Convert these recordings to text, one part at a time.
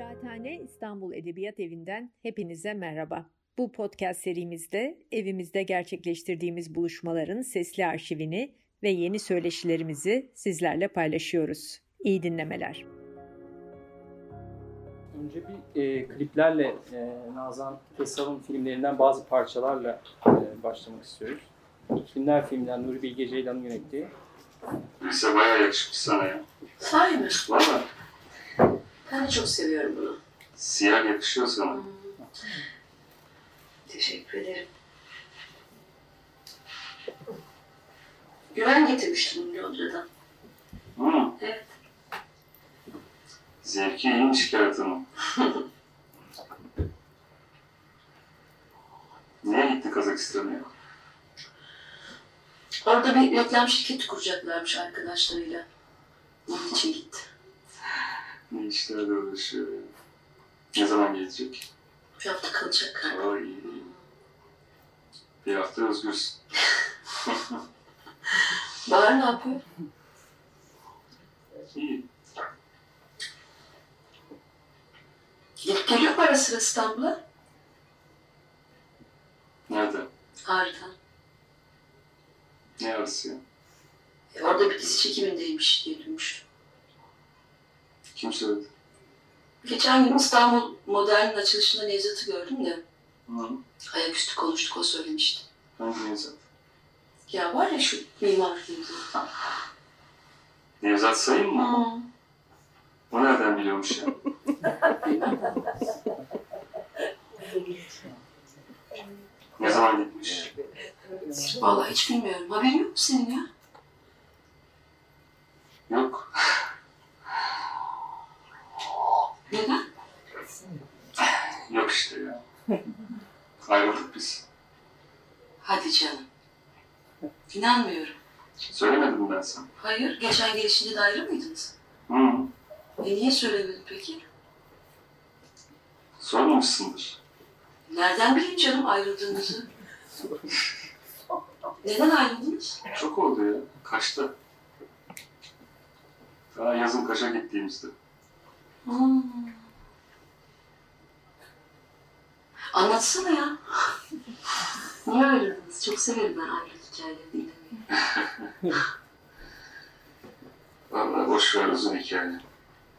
Kıraathane İstanbul Edebiyat Evi'nden hepinize merhaba. Bu podcast serimizde evimizde gerçekleştirdiğimiz buluşmaların sesli arşivini ve yeni söyleşilerimizi sizlerle paylaşıyoruz. İyi dinlemeler. Önce bir e, kliplerle e, Nazan Tesal'ın filmlerinden bazı parçalarla e, başlamak istiyoruz. Filmler filmden Nuri Bilge Ceylan'ın yönettiği. Lise bayağı yakışmış sana ya. Sahi mi? Valla Ben de çok seviyorum bunu. siyah yakışıyor sana. Hmm. Teşekkür ederim. Güven getirmiştim bunu Londra'dan. Hı. Evet. Zevki iyiymiş kağıtının. Niye gitti Kazakistan'a? Orada bir reklam şirketi kuracaklarmış arkadaşlarıyla. Onun için gitti. Ne işlerle uğraşıyor ya. Ne zaman gelecek? Bir hafta kalacak iyi iyi. Bir hafta özgürsün. Bahar ne yapıyor? İyi. Gidip geliyor mu ara sıra İstanbul'a? Nerede? Ağrı'dan. Ne arası ya? E, orada bir dizi çekimindeymiş diye duymuştum. Kim söyledi? Geçen gün İstanbul Modern'in açılışında Nevzat'ı gördüm de Hı. ayaküstü konuştuk o söylemişti. Hangi Nevzat? Ya var ya şu mimar Nevzat. Nevzat Sayın mı? Hmm. O nereden biliyormuş ya? Ne zaman gitmiş? Vallahi hiç bilmiyorum. Haberin yok mu senin ya? Yok. Neden? Yok işte ya. Ayrıldık biz. Hadi canım. İnanmıyorum. Söylemedim ben sana. Hayır, geçen gelişinde de ayrı mıydınız? Hı. E niye söylemedin peki? Sormamışsındır. Nereden bileyim canım ayrıldığınızı? Neden ayrıldınız? Çok oldu ya. Kaçta? Daha yazın Kaş'a gittiğimizde. Hmm. Anlatsana ya. Niye ayrıldınız? Çok severim ben ayrılık hikayelerini dinlemeyi. Vallahi boş ver uzun hikaye.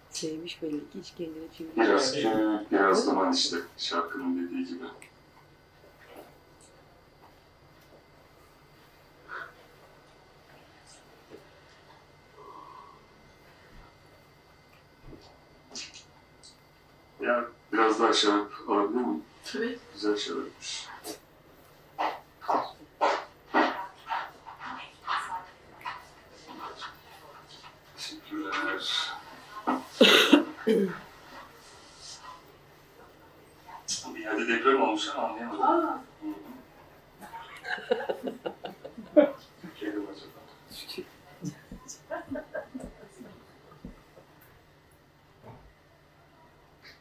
Sevmiş belli ki hiç kendine çevir. Biraz biraz duman işte şarkının dediği gibi. Ya biraz daha şarap alabilir miyim? Tabii. Güzel şarapmış. Teşekkürler. Bir yerde deprem olmuş ama anlayamadım. Mi acaba?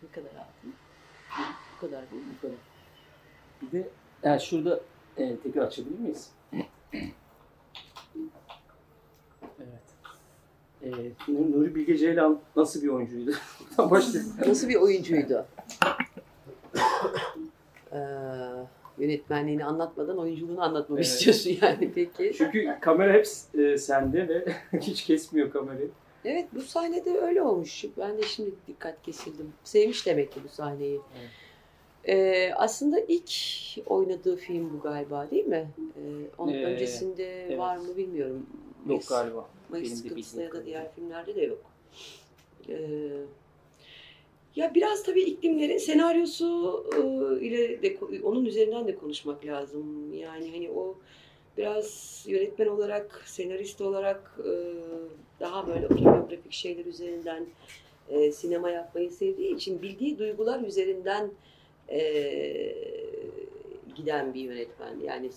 Ne kadar aldın? Bu kadar değil mi? Bu kadar. Bir de yani şurada e, tekrar açabilir miyiz? evet. E, Nuri Bilge Ceylan nasıl bir oyuncuydu? Nasıl bir oyuncuydu? Ee, yönetmenliğini anlatmadan oyunculuğunu anlatmamı Evet. istiyorsun yani peki. Çünkü kamera hep e, sende ve hiç kesmiyor kamerayı. Evet bu sahnede öyle olmuş. Ben de şimdi dikkat kesildim. Sevmiş demek ki bu sahneyi. Evet. Ee, aslında ilk oynadığı film bu galiba değil mi? Ee, onun Ee, öncesinde evet. var mı bilmiyorum. Yok galiba. Mayıs Sıkıntısı'nda ya da diğer filmlerde de yok. Ee, ya biraz tabii iklimlerin senaryosu e, ile de onun üzerinden de konuşmak lazım. Yani hani o biraz yönetmen olarak, senarist olarak e, daha böyle otobiyografik şeyler üzerinden e, sinema yapmayı sevdiği için bildiği duygular üzerinden e, giden bir yönetmen. Yani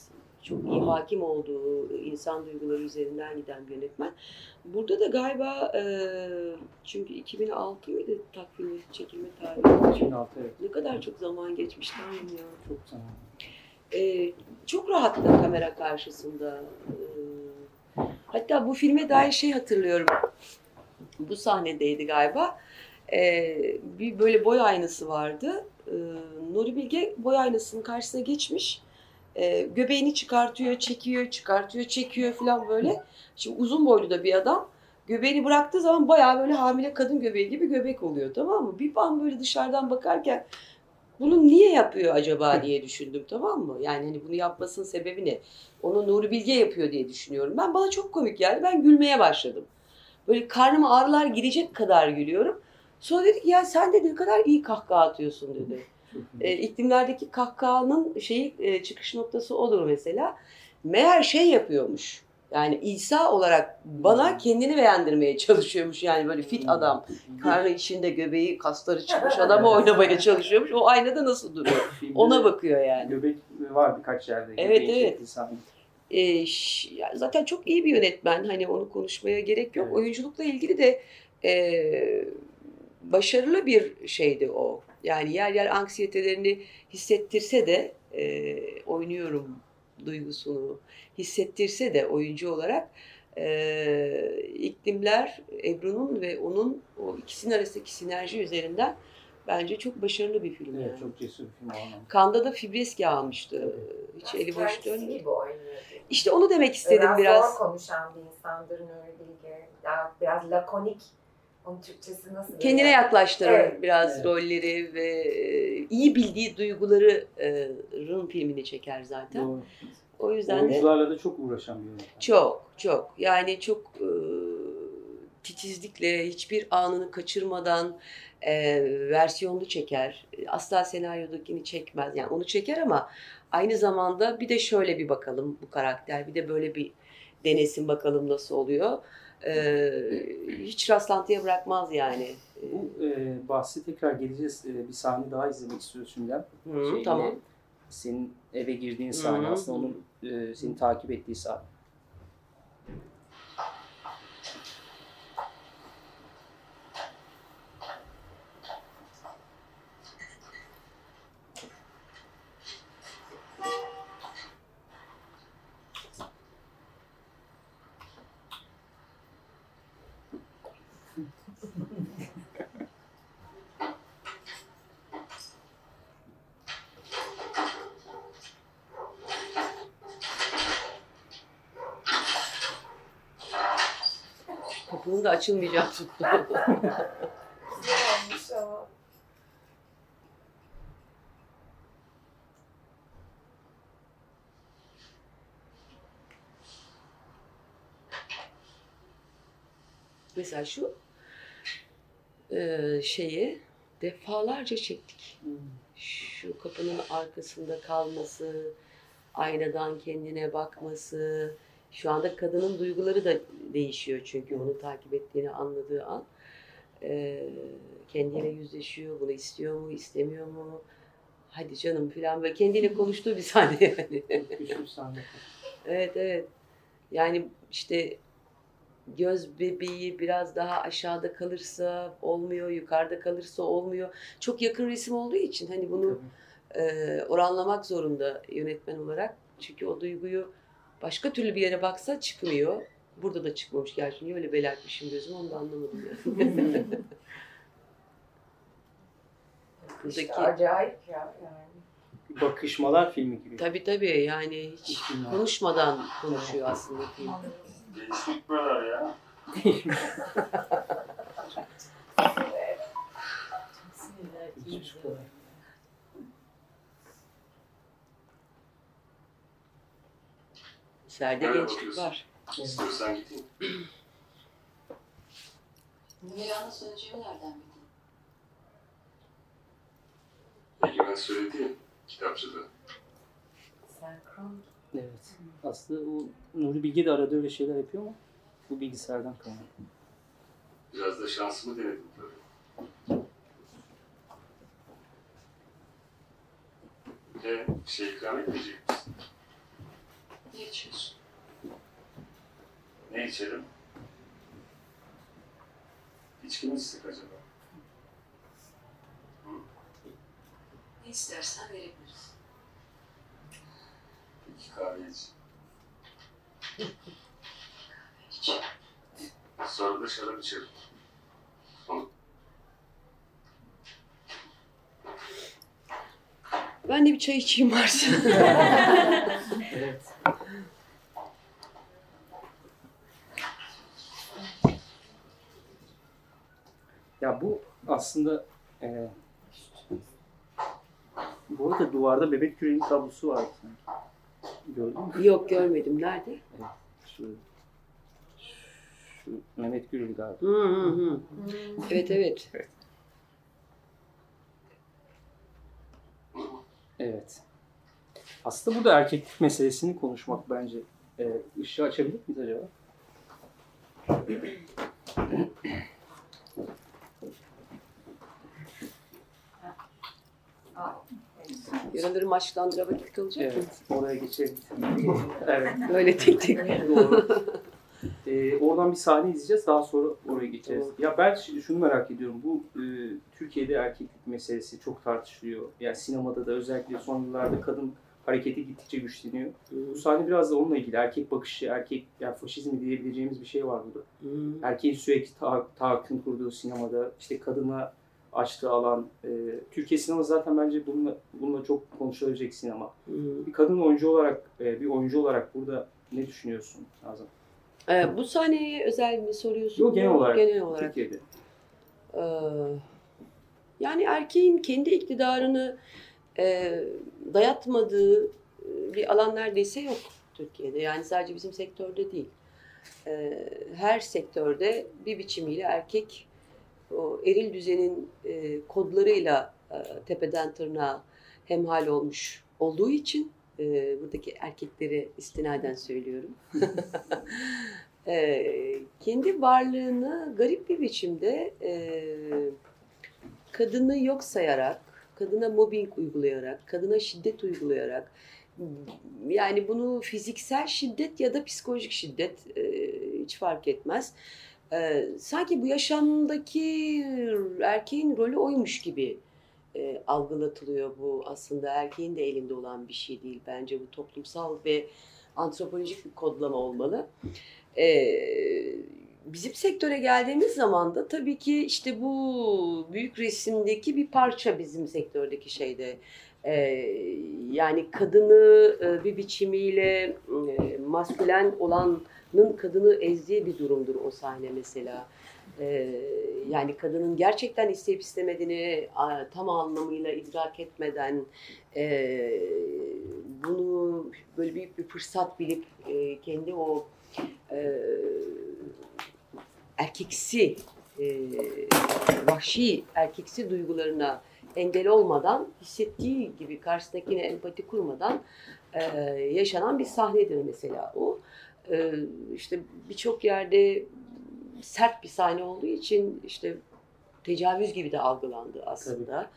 çok iyi hakim olduğu insan duyguları üzerinden giden bir yönetmen. Burada da galiba e, çünkü 2006 mıydı takvimi çekilme tarihi? 2006 evet. Ne kadar çok zaman geçmiş tanrım ya. Çok zaman. E, çok rahattı kamera karşısında. E, hatta bu filme dair şey hatırlıyorum. Bu sahnedeydi galiba. E, bir böyle boy aynası vardı. E, Nuri Bilge boy aynasının karşısına geçmiş. E, göbeğini çıkartıyor, çekiyor, çıkartıyor, çekiyor falan böyle. Şimdi uzun boylu da bir adam. Göbeğini bıraktığı zaman bayağı böyle hamile kadın göbeği gibi göbek oluyor tamam mı? Bir an böyle dışarıdan bakarken bunu niye yapıyor acaba diye düşündüm tamam mı? Yani hani bunu yapmasının sebebi ne? Onu Nuri Bilge yapıyor diye düşünüyorum. Ben bana çok komik geldi. Ben gülmeye başladım. Böyle karnıma ağrılar girecek kadar gülüyorum. Sonra dedi ki ya sen de ne kadar iyi kahkaha atıyorsun dedi. E, iklimlerdeki kahkahanın şeyi e, çıkış noktası odur mesela. Meğer şey yapıyormuş. Yani İsa olarak bana kendini beğendirmeye çalışıyormuş. Yani böyle fit adam. Karnı içinde göbeği, kasları çıkmış adamı oynamaya çalışıyormuş. O aynada nasıl duruyor? Ona bakıyor yani. Göbek var birkaç yerde. Evet, evet. E, zaten çok iyi bir yönetmen. Hani onu konuşmaya gerek yok. Evet. Oyunculukla ilgili de e, başarılı bir şeydi o. Yani yer yer anksiyetelerini hissettirse de e, oynuyorum duygusunu hissettirse de oyuncu olarak e, iklimler Ebru'nun ve onun o ikisinin arasındaki sinerji üzerinden bence çok başarılı bir film. Evet, yani. çok cesur bir film. Kanda da Fibreski almıştı. Hiç eli boş dönmüyor. gibi. İşte onu demek istedim biraz. biraz. zor konuşan bir insandır Nuri Bilge. Biraz lakonik. Onun Türkçesi nasıl? Kendine böyle? yaklaştırır Evet. biraz Evet. rolleri ve e, iyi bildiği duyguların filmini çeker zaten. Doğru. O yüzden de Oyuncularla da çok uğraşan bir yönetmen. çok çok yani çok e, titizlikle hiçbir anını kaçırmadan e, versiyonlu çeker. Asla senaryodakini çekmez. Yani onu çeker ama aynı zamanda bir de şöyle bir bakalım bu karakter. Bir de böyle bir denesin bakalım nasıl oluyor. E, hiç rastlantıya bırakmaz yani. Bu e, bahsi tekrar geleceğiz. E, bir sahne daha izlemek istiyoruz şimdiden. Hı, tamam. Senin eve girdiğin sahne Hı hı. aslında onun e, seni takip ettiği sahne. Kapının da açılmayacağı tuttu. Mesela şu e, şeyi defalarca çektik. Şu kapının arkasında kalması, aynadan kendine bakması. Şu anda kadının duyguları da değişiyor çünkü onu takip ettiğini anladığı an. E, kendiyle yüzleşiyor, bunu istiyor mu, istemiyor mu? Hadi canım falan böyle kendiyle konuştuğu bir sahne yani. Bir sahne. Evet evet. Yani işte göz bebeği biraz daha aşağıda kalırsa olmuyor, yukarıda kalırsa olmuyor. Çok yakın resim olduğu için hani bunu e, oranlamak zorunda yönetmen olarak. Çünkü o duyguyu başka türlü bir yere baksa çıkmıyor. Burada da çıkmamış gerçi. Niye öyle belertmişim gözümü onu da anlamadım yani. İşte Buradaki acayip ya yani. Bakışmalar filmi gibi. tabii tabii yani hiç konuşmadan konuşuyor aslında film. Gençlik böyle ya. Hiç kolay. Serde Nereye gençlik bakıyorsun? var. İstiyorsan gideyim. Numara'nın söneceğini nereden bildin? Egemen söyledi ya kitapçıda. Senkron. Evet. Aslında o Nuri Bilge de arada öyle şeyler yapıyor ama bu bilgisayardan kaynaklı. Biraz da şansımı denedim tabii. E, şey ikram etmeyecek misin? Ne içiyorsun? Ne içelim? İçki mi içsek acaba? Ne istersen verebiliriz. İki kahve iç. İç. Sonra da şarap içelim. Ben de bir çay içeyim varsa. Evet. Ya bu aslında e, bu arada duvarda bebek küreğinin tablosu var sanki. Gördün mü? Yok görmedim. Nerede? Şu, şu Mehmet Gürül galiba. Hı hı hı. Evet evet. Evet. Aslında burada erkeklik meselesini konuşmak bence. E, ışığı açabilir miyiz acaba? Yarınları maçlandıra vakit kalacak mı? Evet. Oraya geçelim. evet. Böyle tek tek. Doğru. Ee, oradan bir sahne izleyeceğiz. Daha sonra oraya geçeriz. Doğru. Ya ben şunu merak ediyorum. Bu e, Türkiye'de erkeklik meselesi çok tartışılıyor. Yani sinemada da özellikle son yıllarda kadın hareketi gittikçe güçleniyor. Bu sahne biraz da onunla ilgili. Erkek bakışı, erkek yani faşizmi diyebileceğimiz bir şey var burada. Hı. Erkeğin sürekli ta- tahakküm kurduğu sinemada, işte kadına açtığı alan. e, Türkiye sineması zaten bence bununla, bununla çok konuşulabilecek sinema. Hı. Bir kadın oyuncu olarak, e, bir oyuncu olarak burada ne düşünüyorsun Nazan? Ee, bu sahneye özel mi soruyorsun? Yok genel olarak. Genel olarak. Türkiye'de. Ee, yani erkeğin kendi iktidarını e, dayatmadığı e, bir alan neredeyse yok Türkiye'de. Yani sadece bizim sektörde değil. Ee, her sektörde bir biçimiyle erkek o eril düzenin e, kodlarıyla e, tepeden tırnağa hemhal olmuş olduğu için e, buradaki erkekleri istinaden söylüyorum. e, kendi varlığını garip bir biçimde e, kadını yok sayarak, kadına mobbing uygulayarak, kadına şiddet uygulayarak, yani bunu fiziksel şiddet ya da psikolojik şiddet e, hiç fark etmez. E, sanki bu yaşamdaki erkeğin rolü oymuş gibi e, algılatılıyor bu aslında erkeğin de elinde olan bir şey değil bence bu toplumsal ve antropolojik bir kodlama olmalı. E, bizim sektöre geldiğimiz zaman da tabii ki işte bu büyük resimdeki bir parça bizim sektördeki şeyde. E, yani kadını e, bir biçimiyle e, maskülen olanın kadını ezdiği bir durumdur o sahne mesela. E, yani kadının gerçekten isteyip istemediğini tam anlamıyla idrak etmeden e, bunu böyle büyük bir fırsat bilip e, kendi o e, erkeksi vahşi erkeksi duygularına engel olmadan hissettiği gibi karşısındakine empati kurmadan yaşanan bir sahnedir mesela o. İşte birçok yerde sert bir sahne olduğu için işte tecavüz gibi de algılandı aslında.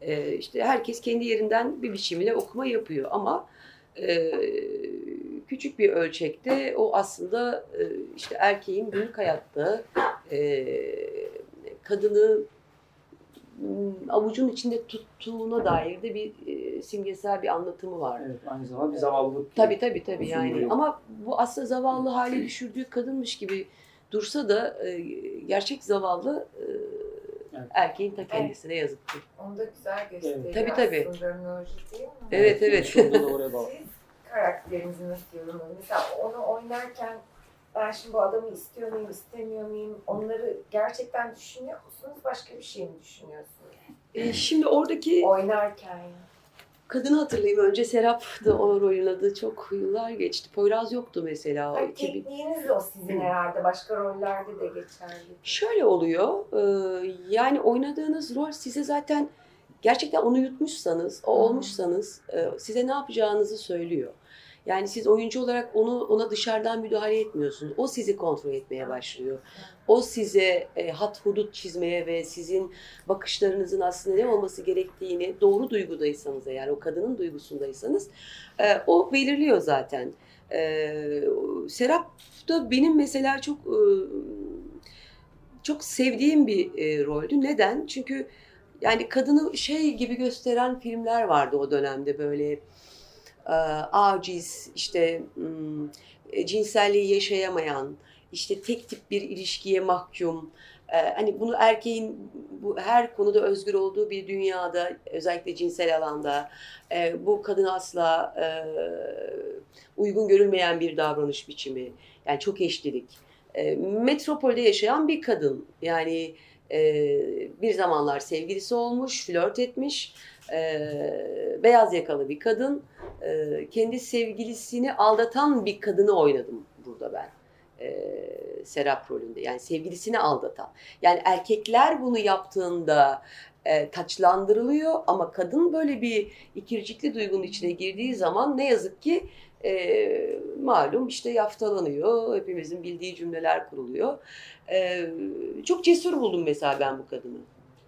E, işte herkes kendi yerinden bir biçimiyle okuma yapıyor ama e, küçük bir ölçekte o aslında e, işte erkeğin günlük hayatta e, kadını m, avucun içinde tuttuğuna dair de bir e, simgesel bir anlatımı var. Evet, aynı zamanda bir zavallılık. Tabii tabii tabii yani ama bu aslında zavallı hale düşürdüğü kadınmış gibi dursa da e, gerçek zavallı e, Evet. erkeğin ta kendisine yazık ki. Onu da güzel gösteriyor Tabii, tabii. aslında değil mi? Evet, evet. Bağlı. Siz karakterinizi nasıl yorumladınız? Mesela onu oynarken ben şimdi bu adamı istiyor muyum, istemiyor muyum? Onları gerçekten düşünüyor musunuz? Başka bir şey mi düşünüyorsunuz? E, şimdi oradaki Oynarken yani. Kadını hatırlayayım. Önce Serap da o rol oynadı. Çok yıllar geçti. Poyraz yoktu mesela. O Ay, 2000 tekniğiniz o sizin herhalde. Başka rollerde de geçerli. Şöyle oluyor. e, yani oynadığınız rol size zaten gerçekten onu yutmuşsanız, o olmuşsanız e, size ne yapacağınızı söylüyor. Yani siz oyuncu olarak onu ona dışarıdan müdahale etmiyorsunuz. O sizi kontrol etmeye başlıyor. O size e, hat hudut çizmeye ve sizin bakışlarınızın aslında ne olması gerektiğini doğru duygudaysanız eğer o kadının duygusundaysanız e, o belirliyor zaten. E, Serap da benim mesela çok e, çok sevdiğim bir e, roldü. Neden? Çünkü yani kadını şey gibi gösteren filmler vardı o dönemde böyle aciz, işte hmm, e, cinselliği yaşayamayan, işte tek tip bir ilişkiye mahkum. Ee, hani bunu erkeğin bu her konuda özgür olduğu bir dünyada özellikle cinsel alanda e, bu kadın asla e, uygun görülmeyen bir davranış biçimi. Yani çok eşlilik. E, metropolde yaşayan bir kadın. Yani e, bir zamanlar sevgilisi olmuş, flört etmiş. E, beyaz yakalı bir kadın. E, kendi sevgilisini aldatan bir kadını oynadım burada ben. E, Serap rolünde. Yani sevgilisini aldatan. Yani erkekler bunu yaptığında e, taçlandırılıyor ama kadın böyle bir ikircikli duygunun içine girdiği zaman ne yazık ki e, malum işte yaftalanıyor. Hepimizin bildiği cümleler kuruluyor. E, çok cesur buldum mesela ben bu kadını.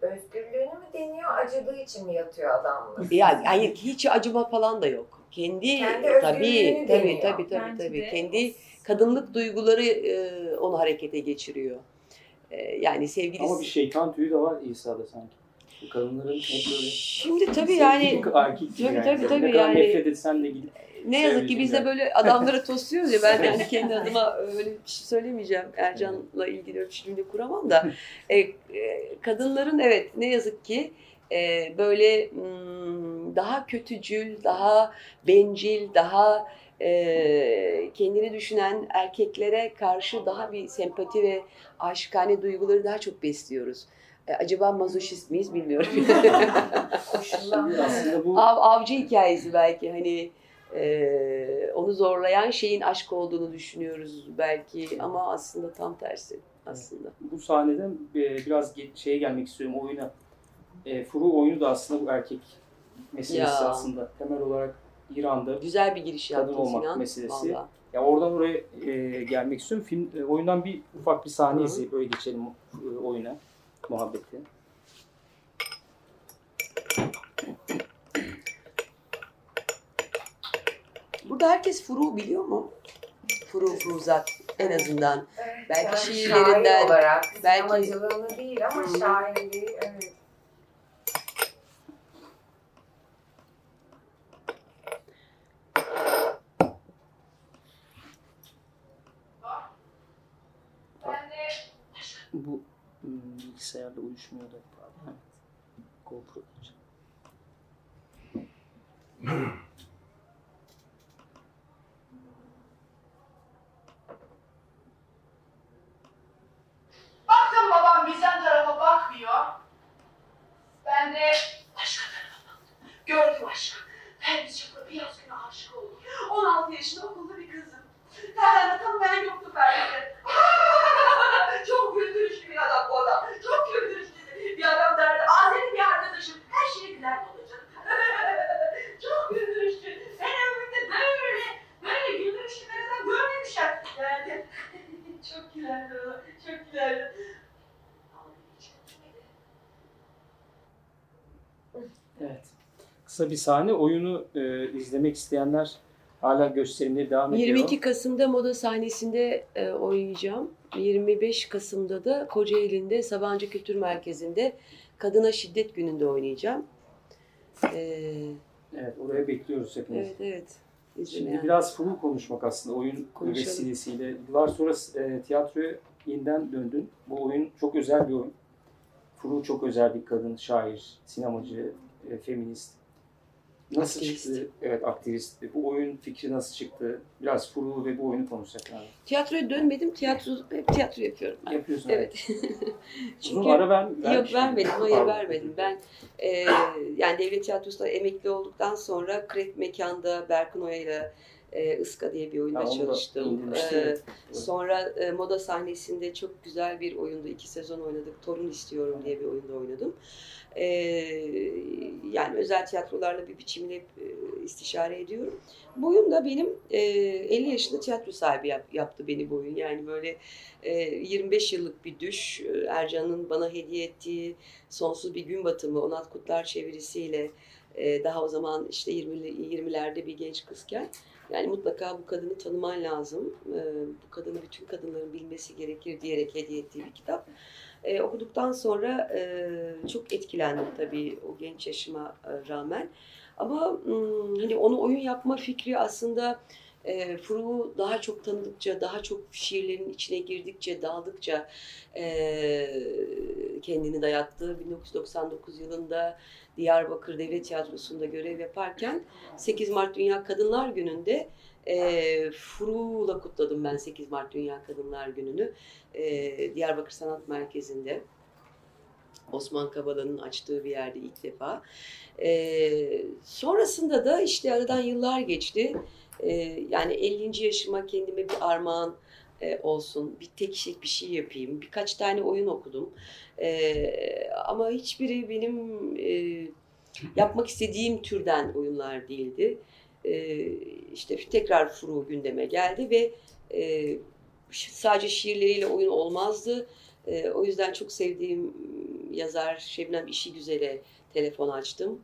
Özgürlüğünü mü deniyor, acıdığı için mi yatıyor adamla? Yani hayır hiç acıma falan da yok. Kendi, Kendi tabii tabii deniyor. tabii tabii Bence tabii de. kendi kadınlık duyguları e, onu harekete geçiriyor. E, yani sevgilisi Ama bir şeytan tüyü de var İsa'da sanki. Bu kadınların hep böyle Şimdi tabii yani erkek tabii, yani. tabii, tabii ne kadar yani. nefret etsen de gidip ne yazık ki biz de böyle adamları tosluyoruz ya ben yani kendi adıma öyle bir şey söylemeyeceğim. Ercan'la ilgili öyle bir cümle kuramam da e, e, kadınların evet ne yazık ki e, böyle hmm, daha kötücül, daha bencil, daha e, kendini düşünen erkeklere karşı daha bir sempati ve aşıkane duyguları daha çok besliyoruz. E, acaba mazoşist miyiz bilmiyorum. Koşullanma. aslında bu Av, avcı hikayesi belki hani e, onu zorlayan şeyin aşk olduğunu düşünüyoruz belki ama aslında tam tersi aslında. bu sahneden e, biraz şeye gelmek istiyorum oyuna. E, Furu oyunu da aslında bu erkek meselesi Ya. aslında. Temel olarak İran'da. Güzel bir giriş Kadın olmak Sinan. meselesi. Vallahi. Ya oradan oraya e, gelmek istiyorum. Film e, oyundan bir ufak bir sahne izleyip öyle geçelim e, oyuna, muhabbeti. Burada herkes Furu biliyor mu? Furu Furuzat en azından. Evet, Belki yani şiirlerinden, şair olarak, belki- değil ama Hı. şairliği, evet. Bu hmm, bilgisayarda uyuşmuyor da. GoPro. Baktım babam bizden tarafa bakmıyor. Ben de başka tarafa baktım. Gördüm aşkı. Perviz Çakır'a bir yaz günü aşık oldum. 16 yaşında okulda bir kızım. Ferhan'da tanımayan yoktu Ferhan'da. Çok güldürücü bir adam bu adam. Çok güldürücü bir adam derdi. Azeri bir arkadaşım. Her şeye güler olacak. Çok güldürücü. Ben ömrümde böyle, böyle güldürücü bir adam görmemişim derdi. çok gülerdi o. Çok gülerdi. Ama hiç gülmedi. Evet. Kısa bir sahne. Oyunu e, izlemek isteyenler hala gösterimleri devam ediyor. 22 Kasım'da moda sahnesinde e, oynayacağım. 25 Kasım'da da Kocaeli'nde Sabancı Kültür Merkezi'nde Kadına Şiddet Günü'nde oynayacağım. E, Evet, oraya bekliyoruz hepiniz. evet evet. Şimdi İzlemeyen. biraz Furu konuşmak aslında oyun Konuşalım. vesilesiyle. Yıllar sonra e, tiyatroya yeniden döndün. Bu oyun çok özel bir oyun. Furu çok özel bir kadın, şair, sinemacı, e, feminist. Nasıl Aktivist. çıktı? Evet, aktivist. Bu oyun fikri nasıl çıktı? Biraz Furu ve bu oyunu konuşsak abi. Tiyatroya dönmedim. Tiyatro, hep tiyatro yapıyorum ben. Yapıyorsun. Evet. Uzun Çünkü ara ben Yok vermedim, hayır Pardon. vermedim. Ben e, yani devlet tiyatrosunda emekli olduktan sonra Krep Mekan'da Berkın Oya ile e, Iska diye bir oyunda Ha, da çalıştım. indirmiştin, E, evet. sonra e, moda sahnesinde çok güzel bir oyunda iki sezon oynadık. Torun istiyorum diye bir oyunda oynadım. E, yani özel tiyatrolarla bir biçimde hep e, istişare ediyorum. Bu oyun da benim e, 50 yaşında tiyatro sahibi yap- yaptı beni bu oyun. Yani böyle e, 25 yıllık bir düş. E, Ercan'ın bana hediye ettiği Sonsuz Bir Gün Batımı, Onat Kutlar çevirisiyle e, daha o zaman işte 20'li 20'lerde bir genç kızken yani mutlaka bu kadını tanıman lazım. E, bu kadını bütün kadınların bilmesi gerekir diyerek hediye ettiği bir kitap. E, okuduktan sonra e, çok etkilendim tabii o genç yaşıma e, rağmen. Ama hmm, hani onu oyun yapma fikri aslında e, Furu'yu daha çok tanıdıkça, daha çok şiirlerin içine girdikçe, daldıkça e, kendini dayattı. 1999 yılında Diyarbakır Devlet Tiyatrosu'nda görev yaparken 8 Mart Dünya Kadınlar Günü'nde e, Furu'la kutladım ben 8 Mart Dünya Kadınlar Günü'nü. E, Diyarbakır Sanat Merkezi'nde. Osman Kavala'nın açtığı bir yerde ilk defa. E, sonrasında da işte aradan yıllar geçti. E, yani 50. yaşıma kendime bir armağan e, olsun, bir tek kişilik bir şey yapayım. Birkaç tane oyun okudum. E, ama hiçbiri benim e, yapmak istediğim türden oyunlar değildi. E, işte tekrar Furu gündeme geldi ve e, sadece şiirleriyle oyun olmazdı. E, o yüzden çok sevdiğim yazar Şebnem İşi Güzel'e telefon açtım.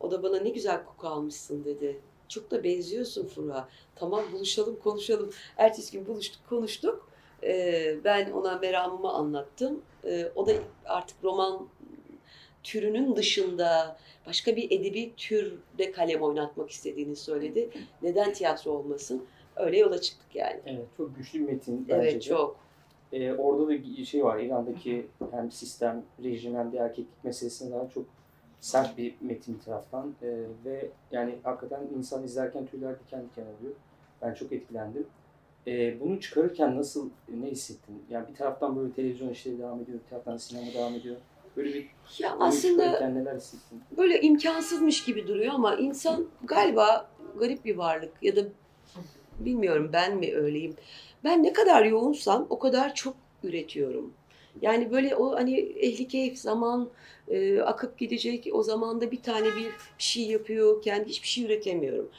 O da bana ne güzel koku almışsın dedi. Çok da benziyorsun Fur'a. Tamam buluşalım konuşalım. Ertesi gün buluştuk konuştuk. Ee, ben ona meramımı anlattım. Ee, o da artık roman türünün dışında başka bir edebi türde kalem oynatmak istediğini söyledi. Neden tiyatro olmasın? Öyle yola çıktık yani. Evet, çok güçlü bir metin bence Evet de. çok. Ee, orada da şey var, İran'daki hem sistem, rejim hem de erkeklik meselesine daha çok sert bir metin bir taraftan. Ee, ve yani hakikaten insan izlerken tüyler diken diken oluyor. Ben çok etkilendim. Ee, bunu çıkarırken nasıl, ne hissettin? Yani bir taraftan böyle televizyon işleri devam ediyor, bir taraftan sinema devam ediyor. Böyle bir Ya aslında neler hissettin? böyle imkansızmış gibi duruyor ama insan galiba garip bir varlık ya da bilmiyorum ben mi öyleyim. Ben ne kadar yoğunsam o kadar çok üretiyorum. Yani böyle o hani ehli keyif zaman e, akıp gidecek o zamanda bir tane bir şey yapıyorken hiçbir şey üretemiyorum.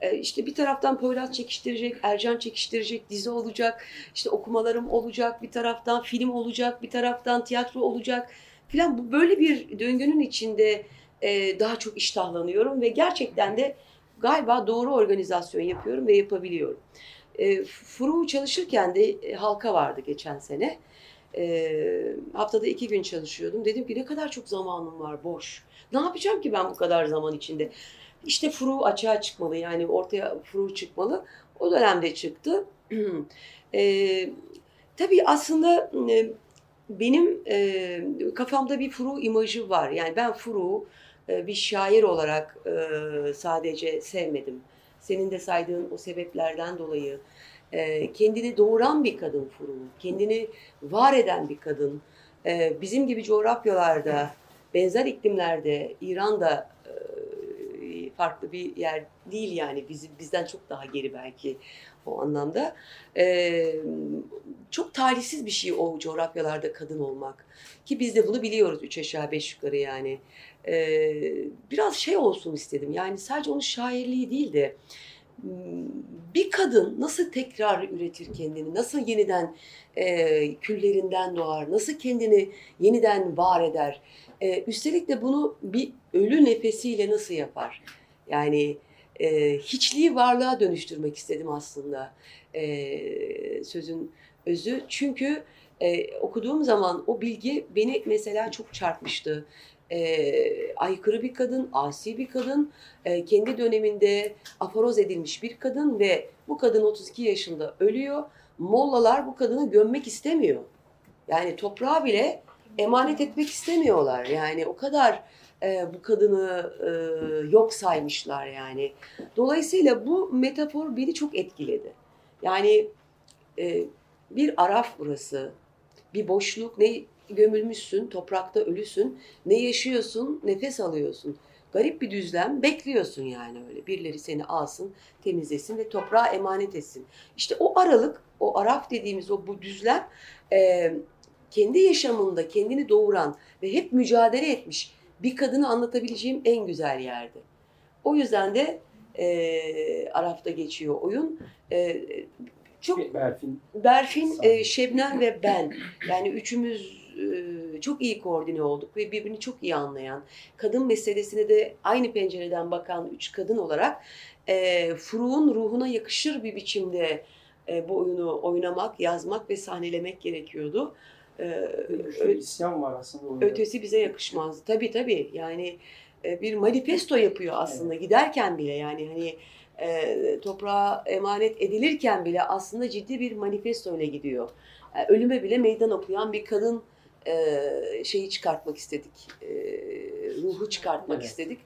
E, işte bir taraftan Poyraz çekiştirecek, Ercan çekiştirecek, dizi olacak, işte okumalarım olacak, bir taraftan film olacak, bir taraftan tiyatro olacak filan. Böyle bir döngünün içinde e, daha çok iştahlanıyorum ve gerçekten de galiba doğru organizasyon yapıyorum ve yapabiliyorum. E, Furu çalışırken de halka vardı geçen sene. E, haftada iki gün çalışıyordum. Dedim ki ne kadar çok zamanım var boş. Ne yapacağım ki ben bu kadar zaman içinde? İşte Furu açığa çıkmalı yani ortaya Furu çıkmalı. O dönemde çıktı. e, tabii aslında e, benim e, kafamda bir Furu imajı var. Yani ben Furu e, bir şair olarak e, sadece sevmedim. Senin de saydığın o sebeplerden dolayı kendini doğuran bir kadın Furu, kendini var eden bir kadın. Bizim gibi coğrafyalarda, benzer iklimlerde, İran'da farklı bir yer değil yani Biz, bizden çok daha geri belki o anlamda. Çok talihsiz bir şey o coğrafyalarda kadın olmak. Ki biz de bunu biliyoruz üç aşağı beş yukarı yani. Biraz şey olsun istedim. Yani sadece onun şairliği değil de bir kadın nasıl tekrar üretir kendini, nasıl yeniden e, küllerinden doğar, nasıl kendini yeniden var eder. E, üstelik de bunu bir ölü nefesiyle nasıl yapar? Yani e, hiçliği varlığa dönüştürmek istedim aslında e, sözün özü. Çünkü e, okuduğum zaman o bilgi beni mesela çok çarpmıştı e, aykırı bir kadın, asi bir kadın, e, kendi döneminde aforoz edilmiş bir kadın ve bu kadın 32 yaşında ölüyor. Mollalar bu kadını gömmek istemiyor. Yani toprağa bile emanet etmek istemiyorlar. Yani o kadar e, bu kadını e, yok saymışlar yani. Dolayısıyla bu metafor beni çok etkiledi. Yani e, bir araf burası, bir boşluk, ne gömülmüşsün, toprakta ölüsün. Ne yaşıyorsun, nefes alıyorsun. Garip bir düzlem, bekliyorsun yani öyle. Birileri seni alsın, temizlesin ve toprağa emanet etsin. İşte o aralık, o araf dediğimiz o bu düzlem e, kendi yaşamında kendini doğuran ve hep mücadele etmiş bir kadını anlatabileceğim en güzel yerdi. O yüzden de e, Araf'ta geçiyor oyun. E, çok Berfin. Berfin, e, Şebnem ve ben yani üçümüz çok iyi koordine olduk ve birbirini çok iyi anlayan, kadın meselesine de aynı pencereden bakan üç kadın olarak e, Furu'nun ruhuna yakışır bir biçimde e, bu oyunu oynamak, yazmak ve sahnelemek gerekiyordu. E, Şöyle isyan var aslında oyunda. ötesi bize yakışmazdı. Tabii tabii yani e, bir manifesto yapıyor aslında giderken bile yani hani e, toprağa emanet edilirken bile aslında ciddi bir manifesto ile gidiyor. Yani ölüme bile meydan okuyan bir kadın e, şeyi çıkartmak istedik. E, ruhu çıkartmak Evet. istedik.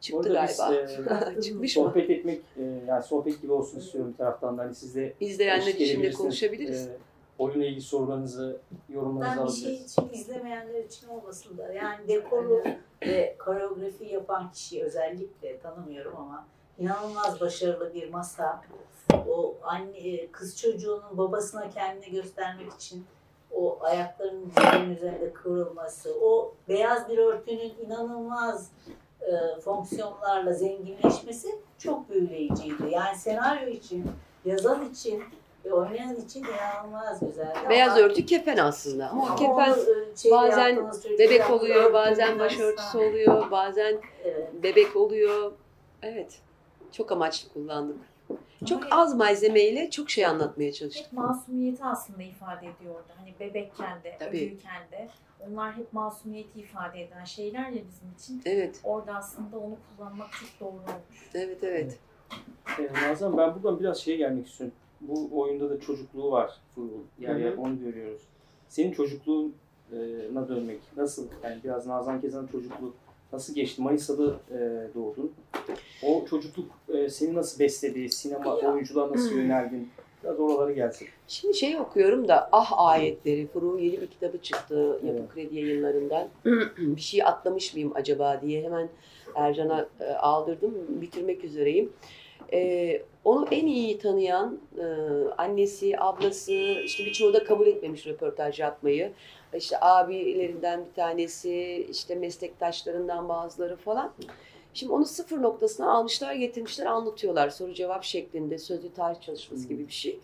Çıktı Orada biz, galiba. e, Çıkmış mı? sohbet etmek, e, yani sohbet gibi olsun istiyorum bir taraftan da. Hani siz de İzleyenler için de konuşabiliriz. E, oyunla ilgili sorularınızı, yorumlarınızı Ben bir şey alabiliriz. için izlemeyenler için olmasın da yani dekoru ve koreografi yapan kişiyi özellikle tanımıyorum ama inanılmaz başarılı bir masa. O anne kız çocuğunun babasına kendini göstermek için o ayaklarının dizlerinin üzerinde kıvrılması, o beyaz bir örtünün inanılmaz e, fonksiyonlarla zenginleşmesi çok büyüleyiciydi. Yani senaryo için, yazan için ve oynayan için inanılmaz güzeldi. Beyaz Ama- örtü kefen aslında. Ama ama kefen e, şeyle bazen bebek oluyor, bazen başörtüsü oluyor, bazen Evet. bebek oluyor. Evet. Çok amaçlı kullandık. Çok az malzemeyle çok şey anlatmaya çalıştık. hep masumiyeti aslında ifade ediyordu. Hani bebekken de, Tabii. büyürken de. Onlar hep masumiyeti ifade eden şeyler ya bizim için. Evet, Orada aslında onu kullanmak çok doğru olmuş. evet, evet. E, Nazan ben buradan biraz şeye gelmek istiyorum. Bu oyunda da çocukluğu var Furul. Yani onu görüyoruz. Senin çocukluğuna dönmek nasıl? Yani biraz Nazan Kezan'ın çocukluğu nasıl geçti? Manisa'da e, doğdun. O çocukluk e, seni nasıl besledi? Sinema, Ya. oyunculuğa nasıl Hı. yöneldin? Biraz oralara gelsin. Şimdi şey okuyorum da Ah Ayetleri, Furuk'un yeni bir kitabı çıktı Yapı Evet. Kredi yayınlarından. bir şey atlamış mıyım acaba diye hemen Ercan'a e, aldırdım. Bitirmek üzereyim. E, onu en iyi tanıyan e, annesi, ablası, işte birçoğu da kabul etmemiş röportaj yapmayı. İşte abilerinden bir tanesi, işte meslektaşlarından bazıları falan. Şimdi onu sıfır noktasına almışlar, getirmişler, anlatıyorlar. Soru cevap şeklinde, sözlü tarih çalışması gibi bir şey.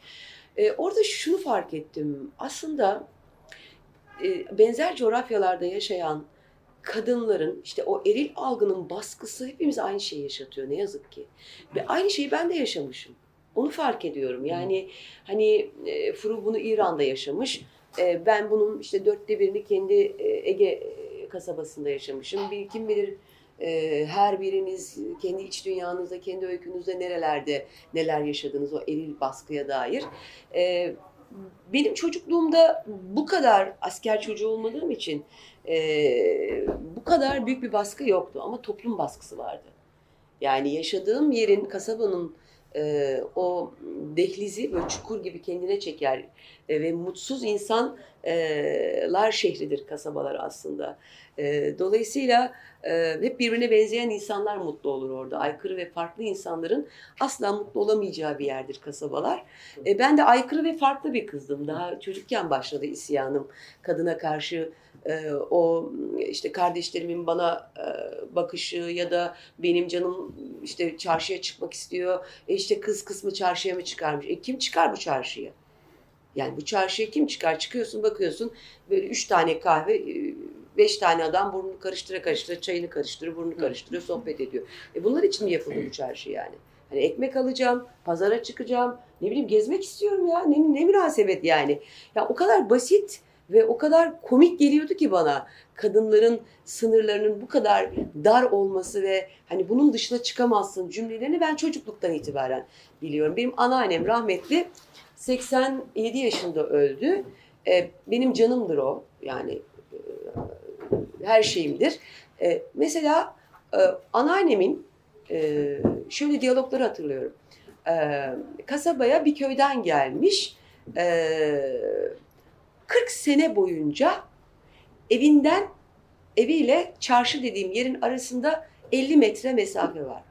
E, orada şunu fark ettim. Aslında e, benzer coğrafyalarda yaşayan kadınların işte o eril algının baskısı hepimiz aynı şeyi yaşatıyor ne yazık ki. Ve aynı şeyi ben de yaşamışım. Onu fark ediyorum. Yani hani e, Furu bunu İran'da yaşamış. E, ben bunun işte dörtte birini kendi e, Ege e, kasabasında yaşamışım. Bir, kim bilir e, her biriniz kendi iç dünyanızda, kendi öykünüzde nerelerde neler yaşadınız o eril baskıya dair. E, benim çocukluğumda bu kadar asker çocuğu olmadığım için bu kadar büyük bir baskı yoktu ama toplum baskısı vardı. Yani yaşadığım yerin, kasabanın e, o dehlizi böyle çukur gibi kendine çeker e, ve mutsuz insanlar şehridir kasabalar aslında. E, dolayısıyla e, hep birbirine benzeyen insanlar mutlu olur orada. Aykırı ve farklı insanların asla mutlu olamayacağı bir yerdir kasabalar. E, ben de aykırı ve farklı bir kızdım. Daha çocukken başladı isyanım. Kadına karşı e, o işte kardeşlerimin bana e, bakışı ya da benim canım işte çarşıya çıkmak istiyor. E işte kız kısmı çarşıya mı çıkarmış? E kim çıkar bu çarşıya? Yani bu çarşıya kim çıkar? Çıkıyorsun bakıyorsun böyle üç tane kahve, beş tane adam burnunu karıştıra karıştıra çayını karıştırıyor, burnunu karıştırıyor, sohbet ediyor. E bunlar için mi yapıldı bu çarşı yani? Hani ekmek alacağım, pazara çıkacağım, ne bileyim gezmek istiyorum ya. Ne, ne münasebet yani. Ya o kadar basit ve o kadar komik geliyordu ki bana kadınların sınırlarının bu kadar dar olması ve hani bunun dışına çıkamazsın cümlelerini ben çocukluktan itibaren biliyorum. Benim anneannem rahmetli 87 yaşında öldü. Ee, benim canımdır o. Yani e, her şeyimdir. Ee, mesela e, anneannemin e, şöyle diyalogları hatırlıyorum. Kasabaya bir köyden gelmiş. Ee, 40 sene boyunca evinden eviyle çarşı dediğim yerin arasında 50 metre mesafe var.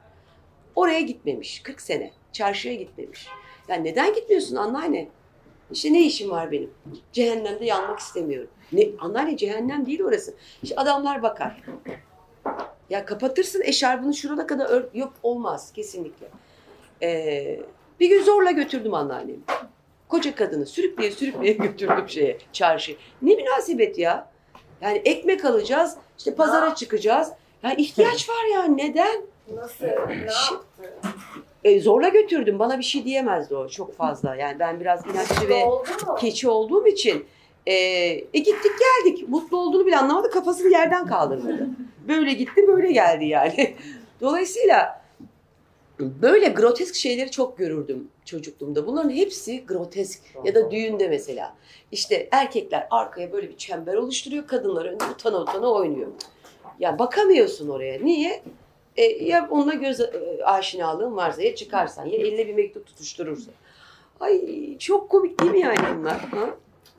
Oraya gitmemiş 40 sene. Çarşıya gitmemiş. Yani neden gitmiyorsun anneanne? İşte ne işim var benim? Cehennemde yanmak istemiyorum. Ne, anneanne cehennem değil orası. İşte adamlar bakar. Ya kapatırsın eşarbını şurada kadar ör... Yok olmaz kesinlikle. Ee, bir gün zorla götürdüm anneannemi. Koca kadını sürükleye sürükleye götürdüm şeye, çarşı. Ne münasebet ya? Yani ekmek alacağız, işte pazara çıkacağız. Yani ihtiyaç var ya neden? Nasıl? Ne yaptı? E, zorla götürdüm. Bana bir şey diyemezdi o çok fazla. Yani ben biraz inatçı ve keçi olduğum için e, e gittik geldik. Mutlu olduğunu bile anlamadı. Kafasını yerden kaldırmadı. Böyle gitti böyle geldi yani. Dolayısıyla Böyle grotesk şeyleri çok görürdüm çocukluğumda. Bunların hepsi grotesk ya da düğünde mesela. İşte erkekler arkaya böyle bir çember oluşturuyor, kadınlar önde utana utana oynuyor. Ya bakamıyorsun oraya. Niye? E, ya onunla göz e, aşinalığın varsa ya çıkarsan ya eline bir mektup tutuşturursan. Ay çok komik değil mi yani bunlar? Ha?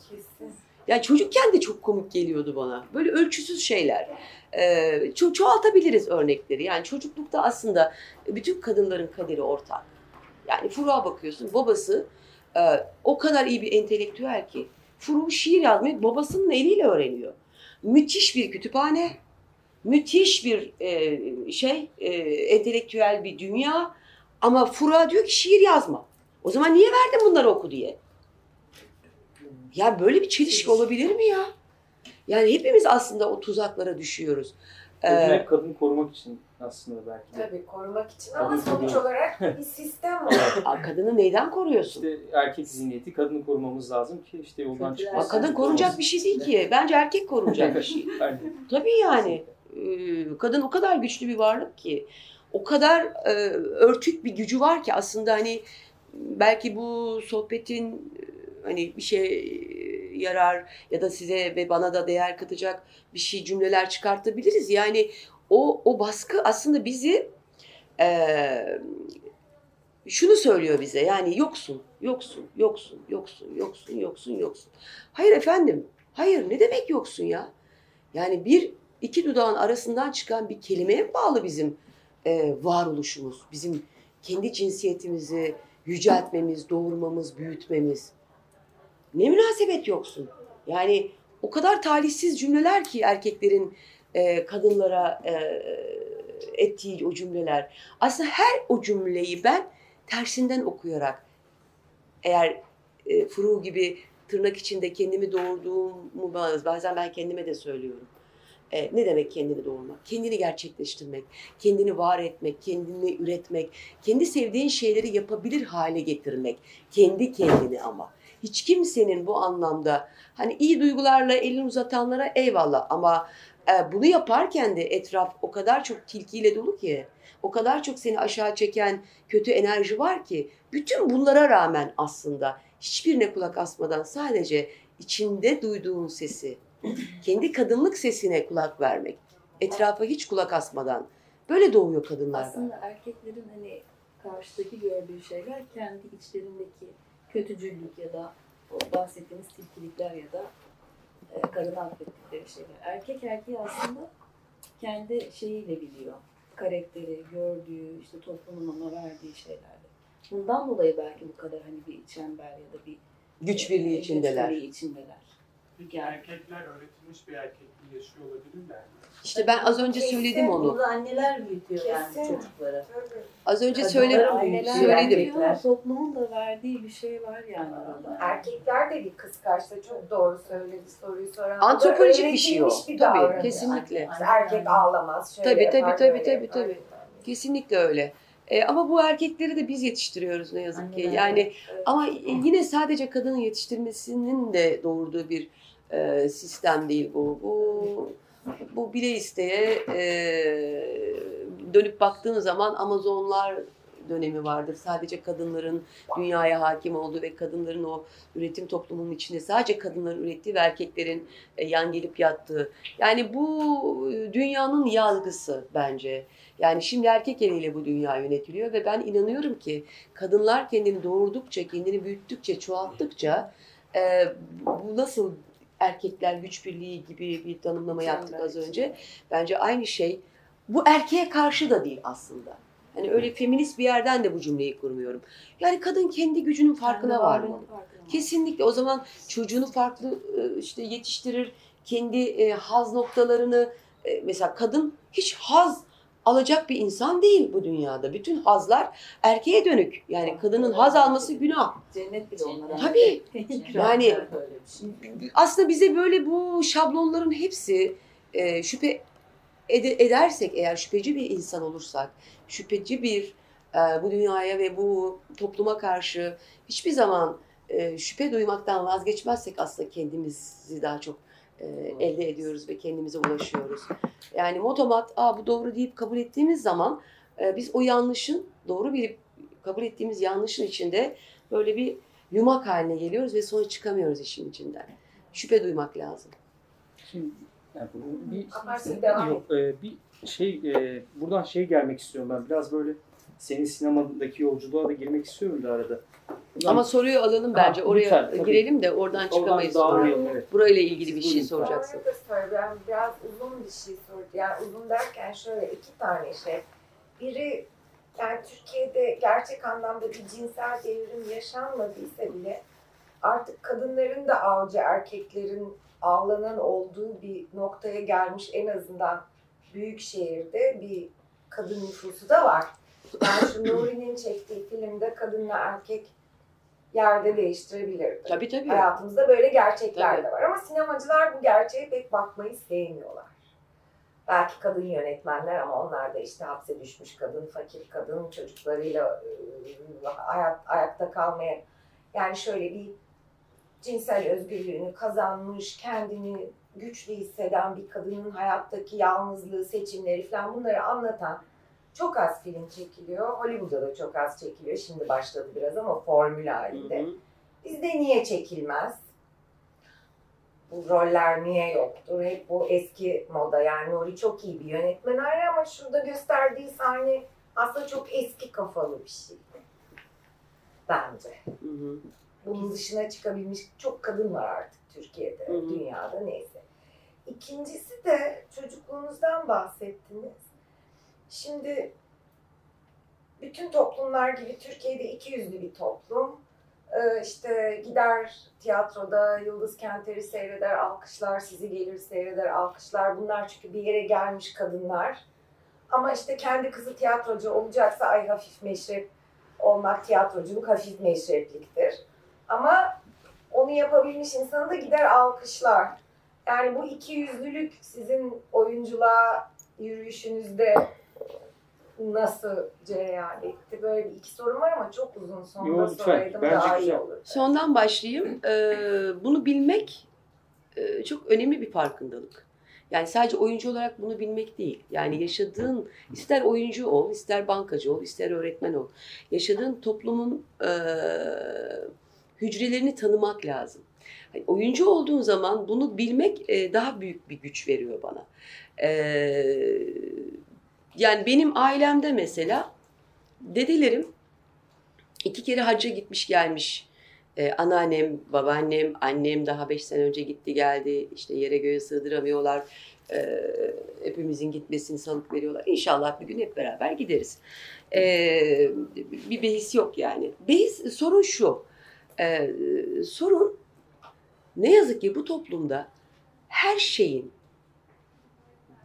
Kesin. Ya çocukken de çok komik geliyordu bana. Böyle ölçüsüz şeyler. Ee, ço- çoğaltabiliriz örnekleri. Yani çocuklukta aslında bütün kadınların kaderi ortak. Yani Furuğa bakıyorsun babası e, o kadar iyi bir entelektüel ki Furuk şiir yazmayı babasının eliyle öğreniyor. Müthiş bir kütüphane, müthiş bir e, şey, e, entelektüel bir dünya ama Furuğa diyor ki şiir yazma. O zaman niye verdin bunları oku diye? Ya böyle bir çelişki olabilir mi ya? Yani hepimiz aslında o tuzaklara düşüyoruz. Kadın Ee, hep kadını korumak için aslında belki de. Tabii korumak için ama Tabii, sonuç tabii. olarak bir sistem var. Kadını neyden koruyorsun? İşte erkek zihniyeti kadını korumamız lazım ki işte yoldan çıkmasın. kadın korunacak bir şey değil ki. Bence erkek korunacak bir şey. Tabii yani. Ee, Kadın o kadar güçlü bir varlık ki. O kadar e, örtük bir gücü var ki aslında hani belki bu sohbetin e, hani bir şey yarar ya da size ve bana da değer katacak bir şey cümleler çıkartabiliriz. Yani o o baskı aslında bizi e, şunu söylüyor bize yani yoksun, yoksun, yoksun, yoksun, yoksun, yoksun, yoksun. Hayır efendim, hayır ne demek yoksun ya? Yani bir iki dudağın arasından çıkan bir kelimeye bağlı bizim e, varoluşumuz, bizim kendi cinsiyetimizi yüceltmemiz, doğurmamız, büyütmemiz. Ne münasebet yoksun. Yani o kadar talihsiz cümleler ki erkeklerin e, kadınlara e, ettiği o cümleler. Aslında her o cümleyi ben tersinden okuyarak eğer e, Furu gibi tırnak içinde kendimi doğurduğumu bazen ben kendime de söylüyorum. E, ne demek kendini doğurmak? Kendini gerçekleştirmek, kendini var etmek, kendini üretmek, kendi sevdiğin şeyleri yapabilir hale getirmek. Kendi kendini ama. Hiç kimsenin bu anlamda hani iyi duygularla elini uzatanlara eyvallah ama e, bunu yaparken de etraf o kadar çok tilkiyle dolu ki, o kadar çok seni aşağı çeken kötü enerji var ki bütün bunlara rağmen aslında hiçbirine kulak asmadan sadece içinde duyduğun sesi, kendi kadınlık sesine kulak vermek, etrafa hiç kulak asmadan böyle doğuyor kadınlar. Aslında erkeklerin hani karşıdaki gördüğü şeyler kendi içlerindeki kötücüllük ya da o bahsettiğimiz tilkilikler ya da e, karını affettikleri şeyler. Erkek erkeği aslında kendi şeyiyle biliyor. Karakteri, gördüğü, işte toplumun ona verdiği şeylerle. Bundan dolayı belki bu kadar hani bir çember ya da bir Güç e, birliği güç içindeler. birliği içindeler. Peki erkekler öğretilmiş bir erkekliği yaşıyor olabilirler mi? İşte ben az önce söyledim onu. Burada anneler büyütüyor yani Kesin. çocukları. Az önce Kadınlar söyledim. Ama toplumun da verdiği bir şey var yani orada. Erkekler de bir kıskançta çok doğru söyledi soruyu soran. Antropolojik bir şey o. bir Tabii kesinlikle. Yani Erkek ağlamaz. Şöyle Tabii, tabii, yapar, tabii, tabii, yapar. tabii. Kesinlikle öyle. E, ama bu erkekleri de biz yetiştiriyoruz ne yazık ki. Anneler Yani Evet. ama yine sadece kadının yetiştirmesinin de doğurduğu bir e, sistem değil bu. Bu bu bile isteye e, dönüp baktığın zaman Amazonlar dönemi vardır. Sadece kadınların dünyaya hakim olduğu ve kadınların o üretim toplumunun içinde sadece kadınların ürettiği ve erkeklerin e, yan gelip yattığı. Yani bu e, dünyanın yalgısı bence. Yani şimdi erkek eliyle bu dünya yönetiliyor ve ben inanıyorum ki kadınlar kendini doğurdukça, kendini büyüttükçe, çoğalttıkça e, bu nasıl erkekler güç birliği gibi bir tanımlama yaptık az önce. Bence aynı şey bu erkeğe karşı da değil aslında. Hani öyle feminist bir yerden de bu cümleyi kurmuyorum. Yani kadın kendi gücünün farkına Kendi varmalı. farkına. Kesinlikle o zaman çocuğunu farklı e, işte yetiştirir. Kendi e, haz noktalarını e, mesela kadın hiç haz alacak bir insan değil bu dünyada. Bütün hazlar erkeğe dönük. Yani kadının haz alması günah. Cennet bile onlara. Tabii. Yani-. Aslında bize böyle bu şablonların hepsi e, şüphe ede- edersek eğer şüpheci bir insan olursak, şüpheci bir e, bu dünyaya ve bu topluma karşı hiçbir zaman e, şüphe duymaktan vazgeçmezsek aslında kendimizi daha çok e, elde ediyoruz ve kendimize ulaşıyoruz. Yani motomat Aa, bu doğru deyip kabul ettiğimiz zaman e, biz o yanlışın doğru bilip kabul ettiğimiz yanlışın içinde böyle bir yumak haline geliyoruz ve sonra çıkamıyoruz işin içinden. Şüphe duymak lazım. Şimdi yani bu bir, yok, e, bir şey e, buradan şey gelmek istiyorum ben biraz böyle senin sinemadaki yolculuğa da girmek istiyorum da arada. Ama soruyu alalım Ha, bence. Oraya lütfen, tabii. girelim de oradan Oradan çıkamayız. dağılmayalım, sonra. evet. Burayla ilgili bir şey buyurun. soracaksın. Da söyleyeyim. Biraz uzun bir şey sordu. Yani uzun derken şöyle iki tane şey. Biri yani Türkiye'de gerçek anlamda bir cinsel devrim yaşanmadıysa bile artık kadınların da avcı erkeklerin avlanan olduğu bir noktaya gelmiş en azından büyük şehirde bir kadın nüfusu da var. Yani şu Nuri'nin çektiği filmde kadınla erkek yerde değiştirebilirdi. Tabii tabii. Hayatımızda böyle gerçekler Tabii. de var ama sinemacılar bu gerçeğe pek bakmayı sevmiyorlar. Belki kadın yönetmenler ama onlar da işte hapse düşmüş kadın, fakir kadın çocuklarıyla e, hayat, ayakta kalmaya yani şöyle bir cinsel özgürlüğünü kazanmış, kendini güçlü hisseden bir kadının hayattaki yalnızlığı, seçimleri falan bunları anlatan çok az film çekiliyor. Hollywood'da da çok az çekiliyor. Şimdi başladı biraz ama formül halinde. Hı hı. Bizde niye çekilmez? Bu roller niye yoktur? Hep bu eski moda. Yani Nuri çok iyi bir yönetmen ayrı ama şurada gösterdiği sahne aslında çok eski kafalı bir şey. Bence. Hı hı. Bunun dışına çıkabilmiş çok kadın var artık Türkiye'de, Hı hı. dünyada neyse. İkincisi de çocukluğunuzdan bahsettiniz. Şimdi bütün toplumlar gibi Türkiye'de iki yüzlü bir toplum. Ee, işte gider tiyatroda Yıldız Kenter'i seyreder, alkışlar, sizi gelir seyreder, alkışlar. Bunlar çünkü bir yere gelmiş kadınlar. Ama işte kendi kızı tiyatrocu olacaksa ay hafif meşrep olmak tiyatroculuk hafif meşrepliktir. Ama onu yapabilmiş insanı da gider alkışlar. Yani bu iki yüzlülük sizin oyunculuğa yürüyüşünüzde nasıl cereyan etti? Böyle bir iki sorum var ama çok uzun sonunda Yo, lütfen. soraydım Bence daha iyi güzel. olur. Sondan başlayayım. Ee, bunu bilmek e, çok önemli bir farkındalık. Yani sadece oyuncu olarak bunu bilmek değil. Yani yaşadığın, ister oyuncu ol, ister bankacı ol, ister öğretmen ol. Yaşadığın toplumun e, hücrelerini tanımak lazım. Hani oyuncu olduğun zaman bunu bilmek e, daha büyük bir güç veriyor bana. E, yani benim ailemde mesela dedelerim iki kere hacca gitmiş gelmiş. Ee, anneannem, babaannem, annem daha beş sene önce gitti geldi. İşte yere göğe sığdıramıyorlar. Ee, hepimizin gitmesini salık veriyorlar. İnşallah bir gün hep beraber gideriz. Ee, bir behis yok yani. Behis, sorun şu. Ee, sorun ne yazık ki bu toplumda her şeyin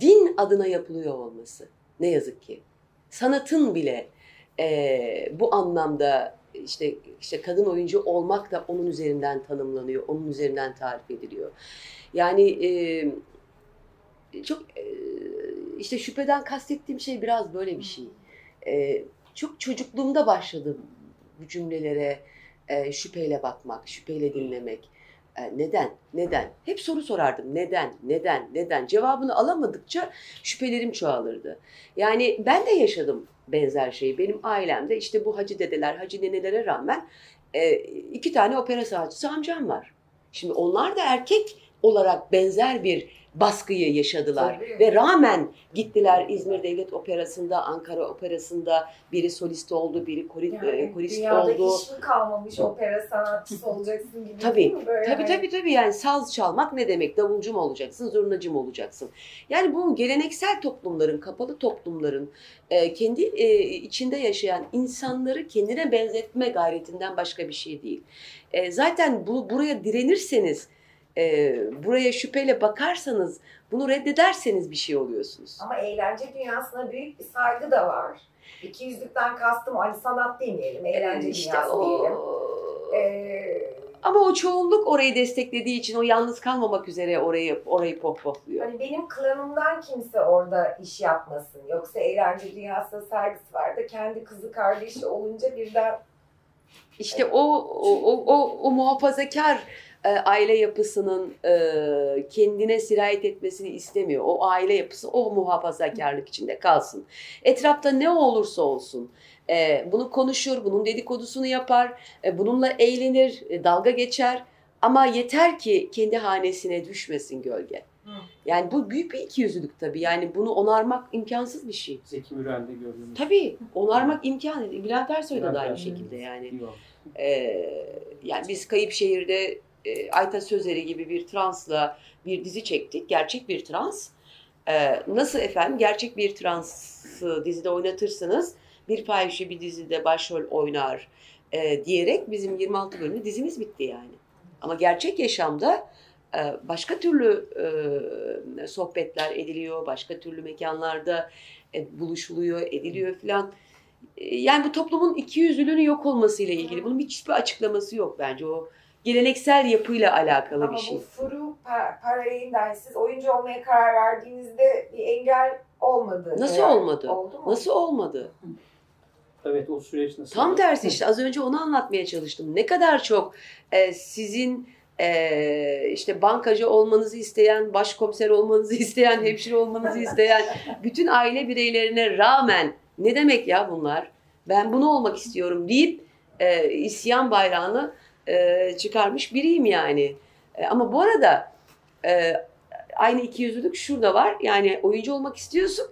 din adına yapılıyor olması. Ne yazık ki. Sanatın bile e, bu anlamda işte işte kadın oyuncu olmak da onun üzerinden tanımlanıyor, onun üzerinden tarif ediliyor. Yani e, çok e, işte şüpheden kastettiğim şey biraz böyle bir şey. E, çok çocukluğumda başladım bu cümlelere e, şüpheyle bakmak, şüpheyle dinlemek. E, neden? Neden? Hep soru sorardım. Neden? Neden? Neden? Cevabını alamadıkça şüphelerim çoğalırdı. Yani ben de yaşadım benzer şeyi. Benim ailemde işte bu hacı dedeler, hacı nenelere rağmen e, iki tane opera sanatçısı amcam var. Şimdi onlar da erkek olarak benzer bir baskıyı yaşadılar. Tabii. Ve rağmen gittiler İzmir Devlet Operası'nda, Ankara Operası'nda biri solist oldu, biri kori, e, Yani korist dünyada oldu. hiç mi kalmamış opera sanatçısı olacaksın gibi Tabii, değil mi? Böyle Tabii hani- tabii tabii yani saz çalmak ne demek? Davulcu mu olacaksın, zurnacı mı olacaksın? Yani bu geleneksel toplumların, kapalı toplumların e, kendi e, içinde yaşayan insanları kendine benzetme gayretinden başka bir şey değil. E, zaten bu buraya direnirseniz, e, buraya şüpheyle bakarsanız, bunu reddederseniz bir şey oluyorsunuz. Ama eğlence dünyasına büyük bir saygı da var. İki yüzlükten kastım hani sanat demeyelim, eğlence işte dünyası o- diyelim. Ee, Ama o çoğunluk orayı desteklediği için o yalnız kalmamak üzere orayı orayı pohpohluyor. hani benim klanımdan kimse orada iş yapmasın. Yoksa eğlence dünyasına saygısı var da kendi kızı kardeşi olunca birden İşte o o, o, o, o muhafazakar e, aile yapısının e, kendine sirayet etmesini istemiyor. O aile yapısı o muhafazakarlık içinde kalsın. Etrafta ne olursa olsun e, bunu konuşur, bunun dedikodusunu yapar, e, bununla eğlenir, e, dalga geçer. Ama yeter ki kendi hanesine düşmesin gölge. Yani bu büyük bir ikiyüzlülük tabii. Yani bunu onarmak imkansız bir şey. Zeki Müren'de gördüğümüz. Tabii onarmak imkan. Bülent Ersoy da aynı şekilde yani. Ee, yani biz Kayıp Şehir'de e, Ayta Sözeri gibi bir transla bir dizi çektik. Gerçek bir trans. Ee, nasıl efendim gerçek bir transı dizide oynatırsınız bir fahişe bir dizide başrol oynar e, diyerek bizim 26 bölümlü dizimiz bitti yani. Ama gerçek yaşamda e, başka türlü e, sohbetler ediliyor, başka türlü mekanlarda e, buluşuluyor, ediliyor filan. E, Yani bu toplumun ikiyüzlülüğünün yok olmasıyla ilgili. Bunun hiçbir açıklaması yok bence. O geleneksel yapıyla alakalı Ama bir şey. bu Furu Pa- Parayi'nden siz oyuncu olmaya karar verdiğinizde bir engel olmadı. Nasıl herhalde. olmadı? Oldu mu? Nasıl olmadı? Evet o süreç nasıl? Tam tersi işte az önce onu anlatmaya çalıştım. Ne kadar çok e, sizin e, işte bankacı olmanızı isteyen, başkomiser olmanızı isteyen, hemşire olmanızı isteyen bütün aile bireylerine rağmen ne demek ya bunlar? Ben bunu olmak istiyorum deyip e, isyan bayrağını e, çıkarmış biriyim yani. E, ama bu arada e, aynı ikiyüzlülük şurada var. Yani oyuncu olmak istiyorsun.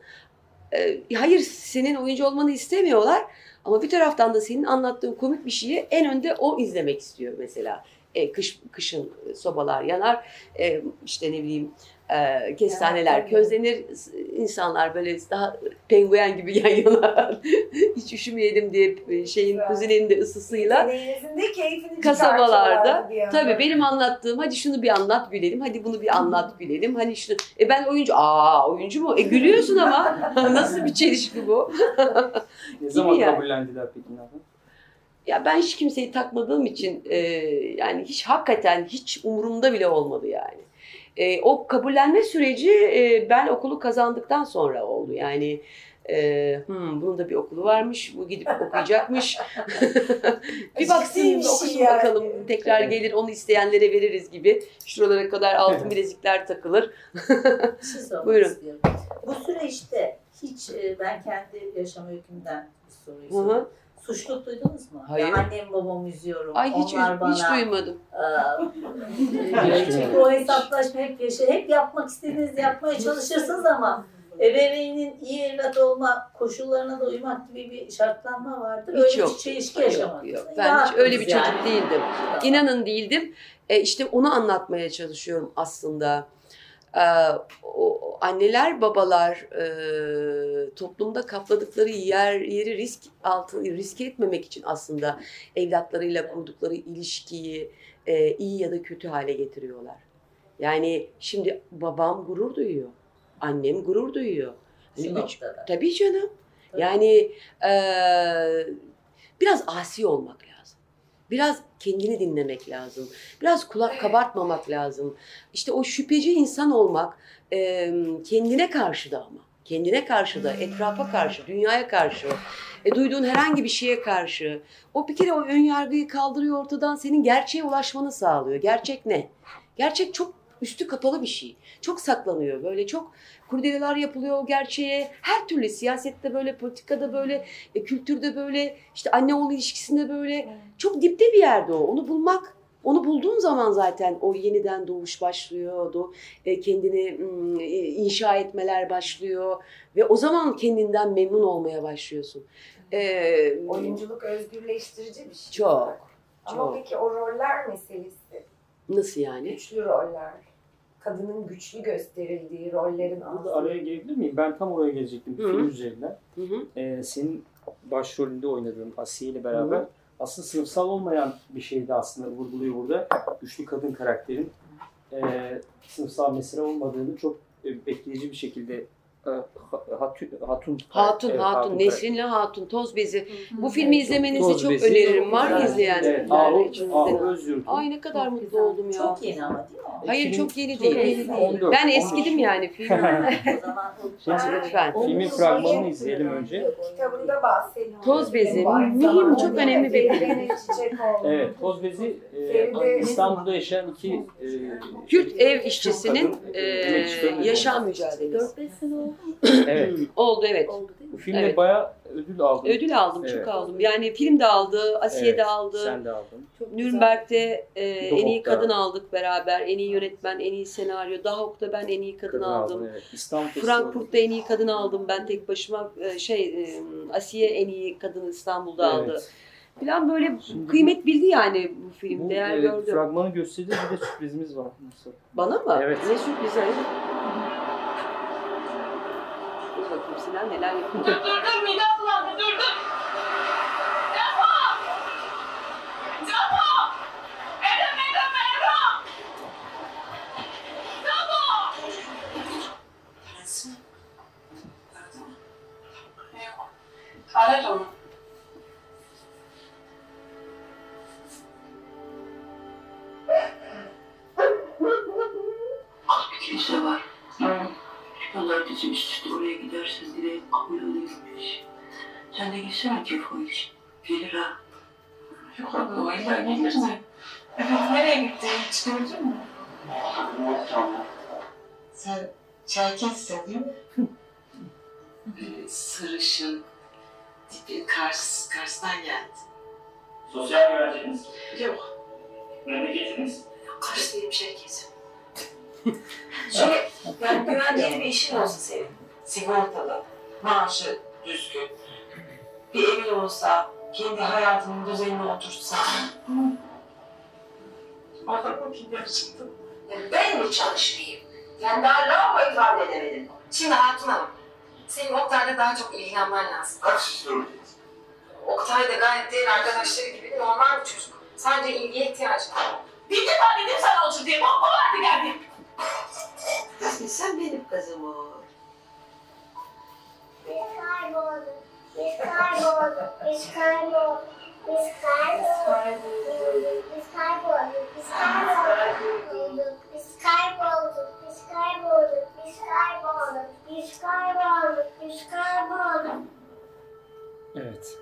E, hayır senin oyuncu olmanı istemiyorlar. Ama bir taraftan da senin anlattığın komik bir şeyi en önde o izlemek istiyor mesela. E, kış kışın sobalar yanar, e, işte ne bileyim e, kestaneler Evet, közlenir, insanlar böyle daha penguen gibi yan yana hiç üşümeyelim diye e, şeyin kuzinenin de ısısıyla kasabalarda. tabii benim anlattığım hadi şunu bir anlat gülelim hadi bunu bir anlat gülelim. Hani şunu e ben oyuncu aa oyuncu mu? E gülüyorsun ama. Nasıl bir çelişki bu? Ne zaman yani. kabullendiler peki? Ya ben hiç kimseyi takmadığım için e, yani hiç hakikaten hiç umurumda bile olmadı yani. E, o kabullenme süreci e, ben okulu kazandıktan sonra oldu. Yani e, hmm, bunun da bir okulu varmış, bu gidip okuyacakmış. bir baksın okusun yani. bakalım tekrar gelir onu isteyenlere veririz gibi. Şuralara kadar altın bilezikler takılır. Şey Buyurun. istiyorum. Bu süreçte hiç e, ben kendi yaşam öykümden bir soruyu. Suçluluk duydunuz mu? Hayır. Ya annem babam üzüyorum. Ay hiç, Onlar bana, hiç duymadım. Eee, çünkü o hesaplaşma hep yaşa, hep yapmak istediğinizi yapmaya çalışırsınız ama ebeveynin iyi evlat olma koşullarına da uymak gibi bir şartlanma vardır. Hiç öyle yok. bir çelişki Yok, yaşamadınız. yok. Ben hiç öyle bir Rahattınız çocuk değildim. Tamam. İnanın değildim. E, işte onu anlatmaya çalışıyorum aslında. E, o, anneler, babalar e, toplumda kapladıkları yer yeri risk altı riske etmemek için aslında evlatlarıyla kurdukları ilişkiyi e, iyi ya da kötü hale getiriyorlar. Yani şimdi babam gurur duyuyor. Annem gurur duyuyor. Hani üç-. Tabii canım. Tabii. Yani eee, biraz asi olmak lazım. Biraz kendini dinlemek lazım. Biraz kulak kabartmamak lazım. İşte o şüpheci insan olmak eee, kendine karşı da ama. Kendine karşı da, etrafa karşı, dünyaya karşı, e, duyduğun herhangi bir şeye karşı. O bir kere o ön yargıyı kaldırıyor ortadan, senin gerçeğe ulaşmanı sağlıyor. Gerçek ne? Gerçek çok üstü kapalı bir şey. Çok saklanıyor. Böyle çok kurdeleler yapılıyor o gerçeğe. Her türlü siyasette böyle, politikada böyle, e, kültürde böyle, işte anne oğul ilişkisinde böyle. Çok dipte bir yerde o. Onu bulmak, onu bulduğun zaman zaten o yeniden doğuş başlıyor. Do, e, kendini e, inşa etmeler başlıyor. Ve o zaman kendinden memnun olmaya başlıyorsun. E, Oyunculuk özgürleştirici bir şey. Çok, Ama çok. peki o roller meselesi. Nasıl yani? Güçlü roller. Kadının güçlü gösterildiği rollerin aslında. araya girebilir miyim? Ben tam oraya gelecektim bir Hı hı. film üzerinden. Hı hı. Ee, senin başrolünde oynadığın Asiye ile beraber Hı hı. aslında sınıfsal olmayan bir şeydi aslında vurguluyor burada. Güçlü kadın karakterin e, sınıfsal mesele olmadığını çok e, etkileyici bir şekilde Hatun, Hatun. Hatun, Evet, Hatun. Nesrinli Hatun, Toz Bezi. Bu filmi izlemenizi Toz çok Bezi. öneririm. Var Evet, izleyenler Evet, Özyurt. Ay ne kadar Çok mutlu güzel. oldum ya. Çok yeni ama değil mi? Hayır çok yeni çok değil. değil. 14, Ben 15. eskidim yani film. O zaman Lütfen. Filmin fragmanını izleyelim önce. Kitabında bahsediyor. Toz bezi. Mühim, çok önemli bir film. Evet, Toz Bezi e, İstanbul'da yaşayan iki e, Kürt ev Kürt işçisinin e, yaşam mücadelesi. 4-5 sene oldu? Evet, Oldu evet. Oldu değil mi? bu filmde Evet. bayağı ödül aldı. Ödül aldım, Evet. çok aldım. Yani film de aldı, Asiye Evet, de aldı. Sen de aldın. Çok. Nürnberg'de e, en iyi kadın aldık beraber. En iyi yönetmen, en iyi senaryo. Dahok'ta ben en iyi kadın, Kadın aldım. aldın, evet. İstanbul Frankfurt'ta en iyi kadın aldım. Ben tek başıma e, şey e, Asiye en iyi kadın İstanbul'da aldı. Evet. Falan böyle Şimdi kıymet bildi yani bu film. Bu Değer e, gördü. fragmanı göstereceğiz bir de sürprizimiz var. Nasıl? Bana mı? Evet. Ne sürpriz hepsinden neler yapıldı? Dur dur dur midem bulandı dur dur. Defa! Defa! Edem edem edem! Defa! Kendisi mi? Aradı mı? Aradı onu. Всякий будешь. Вера. Выходной, да, наверное. Efendim nereye gittiğini hiç gördün mü? Yok tamam. Sen Çerkessin değil mi? Ee, sarışın tipi Kars, Kars'tan geldi. Sosyal güvenceniz? Yok. Memleketiniz? Kars değilim Çerkesim. Şey, yani güvendiğin bir işin olsa senin. Sigortalı, maaşı düzgün, bir evin olsa, kendi hayatının düzenine oturtsan. Adamı ki gerçekten. Yani ben mi çalışmayayım? Yani daha lavaboyu ifade edemedim. Şimdi Hatun Hanım, senin Oktay'la daha çok ilgilenmen lazım. kaç sorumlusunuz? Oktay da gayet diğer arkadaşları gibi normal bir çocuk. Sadece ilgiye ihtiyacı var. Bir defa dedim sana otur diye. Bak o vardı geldi. Sen benim kızım o. Biz kaybolduk. Biz kaybolduk. Biz kaybolduk. Biz kaybolduk. Biz kaybolduk. Biz kaybolduk. Biz kaybolduk. Biz kaybolduk. Biz kaybolduk. Biz kaybolduk. Biz kaybolduk. Evet.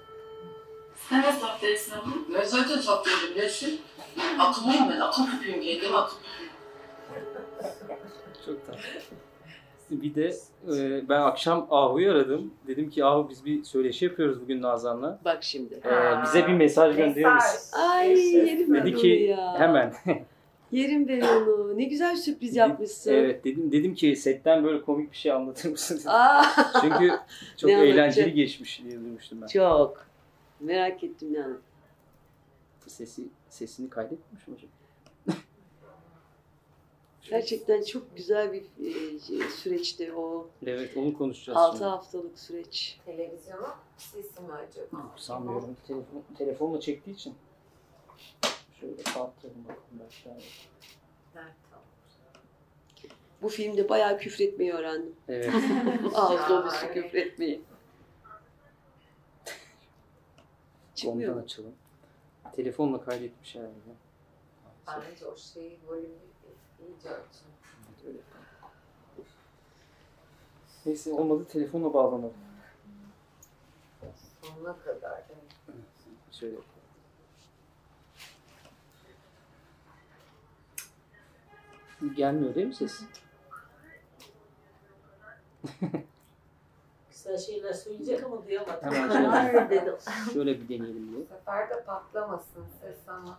Abdestin abla? Ben zaten sapıyordum Nesin. Akıllıyım ben. Akıl küpüyüm kendim akıl Çok tatlı. Bir de e, ben akşam Ahu'yu aradım. Dedim ki Ahu biz bir söyleşi yapıyoruz bugün Nazan'la. Bak şimdi. E, bize bir mesaj gönderir misin? Ay yerim ben Dedi onu ki ya. hemen. Yerim ben onu. Ne güzel sürpriz yapmışsın. evet dedim dedim ki setten böyle komik bir şey anlatır mısın? dedim. Aa, Çünkü çok Ne anlatacak? eğlenceli geçmiş diye duymuştum ben. çok. Merak ettim yani. Sesi sesini kaydetmiş mi hocam? Gerçekten çok güzel bir e, süreçti o. Evet onu konuşacağız 6 şimdi. haftalık süreç. Televizyona sesi mi acaba? Sanmıyorum. Telefon, telefonla çektiği için. Şöyle kaldıralım bakalım belki. Evet, tamam. Bu filmde bayağı küfretmeyi öğrendim. Evet. Ağız dolusu küfretmeyi. Çıkmıyor Ondan açalım. Telefonla kaydetmiş herhalde. Bence o şeyi volümü Neyse olmadı telefonla bağlanalım. Sonuna kadar. evet. Şöyle yapalım. Gelmiyor değil mi ses? Güzel şeyler söyleyecek ama duyamadım. Hemen şöyle. Dedim. Şöyle bir deneyelim Bu diye. sefer de patlamasın ses ama.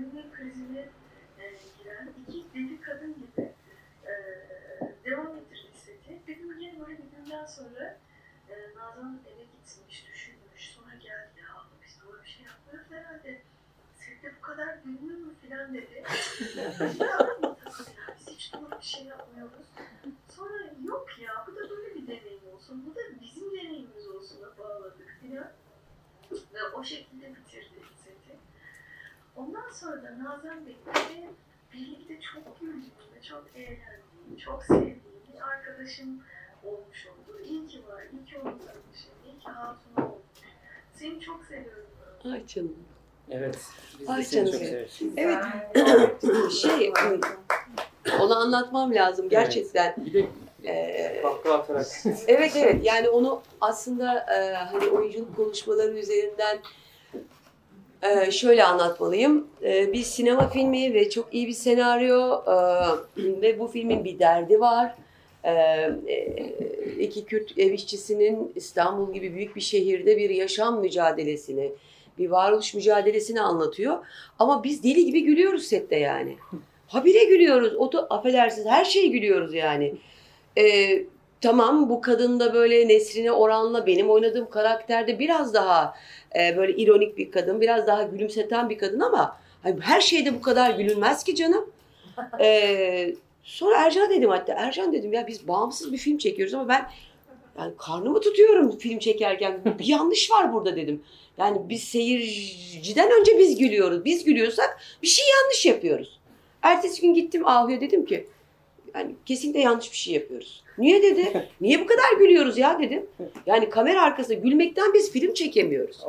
gülme krizine e, giren iki deli kadın gibi e, devam. Bir gün yine böyle bir günden sonra e, Nazan eve gitmiş, düşünmüş. Sonra geldi ya biz doğru bir şey yapmıyoruz herhalde. Sette bu kadar gülünür mü filan dedi. Biz hiç doğru bir şey yapmıyoruz. Sonra yok ya bu da böyle bir deneyim olsun. Bu da bizim deneyimimiz olsun'a bağladık filan. Ve o şekilde bitirdi seti. Ondan sonra da Nazan Bey'le birlikte çok güldüğüm ve çok eğlendiğim, çok sevdiğim bir arkadaşım olmuş oldu. İyi ki var, iyi ki onu tanımışım, iyi ki hatun olmuş. Seni çok seviyorum. Ay canım. Evet. Biz de Ay seni canım çok severiz. Evet. şey, onu anlatmam lazım gerçekten. Bir de Ee, kahkaha atarak. evet evet yani onu aslında e, hani oyunculuk konuşmaları üzerinden e, şöyle anlatmalıyım. E, bir sinema filmi ve çok iyi bir senaryo e, ve bu filmin bir derdi var. E, e, iki Kürt ev işçisinin İstanbul gibi büyük bir şehirde bir yaşam mücadelesini, bir varoluş mücadelesini anlatıyor. Ama biz deli gibi gülüyoruz sette yani. Habire gülüyoruz. O da affedersiniz her şeye gülüyoruz yani. Ee, tamam bu kadın da böyle Nesrin'e oranla benim oynadığım karakterde biraz daha e, böyle ironik bir kadın, biraz daha gülümseten bir kadın ama hani her şeyde bu kadar gülünmez ki canım. Ee, sonra Ercan dedim hatta Ercan dedim ya biz bağımsız bir film çekiyoruz ama ben yani karnımı tutuyorum film çekerken bir yanlış var burada dedim. Yani biz seyirciden önce biz gülüyoruz. Biz gülüyorsak bir şey yanlış yapıyoruz. Ertesi gün gittim Ahu'ya dedim ki yani kesinlikle yanlış bir şey yapıyoruz. Niye dedi? Niye bu kadar gülüyoruz ya dedim. Yani kamera arkasında gülmekten biz film çekemiyoruz.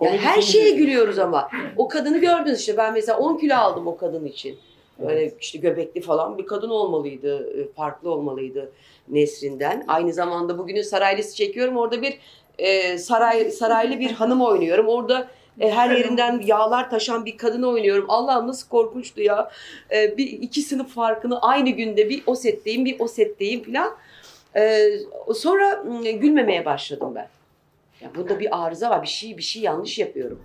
Yani her şeye gülüyoruz ama. O kadını gördünüz işte ben mesela 10 kilo aldım o kadın için. Böyle işte göbekli falan bir kadın olmalıydı. e, Farklı olmalıydı Nesrin'den. Aynı zamanda bugünün saraylısı çekiyorum. Orada bir e, saray saraylı bir hanım oynuyorum. Orada e, her yerinden yağlar taşan bir kadını oynuyorum. Allah'ım nasıl korkunçtu ya. E, bir iki sınıf farkını aynı günde bir o setteyim bir o setteyim falan. E, sonra gülmemeye başladım ben. Ya bunda bir arıza var. Bir şey bir şey yanlış yapıyorum.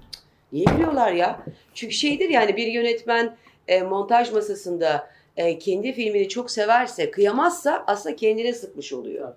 Niye gülüyorlar ya? Çünkü şeydir yani bir yönetmen e, montaj masasında e, kendi filmini çok severse, kıyamazsa aslında kendine sıkmış oluyor.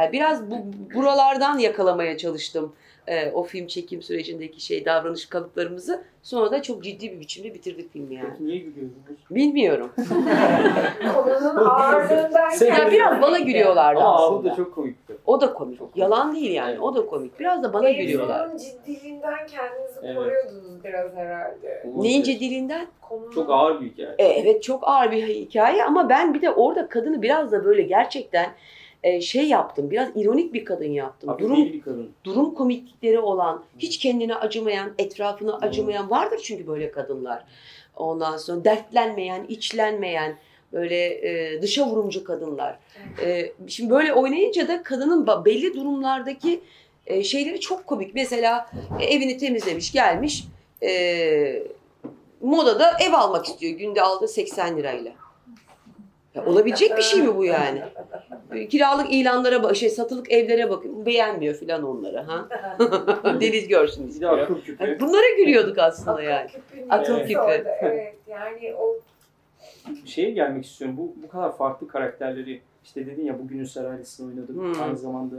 Yani biraz bu buralardan yakalamaya çalıştım e, o film çekim sürecindeki şey davranış kalıplarımızı. Sonra da çok ciddi bir biçimde bitirdik filmi yani. Peki niye gülüyorsunuz? Bilmiyorum. Konunun ağırlığından Sen- ya biraz bana gülüyorlardı Ama aslında. Ahu da çok komikti. O da komik. Yalan değil yani. O da komik. Biraz da bana gülüyorlar. Mevzunun ciddiliğinden kendinizi Evet. koruyordunuz biraz herhalde. Neyin ciddiliğinden? Konunun Çok ağır bir hikaye. E, evet çok ağır bir hikaye ama ben bir de orada kadını biraz da böyle gerçekten e, şey yaptım. Biraz ironik bir kadın yaptım. Hafif Durum bir kadın. durum komiklikleri olan, hiç kendine acımayan, etrafına acımayan vardır çünkü böyle kadınlar. Ondan sonra dertlenmeyen, içlenmeyen, böyle e, dışa vurumcu kadınlar. E, şimdi böyle oynayınca da kadının belli durumlardaki e, şeyleri çok komik. Mesela e, evini temizlemiş, gelmiş, e, modada ev almak istiyor. Günde aldığı 80 lirayla. Ya olabilecek bir şey mi bu yani? Kiralık ilanlara, bak- şey satılık evlere bakın. Beğenmiyor filan onları. Ha? Deniz görsün istiyor. akıl küpü. Yani bunlara gülüyorduk aslında akıl yani. küpü Akıl neyse küpü. orada, Evet yani o Bir şeye gelmek istiyorum. Bu bu kadar farklı karakterleri işte dedin ya bugünün Saraylısı'nı oynadım. Hmm. Aynı zamanda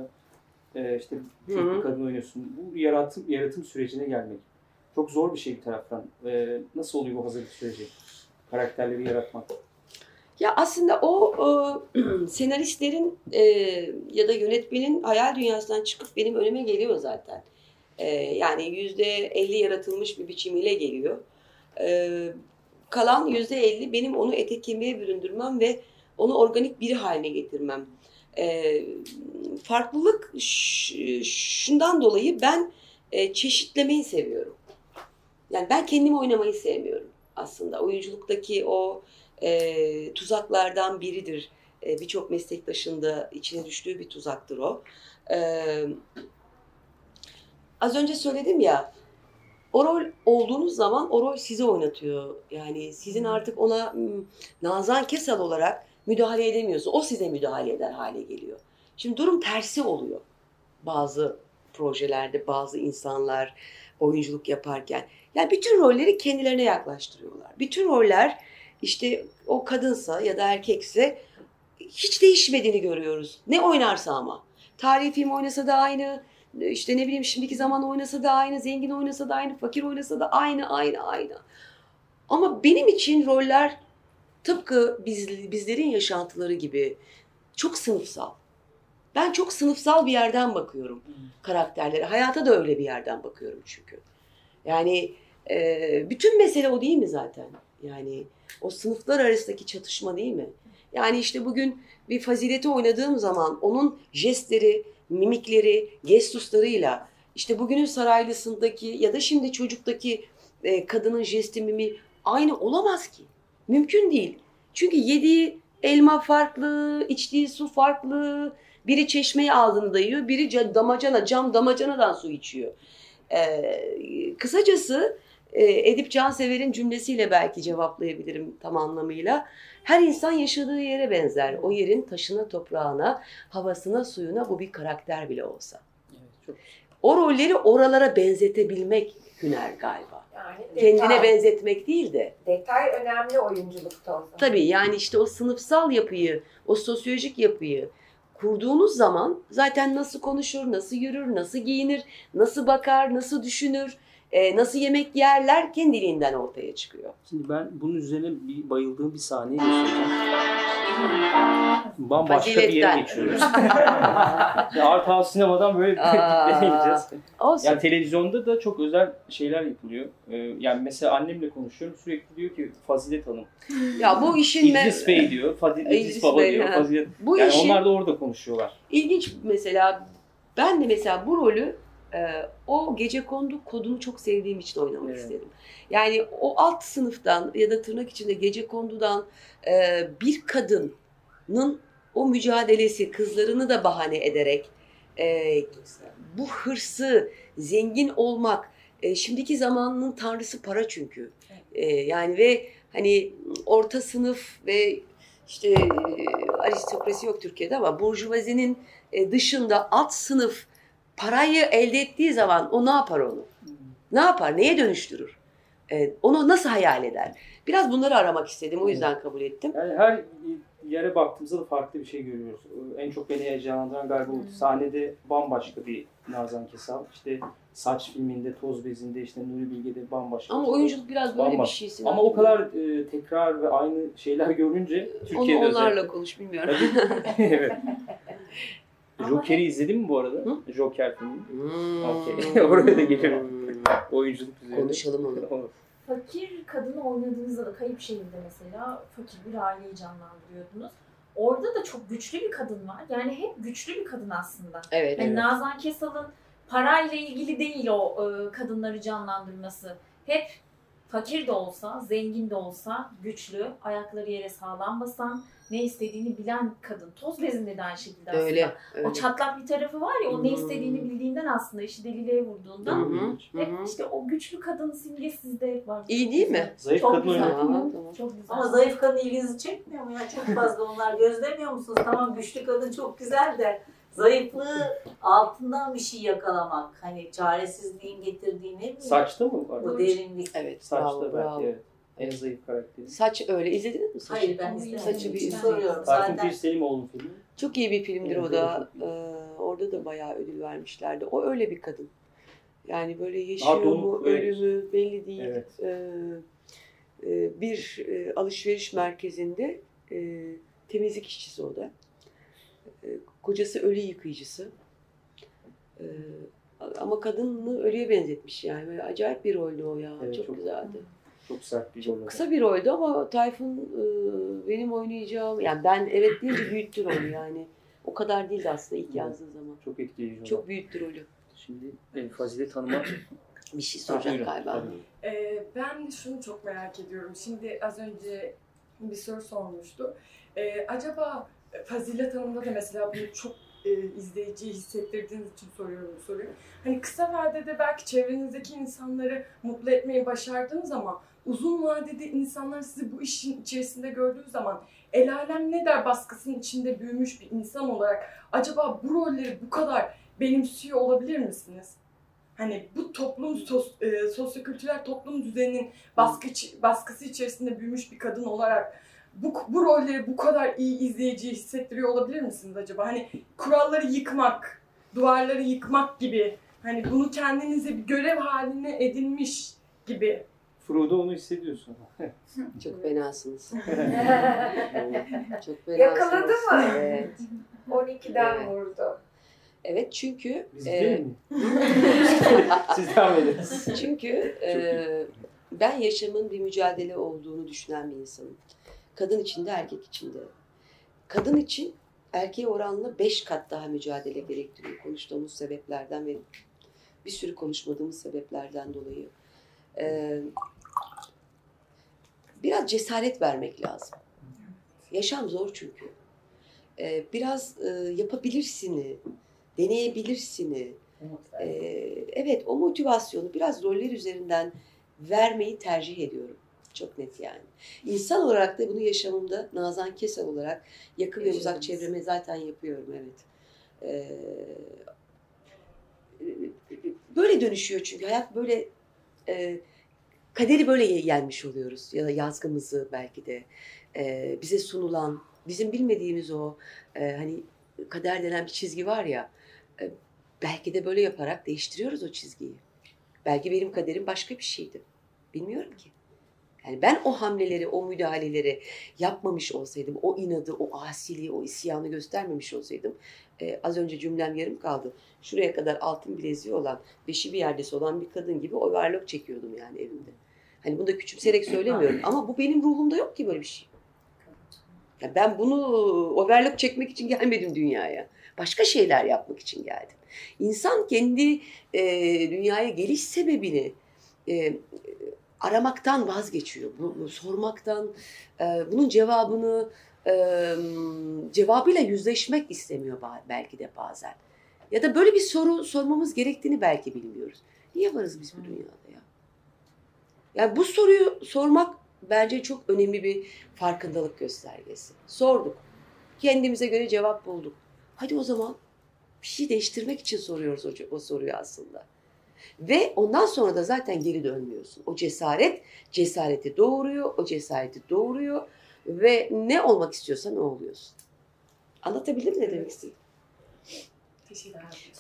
e, işte bir kadın oynuyorsun. Bu yaratım yaratım sürecine gelmek çok zor bir şey bir taraftan. E, nasıl oluyor bu hazırlık süreci? Karakterleri yaratmak. Ya aslında o e, senaristlerin e, ya da yönetmenin hayal dünyasından çıkıp benim önüme geliyor zaten. E, yani yüzde elli yaratılmış bir biçimiyle geliyor. E, kalan yüzde elli benim onu ete kemiğe büründürmem ve onu organik biri haline getirmem. E, farklılık şundan dolayı ben e, çeşitlemeyi seviyorum. Yani ben kendimi oynamayı sevmiyorum aslında. Oyunculuktaki o e, tuzaklardan biridir. E, Birçok meslektaşın da içine düştüğü bir tuzaktır o. E, az önce söyledim ya, o rol olduğunuz zaman o rol sizi oynatıyor. Yani sizin artık ona hmm, Nazan Kesal olarak müdahale edemiyorsunuz. O size müdahale eder hale geliyor. Şimdi durum tersi oluyor. Bazı projelerde bazı insanlar oyunculuk yaparken. Yani bütün rolleri kendilerine yaklaştırıyorlar. Bütün roller işte o kadınsa ya da erkekse hiç değişmediğini görüyoruz. Ne oynarsa ama. Tarihi film oynasa da aynı, işte ne bileyim şimdiki zaman oynasa da aynı, zengin oynasa da aynı, fakir oynasa da aynı, aynı, aynı. Ama benim için roller tıpkı biz, bizlerin yaşantıları gibi çok sınıfsal. Ben çok sınıfsal bir yerden bakıyorum karakterlere. Hayata da öyle bir yerden bakıyorum çünkü. Yani e, bütün mesele o değil mi zaten? Yani o sınıflar arasındaki çatışma değil mi? Yani işte bugün bir fazileti oynadığım zaman onun jestleri, mimikleri, gestuslarıyla işte bugünün saraylısındaki ya da şimdi çocuktaki e, kadının jesti mimi aynı olamaz ki. Mümkün değil. Çünkü yediği elma farklı, içtiği su farklı. Biri çeşmeyi ağzına dayıyor, biri damacana, cam damacanadan su içiyor. Ee, kısacası Edip Cansever'in cümlesiyle belki cevaplayabilirim tam anlamıyla. Her insan yaşadığı yere benzer. O yerin taşına, toprağına, havasına, suyuna bu bir karakter bile olsa. O rolleri oralara benzetebilmek hüner galiba. Yani Kendine detay- benzetmek değil de. Detay önemli oyunculukta o. Tabii yani işte o sınıfsal yapıyı, o sosyolojik yapıyı kurduğunuz zaman zaten nasıl konuşur, nasıl yürür, nasıl giyinir, nasıl bakar, nasıl düşünür, e, nasıl yemek yerler kendiliğinden ortaya çıkıyor. Şimdi ben bunun üzerine bir bayıldığım bir sahneyi göstereceğim. Bambaşka bir yere Faziletten. geçiyoruz. ya Art House sinemadan böyle gideceğiz. olsun. Yani televizyonda da çok özel şeyler yapılıyor. Ee, yani mesela annemle konuşuyorum sürekli diyor ki Fazilet Hanım. Ya bu işin İdris Bey diyor, İdris, İdris Baba Bey, diyor, ha. Fazilet. Bu yani işin- onlar da orada konuşuyorlar. İlginç mesela ben de mesela bu rolü e, o gece kondu kodunu çok sevdiğim için oynamak Evet. istedim. Yani o alt sınıftan ya da tırnak içinde gece kondudan e, bir kadının o mücadelesi kızlarını da bahane ederek e, bu hırsı zengin olmak e, şimdiki zamanın tanrısı para çünkü. E, yani ve hani orta sınıf ve işte e, aristokrasi yok Türkiye'de ama burjuvazinin e, dışında alt sınıf parayı elde ettiği zaman o ne yapar onu? Ne yapar? Neye dönüştürür? E, onu nasıl hayal eder? Biraz bunları aramak istedim. O yüzden kabul ettim. Yani her yere baktığımızda da farklı bir şey görüyoruz. En çok beni heyecanlandıran galiba o sahnede bambaşka bir Nazan Kesal. İşte saç filminde, toz bezinde, işte Nuri Bilge'de bambaşka. Ama bir şey. oyunculuk biraz böyle bir Bambaşka. şey. Sinan. Ama o kadar e, tekrar ve aynı şeyler görünce Onu Türkiye'de onlarla özellikle. konuş bilmiyorum. Evet. Joker'i izledin mi bu arada? Joker filmi. Hmm. Okey. Oraya da geliyorum. Oyunculuk üzerine. Konuşalım onu. Fakir kadını oynadığınızda da Kayıp Şehir'de mesela fakir bir aileyi canlandırıyordunuz. Orada da çok güçlü bir kadın var. Yani hep güçlü bir kadın aslında. Evet, Yani evet. Nazan Kesal'ın parayla ilgili değil o e, kadınları canlandırması. Hep fakir de olsa, zengin de olsa güçlü, ayakları yere sağlam basan, ne istediğini bilen kadın. Toz bezinde de aynı şekilde aslında. Öyle, O öyle. çatlak bir tarafı var ya, o ne Hmm. istediğini bildiğinden aslında işi deliliğe vurduğunda. Hı hı, Hep hı hı. işte o güçlü kadın simgesi sizde hep var. İyi değil mi? Zayıf Çok kadın güzel. hı, Tamam. Çok güzel. Ama zayıf kadın ilginizi çekmiyor mu ya? Çok fazla onlar gözlemiyor musunuz? Tamam güçlü kadın çok güzel de zayıflığı altından bir şey yakalamak. Hani çaresizliğin getirdiği ne bileyim. Saçta mı var? Bu derinlik. Evet. Saçta bravo, belki bravo. evet. En zayıf karakteri. Saç öyle. İzlediniz mi saçı? Hayır ben izlemedim. Saçı bir izleyin. soruyorum. Tayfun Zaten Pirselimoğlu'nun filmi. Çok iyi bir filmdir o da. Ee, orada da bayağı ödül vermişlerdi. O öyle bir kadın. Yani böyle yaşıyor donuk, mu, evet. ölü mü belli değil. Evet. Ee, e, bir e, alışveriş merkezinde e, temizlik işçisi o da. E, kocası ölü yıkayıcısı. E, ama kadını ölüye benzetmiş yani. Böyle acayip bir roldü o ya. Evet, çok, çok- güzeldi. Çok sert bir rol. Kısa bir roldü ama Tayfun e, benim oynayacağım yani ben evet deyince büyüttü rolü yani. O kadar değildi aslında ilk yazdığı zaman. Çok etkileyici. Çok büyüttü rolü. Şimdi e, Fazilet Hanım'a bir şey soracak galiba. Ee, ben şunu çok merak ediyorum. Şimdi az önce bir soru sormuştu. Ee, acaba Fazilet Hanım'da da mesela bunu çok e, izleyiciyi hissettirdiğiniz için soruyorum bu soruyu. Hani kısa vadede belki çevrenizdeki insanları mutlu etmeyi başardığınız ama uzun vadede insanlar sizi bu işin içerisinde gördüğü zaman el alem ne der baskısının içinde büyümüş bir insan olarak acaba bu rolleri bu kadar benimsiyor olabilir misiniz? hani bu toplum sos, e, sosyokültürel toplum düzeninin baskı baskısı içerisinde büyümüş bir kadın olarak bu, bu rolleri bu kadar iyi izleyici hissettiriyor olabilir misiniz acaba? Hani kuralları yıkmak, duvarları yıkmak gibi hani bunu kendinize bir görev haline edinmiş gibi. Frodo onu hissediyorsun. Çok fenasınız. Çok fenasınız. Yakaladı mı? Evet. 12'den Evet. vurdu. Evet çünkü Biz e, değil mi? Siz devam edin. Çünkü e, ben yaşamın bir mücadele olduğunu düşünen bir insanım. Kadın için de erkek için de. Kadın için erkeğe oranla beş kat daha mücadele gerektiriyor konuştuğumuz sebeplerden ve bir sürü konuşmadığımız sebeplerden dolayı. E, biraz cesaret vermek lazım. Yaşam zor çünkü. E, biraz e, yapabilirsini, deneyebilirsini, ee, evet o motivasyonu biraz roller üzerinden vermeyi tercih ediyorum. Çok net yani. İnsan olarak da bunu yaşamımda Nazan Kesal olarak yakın ve uzak çevreme zaten yapıyorum evet. Ee, böyle dönüşüyor çünkü hayat böyle e, kaderi böyle yenmiş oluyoruz ya da yazgımızı belki de e, bize sunulan bizim bilmediğimiz o e, hani kader denen bir çizgi var ya e, belki de böyle yaparak değiştiriyoruz o çizgiyi. Belki benim kaderim başka bir şeydi. Bilmiyorum ki. Yani ben o hamleleri, o müdahaleleri yapmamış olsaydım, o inadı, o asiliği, o isyanı göstermemiş olsaydım, e, az önce cümlem yarım kaldı. Şuraya kadar altın bileziği olan, beşi bir yerdesi olan bir kadın gibi overlock çekiyordum yani evimde. Hani bunu da küçümseyerek söylemiyorum ama bu benim ruhumda yok ki böyle bir şey. Ya ben bunu overlock çekmek için gelmedim dünyaya. Başka şeyler yapmak için geldim. İnsan kendi e, dünyaya geliş sebebini e, aramaktan vazgeçiyor. Bu, bu sormaktan, e, bunun cevabını e, cevabıyla yüzleşmek istemiyor belki de bazen. Ya da böyle bir soru sormamız gerektiğini belki bilmiyoruz. Niye varız biz bu dünyada ya? Yani bu soruyu sormak bence çok önemli bir farkındalık göstergesi. Sorduk. Kendimize göre cevap bulduk. Hadi o zaman bir şey değiştirmek için soruyoruz o, o soruyu aslında. Ve ondan sonra da zaten geri dönmüyorsun. O cesaret cesareti doğuruyor, o cesareti doğuruyor ve ne olmak istiyorsan o oluyorsun. Anlatabildim mi ne demek istediğimi?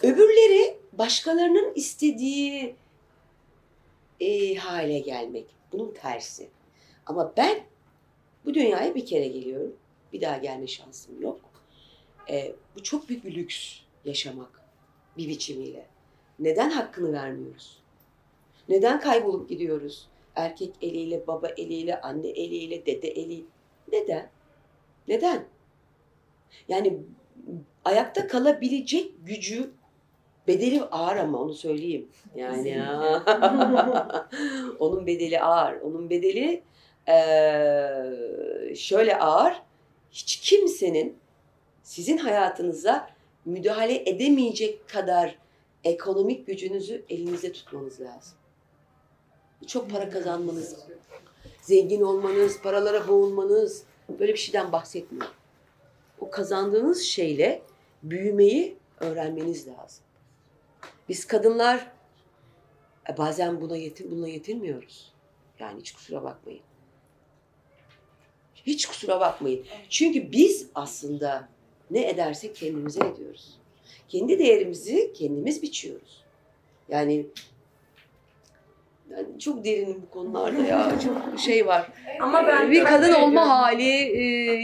Öbürleri başkalarının istediği e, hale gelmek. Bunun tersi. Ama ben bu dünyaya bir kere geliyorum. Bir daha gelme şansım yok. E, bu çok büyük bir lüks yaşamak bir biçimiyle. Neden hakkını vermiyoruz? Neden kaybolup gidiyoruz? Erkek eliyle, baba eliyle, anne eliyle, dede eli. Neden? Neden? Yani ayakta kalabilecek gücü bedeli ağır ama onu söyleyeyim. Yani ya. onun bedeli ağır. Onun bedeli eee, şöyle ağır. Hiç kimsenin sizin hayatınıza müdahale edemeyecek kadar ekonomik gücünüzü elinizde tutmanız lazım. Çok para kazanmanız, zengin olmanız, paralara boğulmanız böyle bir şeyden bahsetmiyorum. O kazandığınız şeyle büyümeyi öğrenmeniz lazım. Biz kadınlar e, bazen buna yetin, bununla yetinmiyoruz. Yani hiç kusura bakmayın. Hiç kusura bakmayın. Çünkü biz aslında ne edersek kendimize ediyoruz. Kendi değerimizi kendimiz biçiyoruz. Yani, yani çok derinim bu konularda ya. Çok şey var. Ama ben bir kadın takdir olma hali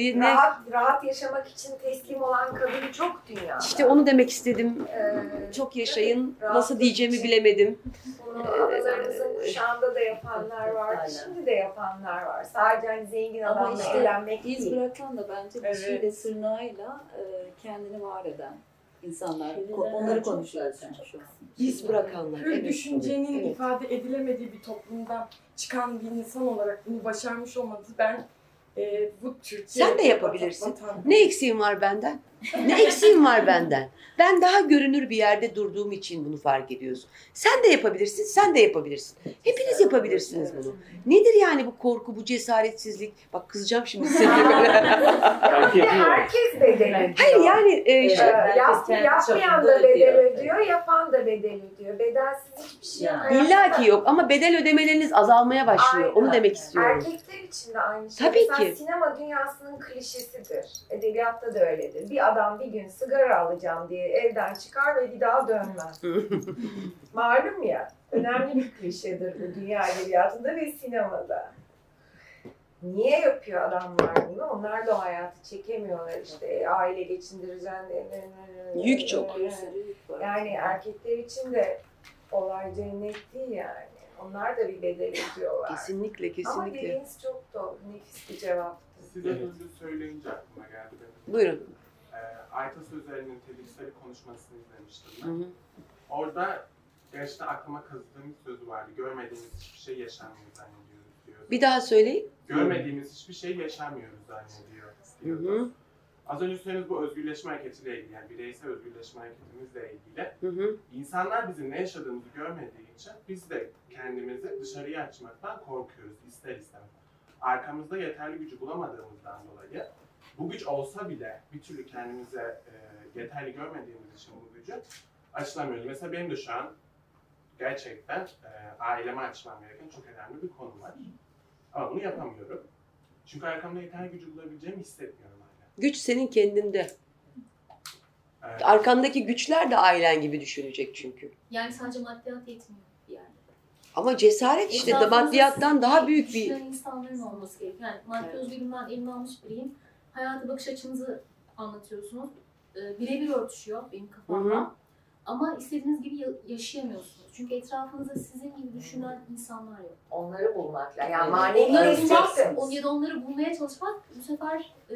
e, ne? Rahat, rahat yaşamak için teslim olan kadın çok dünyada. İşte onu demek istedim. Ee, Çok yaşayın. rahatlık Nasıl diyeceğimi için. bilemedim. Bunu analarımızın kuşağında da yapanlar var, şimdi de yapanlar var. Sadece hani zengin Ama adamla işte evlenmek iz değil. bırakan da bence Evet. dişiyle tırnağıyla e, kendini var eden insanlar. Ko- Onları konuşuyoruz zaten. şu an. İz bırakanlar. Hür Evet. düşüncenin Evet. ifade edilemediği bir toplumdan çıkan bir insan olarak bunu başarmış olmanız ben e, bu Türkiye Sen de yapabilirsin. vatan- Ne eksiğin var benden? Ne eksiğim var benden? Ben daha görünür bir yerde durduğum için bunu fark ediyorsun. Sen de yapabilirsin, sen de yapabilirsin. Hepiniz yapabilirsiniz bunu. Nedir yani bu korku, bu cesaretsizlik? Bak kızacağım şimdi size. Herkes bedel ödüyor. Hayır yani e, işte- yap, yapmayan da bedel ödüyor, yapan da bedel ödüyor. Bedelsiz hiçbir şey yok. İlla ki yok ama bedel ödemeleriniz azalmaya başlıyor. Onu demek istiyorum. Erkekler için de aynı şey. Tabii Mesela ki. sinema dünyasının klişesidir. Edebiyatta da öyledir. Bir adam bir gün sigara alacağım diye evden çıkar ve bir daha dönmez. Malum ya. Önemli bir klişedir bu dünya edebiyatında ve sinemada. Niye yapıyor adamlar bunu? Onlar da o hayatı çekemiyorlar işte. Aile geçindireceğim. Yük çok. Yani erkekler için de olay cennet değil yani. Onlar da bir bedel ödüyorlar. Kesinlikle, Ama kesinlikle. dediğiniz çok doğru. Nefis bir cevaptı. Siz az önce söyleyince aklıma geldi benim. Buyurun. Ee, Ayta Sözer'in TEDx'te bir konuşmasını izlemiştim ben. Hı hı. Orada gerçekten aklıma kazıdığım bir sözü vardı. Görmediğimiz hiçbir şey yaşanmıyor zannediyoruz diyor. Bir daha söyleyin. Görmediğimiz hiçbir şey yaşamıyoruz zannediyor. Hı diyordu. hı. Az önce söylediğiniz bu özgürleşme hareketiyle ilgili, yani bireysel özgürleşme hareketimizle ilgili. Hı hı. İnsanlar bizim ne yaşadığımızı görmediği için biz de kendimizi dışarıya açmaktan korkuyoruz ister istemez. Arkamızda yeterli gücü bulamadığımızdan dolayı bu güç olsa bile bir türlü kendimize e, yeterli görmediğimiz için bu gücü açılamıyoruz. Mesela benim de şu an gerçekten e, aileme açmam gereken çok önemli bir konu var. Ama bunu yapamıyorum. Çünkü arkamda yeterli gücü bulabileceğimi hissetmiyorum hala. Güç senin kendinde. Evet. Arkandaki güçler de ailen gibi düşünecek çünkü. Yani sadece maddiyat yetmiyor bir yerde. Ama cesaret işte Etrafınızda maddiyattan daha büyük bir... insanların olması gerekiyor. Yani maddi özgürlüğümden elime almış biriyim. Hayata bakış açınızı anlatıyorsunuz. Ee, birebir örtüşüyor benim. Hı hı. Ama istediğiniz gibi ya- yaşayamıyorsunuz. Çünkü etrafınızda sizin gibi düşünen insanlar yok. Onları bulmak lazım. Yani manevi onları bulmak, on- ya da onları bulmaya çalışmak bu sefer e,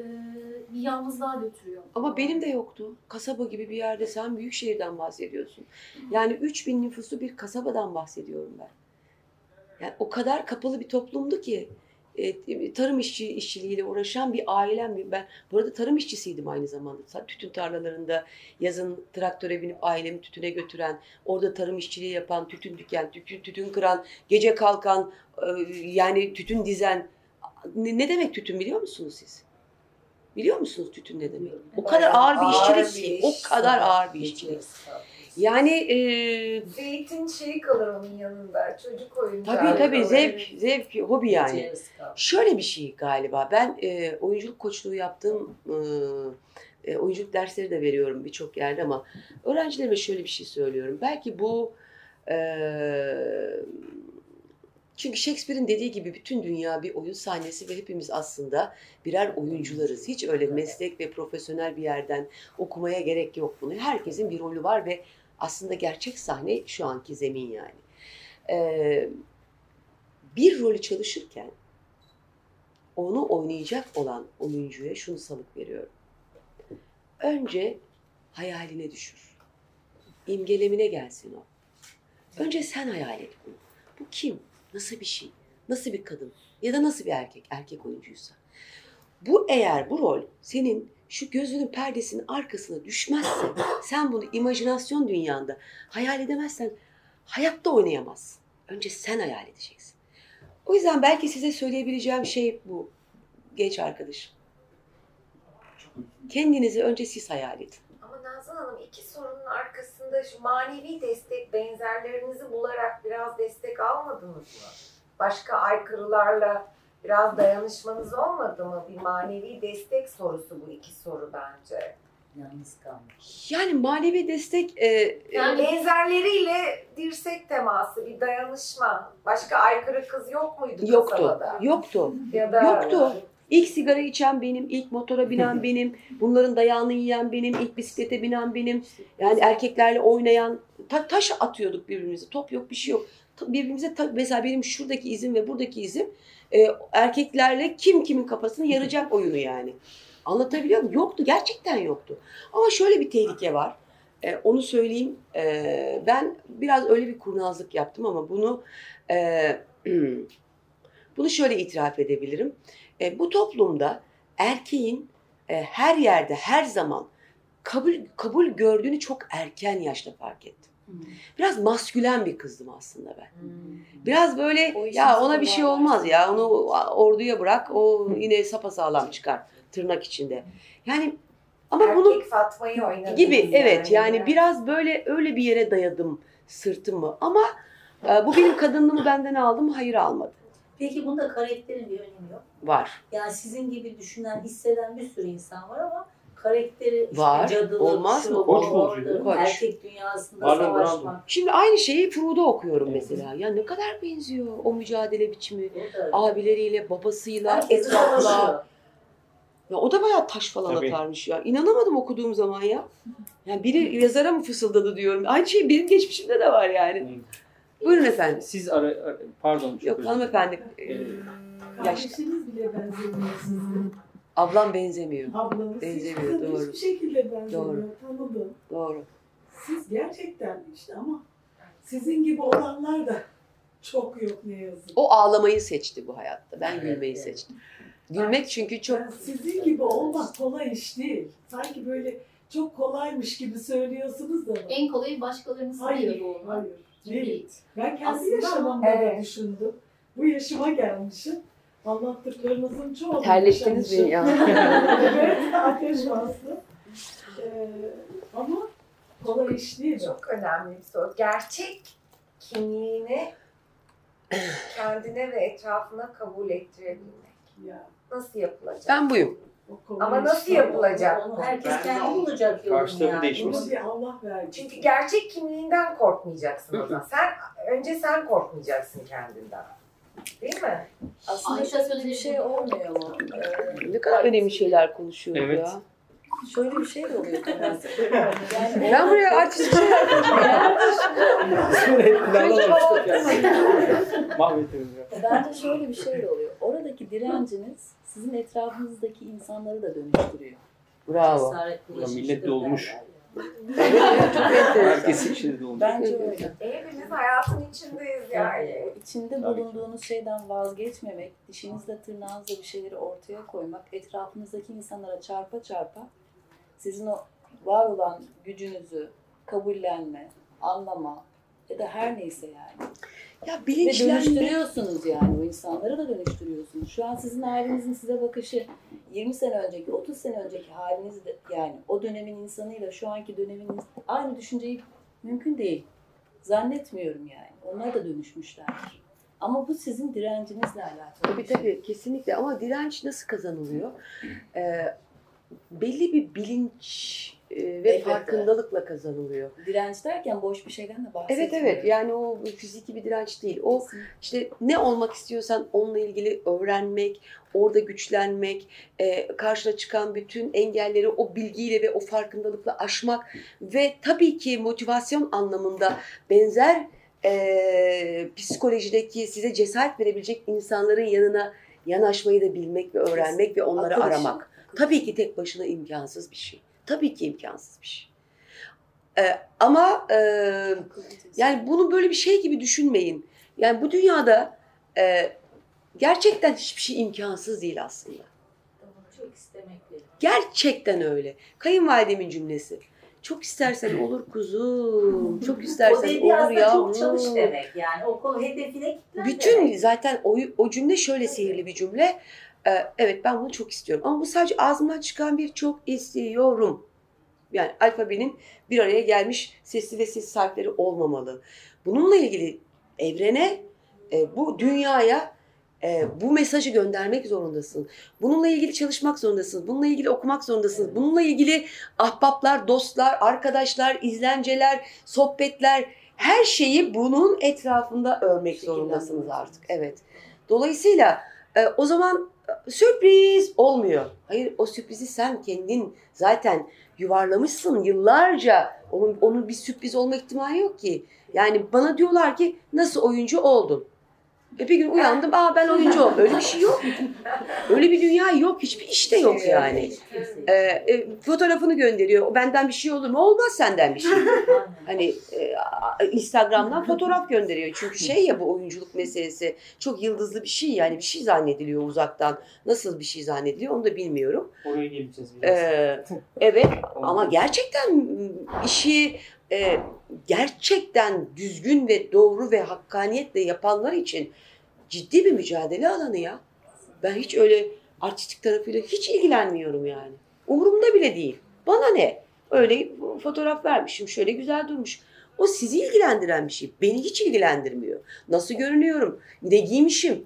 bir yalnızlığa götürüyor. Ama benim de yoktu. Kasaba gibi bir yerde sen büyük şehirden bahsediyorsun. Yani 3000 nüfuslu bir kasabadan bahsediyorum ben. Yani o kadar kapalı bir toplumdu ki tarım işçi işçiliğiyle uğraşan bir ailem ben bu arada tarım işçisiydim aynı zamanda. Tütün tarlalarında yazın traktöre binip ailemi tütüne götüren, orada tarım işçiliği yapan, tütün diken, tütün, tütün kıran, gece kalkan, e, yani tütün dizen. Ne, demek tütün biliyor musunuz siz? Biliyor musunuz tütün ne demek? O kadar ağır bir ağır işçilik bir ki. O iş. kadar ağır bir işçilik. Yani e, Zeytin şeyi kalır onun yanında. Çocuk oyuncağı. tabii tabii zevk, zevk, hobi yani. Şöyle bir şey galiba. Ben e, oyunculuk koçluğu yaptım. E, e, oyunculuk dersleri de veriyorum birçok yerde ama öğrencilerime şöyle bir şey söylüyorum. Belki bu e, çünkü Shakespeare'in dediği gibi bütün dünya bir oyun sahnesi ve hepimiz aslında birer oyuncularız. Hiç öyle meslek ve profesyonel bir yerden okumaya gerek yok bunu. Herkesin bir rolü var ve aslında gerçek sahne şu anki zemin yani. E, bir rolü çalışırken onu oynayacak olan oyuncuya şunu salık veriyorum. Önce hayaline düşür. İmgelemine gelsin o. Önce sen hayal et bunu. Bu kim? Nasıl bir şey? Nasıl bir kadın? Ya da nasıl bir erkek? Erkek oyuncuysa. Bu eğer bu rol senin şu gözünün perdesinin arkasına düşmezse, sen bunu imajinasyon dünyanda hayal edemezsen hayatta oynayamazsın. Önce sen hayal edeceksin. O yüzden belki size söyleyebileceğim şey bu genç arkadaşım. Kendinizi önce siz hayal edin. Ama Nazan Hanım iki sorunun arkasında şu manevi destek benzerlerinizi bularak biraz destek almadınız mı? Başka aykırılarla biraz dayanışmanız olmadı mı? Bir manevi destek sorusu bu iki soru bence. Yalnız kalmış. Yani manevi destek e, Yani benzerleriyle dirsek teması, bir dayanışma. Başka aykırı kız yok muydu yoktu. kasabada? Yoktu. Ya da Yoktu. İlk sigara içen benim, ilk motora binen benim, bunların dayağını yiyen benim, ilk bisiklete binen benim. Yani erkeklerle oynayan, ta- taş atıyorduk birbirimize. Top yok, bir şey yok. Birbirimize ta- mesela benim şuradaki izim ve buradaki izim e, erkeklerle kim kimin kafasını yaracak oyunu yani. Anlatabiliyor muyum? Yoktu, gerçekten yoktu. Ama şöyle bir tehlike var. E, onu söyleyeyim. E, ben biraz öyle bir kurnazlık yaptım ama bunu e, bunu şöyle itiraf edebilirim. E, bu toplumda erkeğin e, her yerde, her zaman kabul kabul gördüğünü çok erken yaşta fark ettim. Biraz maskülen bir kızdım aslında ben. Biraz böyle O ya ona bir şey olmaz ya onu orduya bırak o yine sapasağlam çıkar tırnak içinde. Yani ama Erkek bunu Fatma'yı oynadınız gibi evet yani yani. biraz böyle öyle bir yere dayadım sırtımı ama e, bu benim kadınlığımı benden aldı mı? Hayır almadı. Peki bunda karakterin bir önemi yok. Var. Yani sizin gibi düşünen, hisseden bir sürü insan var ama karakteri işte Var. cadılık, Olmaz mı? bu, Koç orada, Koç. erkek dünyasında Marlon Brando. savaşmak. Şimdi aynı şeyi Frodo okuyorum mesela. Ya ne kadar benziyor o mücadele biçimi. Abileriyle, babasıyla, etrafla. Ya o da bayağı taş falan Tabii. atarmış ya. İnanamadım okuduğum zaman ya. Yani biri yazara mı fısıldadı diyorum. Aynı şey benim geçmişimde de var yani. Buyurun efendim. Siz ara, ara- pardon. çok Yok hanımefendi. Ee, Kardeşiniz bile benzemiyor size. Ablam benzemiyor. Ablanız Benzemiyor, hiç, doğru. hiçbir şekilde benzemiyor. Doğru. Tanıdım. Doğru. Siz gerçekten işte ama sizin gibi olanlar da çok yok ne yazık. O ağlamayı seçti bu hayatta. Ben gülmeyi seçtim. Gülmek çünkü çok... Yani sizin gibi olmak kolay iş değil. Sanki böyle çok kolaymış gibi söylüyorsunuz da. En kolayı başkalarının Hayır, gibi olmak. hayır. Değil. Ben kendi Aslında yaşamımda ama- da düşündüm. Bu yaşıma gelmişim. Anlattıklarınızın çoğunu Terlettiniz beni ya. evet, ateş bastı. Ee, ama kolay iş değil. Çok önemli bir soru. Gerçek kimliğini kendine ve etrafına kabul ettirebilmek. Ya, Nasıl yapılacak? Ben buyum. Ama nasıl yapılacak Onu herkes Ben- kendi bulacak yolunu yani. değişmesi. Bir Allah verdi. Çünkü gerçek kimliğinden korkmayacaksın o zaman. Sen önce sen korkmayacaksın kendinden. Değil mi? Aslında Ayşe şöyle bir söylediği şey olmuyor mu? Ee, Ne kadar önemli şeyler konuşuyoruz Evet. ya. şöyle bir şey de oluyor. Yani Ben buraya artistik şeyler konuşuyorum. Bence şöyle bir şey de oluyor. Oradaki direnciniz sizin etrafınızdaki insanları da dönüştürüyor. Bravo. Cesaret Ya millet de olmuş. Herkesin içinde de olmuş. Bence öyle. Hepimiz hayatın içindeyiz yani. İçinde bulunduğunuz şeyden vazgeçmemek, dişinizle tırnağınızla bir şeyleri ortaya koymak, etrafınızdaki insanlara çarpa çarpa sizin o var olan gücünüzü kabullenme, anlama ya da her neyse yani. Ya Ve bilinçlenme. dönüştürüyorsunuz yani o insanları da dönüştürüyorsunuz. Şu an sizin ailenizin size bakışı 20 sene önceki, 30 sene önceki haliniz de yani o dönemin insanıyla şu anki dönemin aynı düşünceyi mümkün değil. Zannetmiyorum yani. Onlar da dönüşmüşlerdir. Ama bu sizin direncinizle alakalı. Tabii şey. tabii kesinlikle ama direnç nasıl kazanılıyor? Ee, belli bir bilinç ve Elbette. farkındalıkla kazanılıyor. Direnç derken boş bir şeyden de Evet bahsetmiyorum. evet yani o fiziki bir direnç değil. O işte ne olmak istiyorsan onunla ilgili öğrenmek, orada güçlenmek, e, karşına çıkan bütün engelleri o bilgiyle ve o farkındalıkla aşmak ve tabii ki motivasyon anlamında benzer e, psikolojideki size cesaret verebilecek insanların yanına yanaşmayı da bilmek ve öğrenmek ve onları Akıl aramak. Tabii ki tek başına imkansız bir şey. Tabii ki imkansız bir şey. E, ama e, yani bunu böyle bir şey gibi düşünmeyin. Yani bu dünyada e, gerçekten hiçbir şey imkansız değil aslında. Çok istemekle. Gerçekten öyle. Kayınvalidemin cümlesi. Çok istersen olur kuzum. Çok istersen olur yavrum. çok çalış demek yani. O konu hedefine Bütün demek. zaten o, o cümle şöyle sihirli bir cümle. Ee, evet ben bunu çok istiyorum. Ama bu sadece ağzımdan çıkan bir çok istiyorum. Yani alfabenin bir araya gelmiş sesli ve sessiz harfleri olmamalı. Bununla ilgili evrene, e, bu dünyaya e, bu mesajı göndermek zorundasın. Bununla ilgili çalışmak zorundasın. Bununla ilgili okumak zorundasın. Bununla ilgili ahbaplar, dostlar, arkadaşlar, izlenceler, sohbetler her şeyi bunun etrafında örmek zorundasınız artık. Evet. Dolayısıyla e, o zaman e, sürpriz olmuyor. Hayır o sürprizi sen kendin zaten yuvarlamışsın yıllarca. Onun, onun bir sürpriz olma ihtimali yok ki. Yani bana diyorlar ki nasıl oyuncu oldun? E bir gün uyandım, aa ben oyuncu oldum. Öyle bir şey yok. Öyle bir dünya yok. Hiçbir işte yok yani. E, e, fotoğrafını gönderiyor. O benden bir şey olur mu? Olmaz senden bir şey. Hani e, Instagram'dan fotoğraf gönderiyor. Çünkü şey ya bu oyunculuk meselesi çok yıldızlı bir şey yani bir şey zannediliyor uzaktan. Nasıl bir şey zannediliyor onu da bilmiyorum. Oraya geleceğiz biraz. Ee, evet ama gerçekten işi e, gerçekten düzgün ve doğru ve hakkaniyetle yapanlar için ciddi bir mücadele alanı ya. Ben hiç öyle artistik tarafıyla hiç ilgilenmiyorum yani. Umurumda bile değil. Bana ne? Öyle fotoğraf vermişim şöyle güzel durmuş. O sizi ilgilendiren bir şey. Beni hiç ilgilendirmiyor. Nasıl görünüyorum? Ne giymişim?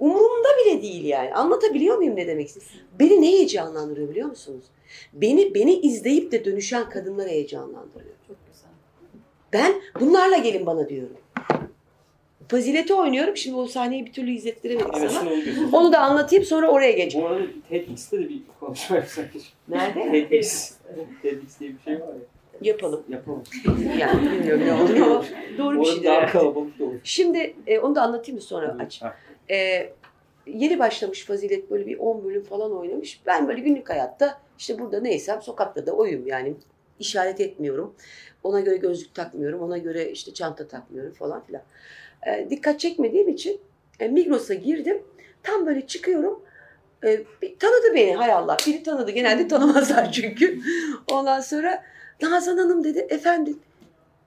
Umurumda bile değil yani. Anlatabiliyor muyum ne demek istediğimi? Beni ne heyecanlandırıyor biliyor musunuz? Beni beni izleyip de dönüşen kadınlar heyecanlandırıyor. Çok güzel. Ben bunlarla gelin bana diyorum. Fazileti oynuyorum. Şimdi o sahneyi bir türlü izlettiremedik Evet, sana. onu da anlatayım sonra oraya geçelim. Bu arada TEDx'te de bir konuşma yapsak. Nerede? TEDx. TEDx diye bir şey var ya. Yapalım. Yapalım. Yani bilmiyorum ne olur doğru bir şey. daha kalabalık da olur. Şimdi e, onu da anlatayım mı sonra aç. Ha. E, yeni başlamış Fazilet böyle bir 10 bölüm falan oynamış. Ben böyle günlük hayatta işte burada neysem sokakta da oyum yani işaret etmiyorum. Ona göre gözlük takmıyorum. Ona göre işte çanta takmıyorum falan filan. E, dikkat çekmediğim için e, Migros'a girdim. Tam böyle çıkıyorum. E, bir, tanıdı beni hay Allah. Biri tanıdı. Genelde tanımazlar çünkü. Ondan sonra Nazan Hanım dedi. Efendim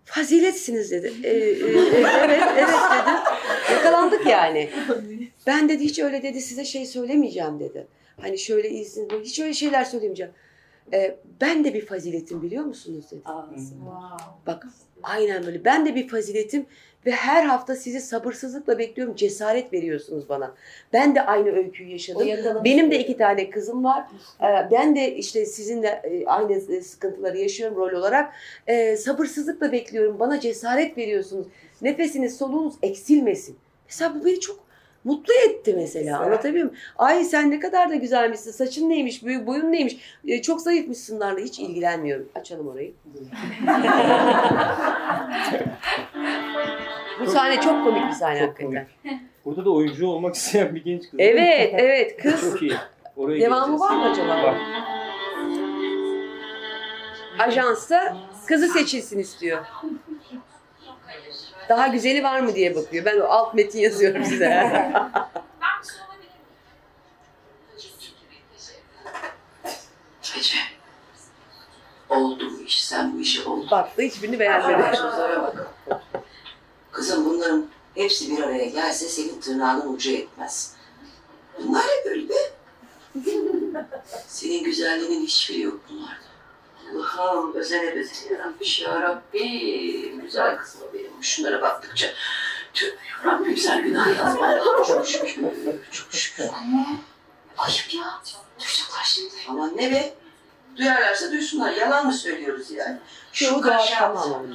faziletsiniz dedi. E, e, e, evet evet dedim. Yakalandık yani. Ben dedi hiç öyle dedi size şey söylemeyeceğim dedi. Hani şöyle izin hiç öyle şeyler söylemeyeceğim. E, ben de bir faziletim biliyor musunuz dedi. Bak aynen böyle. Ben de bir faziletim ve her hafta sizi sabırsızlıkla bekliyorum. Cesaret veriyorsunuz bana. Ben de aynı öyküyü yaşadım. Benim de iki tane kızım var. Ee, Ben de işte sizinle e, aynı sıkıntıları yaşıyorum rol olarak. Ee, Sabırsızlıkla bekliyorum. Bana cesaret veriyorsunuz. Nefesiniz, soluğunuz eksilmesin. Mesela bu beni çok mutlu etti mesela. Anlatabiliyor muyum? Ay sen ne kadar da güzelmişsin. Saçın neymiş, boyu- boyun neymiş. Ee, Çok zayıfmışsınlarla hiç ilgilenmiyorum. Açalım orayı. Bu sahne çok komik bir sahne hakikaten. Burada da oyuncu olmak isteyen bir genç kız. Evet, evet. Kız Çok iyi. Oraya Devamı var mı acaba? Var. ajansta kızı seçilsin istiyor. Daha güzeli var mı diye bakıyor. Ben o alt metin yazıyorum size. Ece. Oldu bu iş. Sen bu işi oldu. Baktı hiçbirini beğenmedi. Bak. Kızım bunların hepsi bir araya gelse senin tırnağının ucu etmez. Bunlar ne böyle be? Senin güzelliğinin hiçbiri yok bunlarda. Allah'ım özene bezene yaratmış ya Rabbim. Güzel kızım o benim. Şunlara baktıkça tövbe ya Rabbim sen günah yazma. Çok şükür. Çok şükür. Anne. Ayıp ya. Duyacaklar şimdi. Aman ne be? Duyarlarsa duysunlar. Yalan mı söylüyoruz yani? Şu kaşa,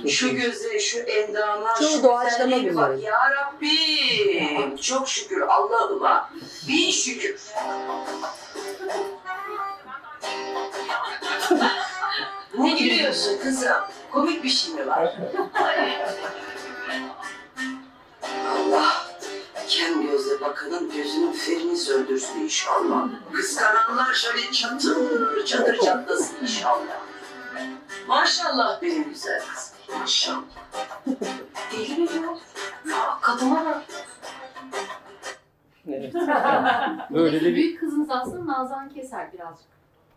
şu gözleri, şu endama, Çoğu şu doğaçlama güzelliğe bak. Ya Rabbim. Çok şükür Allah'ıma. Bin şükür. ne gülüyorsun kızım? Komik bir şey mi var? Allah kem gözle bakanın gözünün ferini söndürsün inşallah. Kıskananlar şöyle çatır çatır çatlasın inşallah. Maşallah benim güzel kızım. Maşallah. Deli mi bu? Aa, Kadına bak. Evet. Böyle de bir Büyük kızınız aslında Nazan Keser birazcık.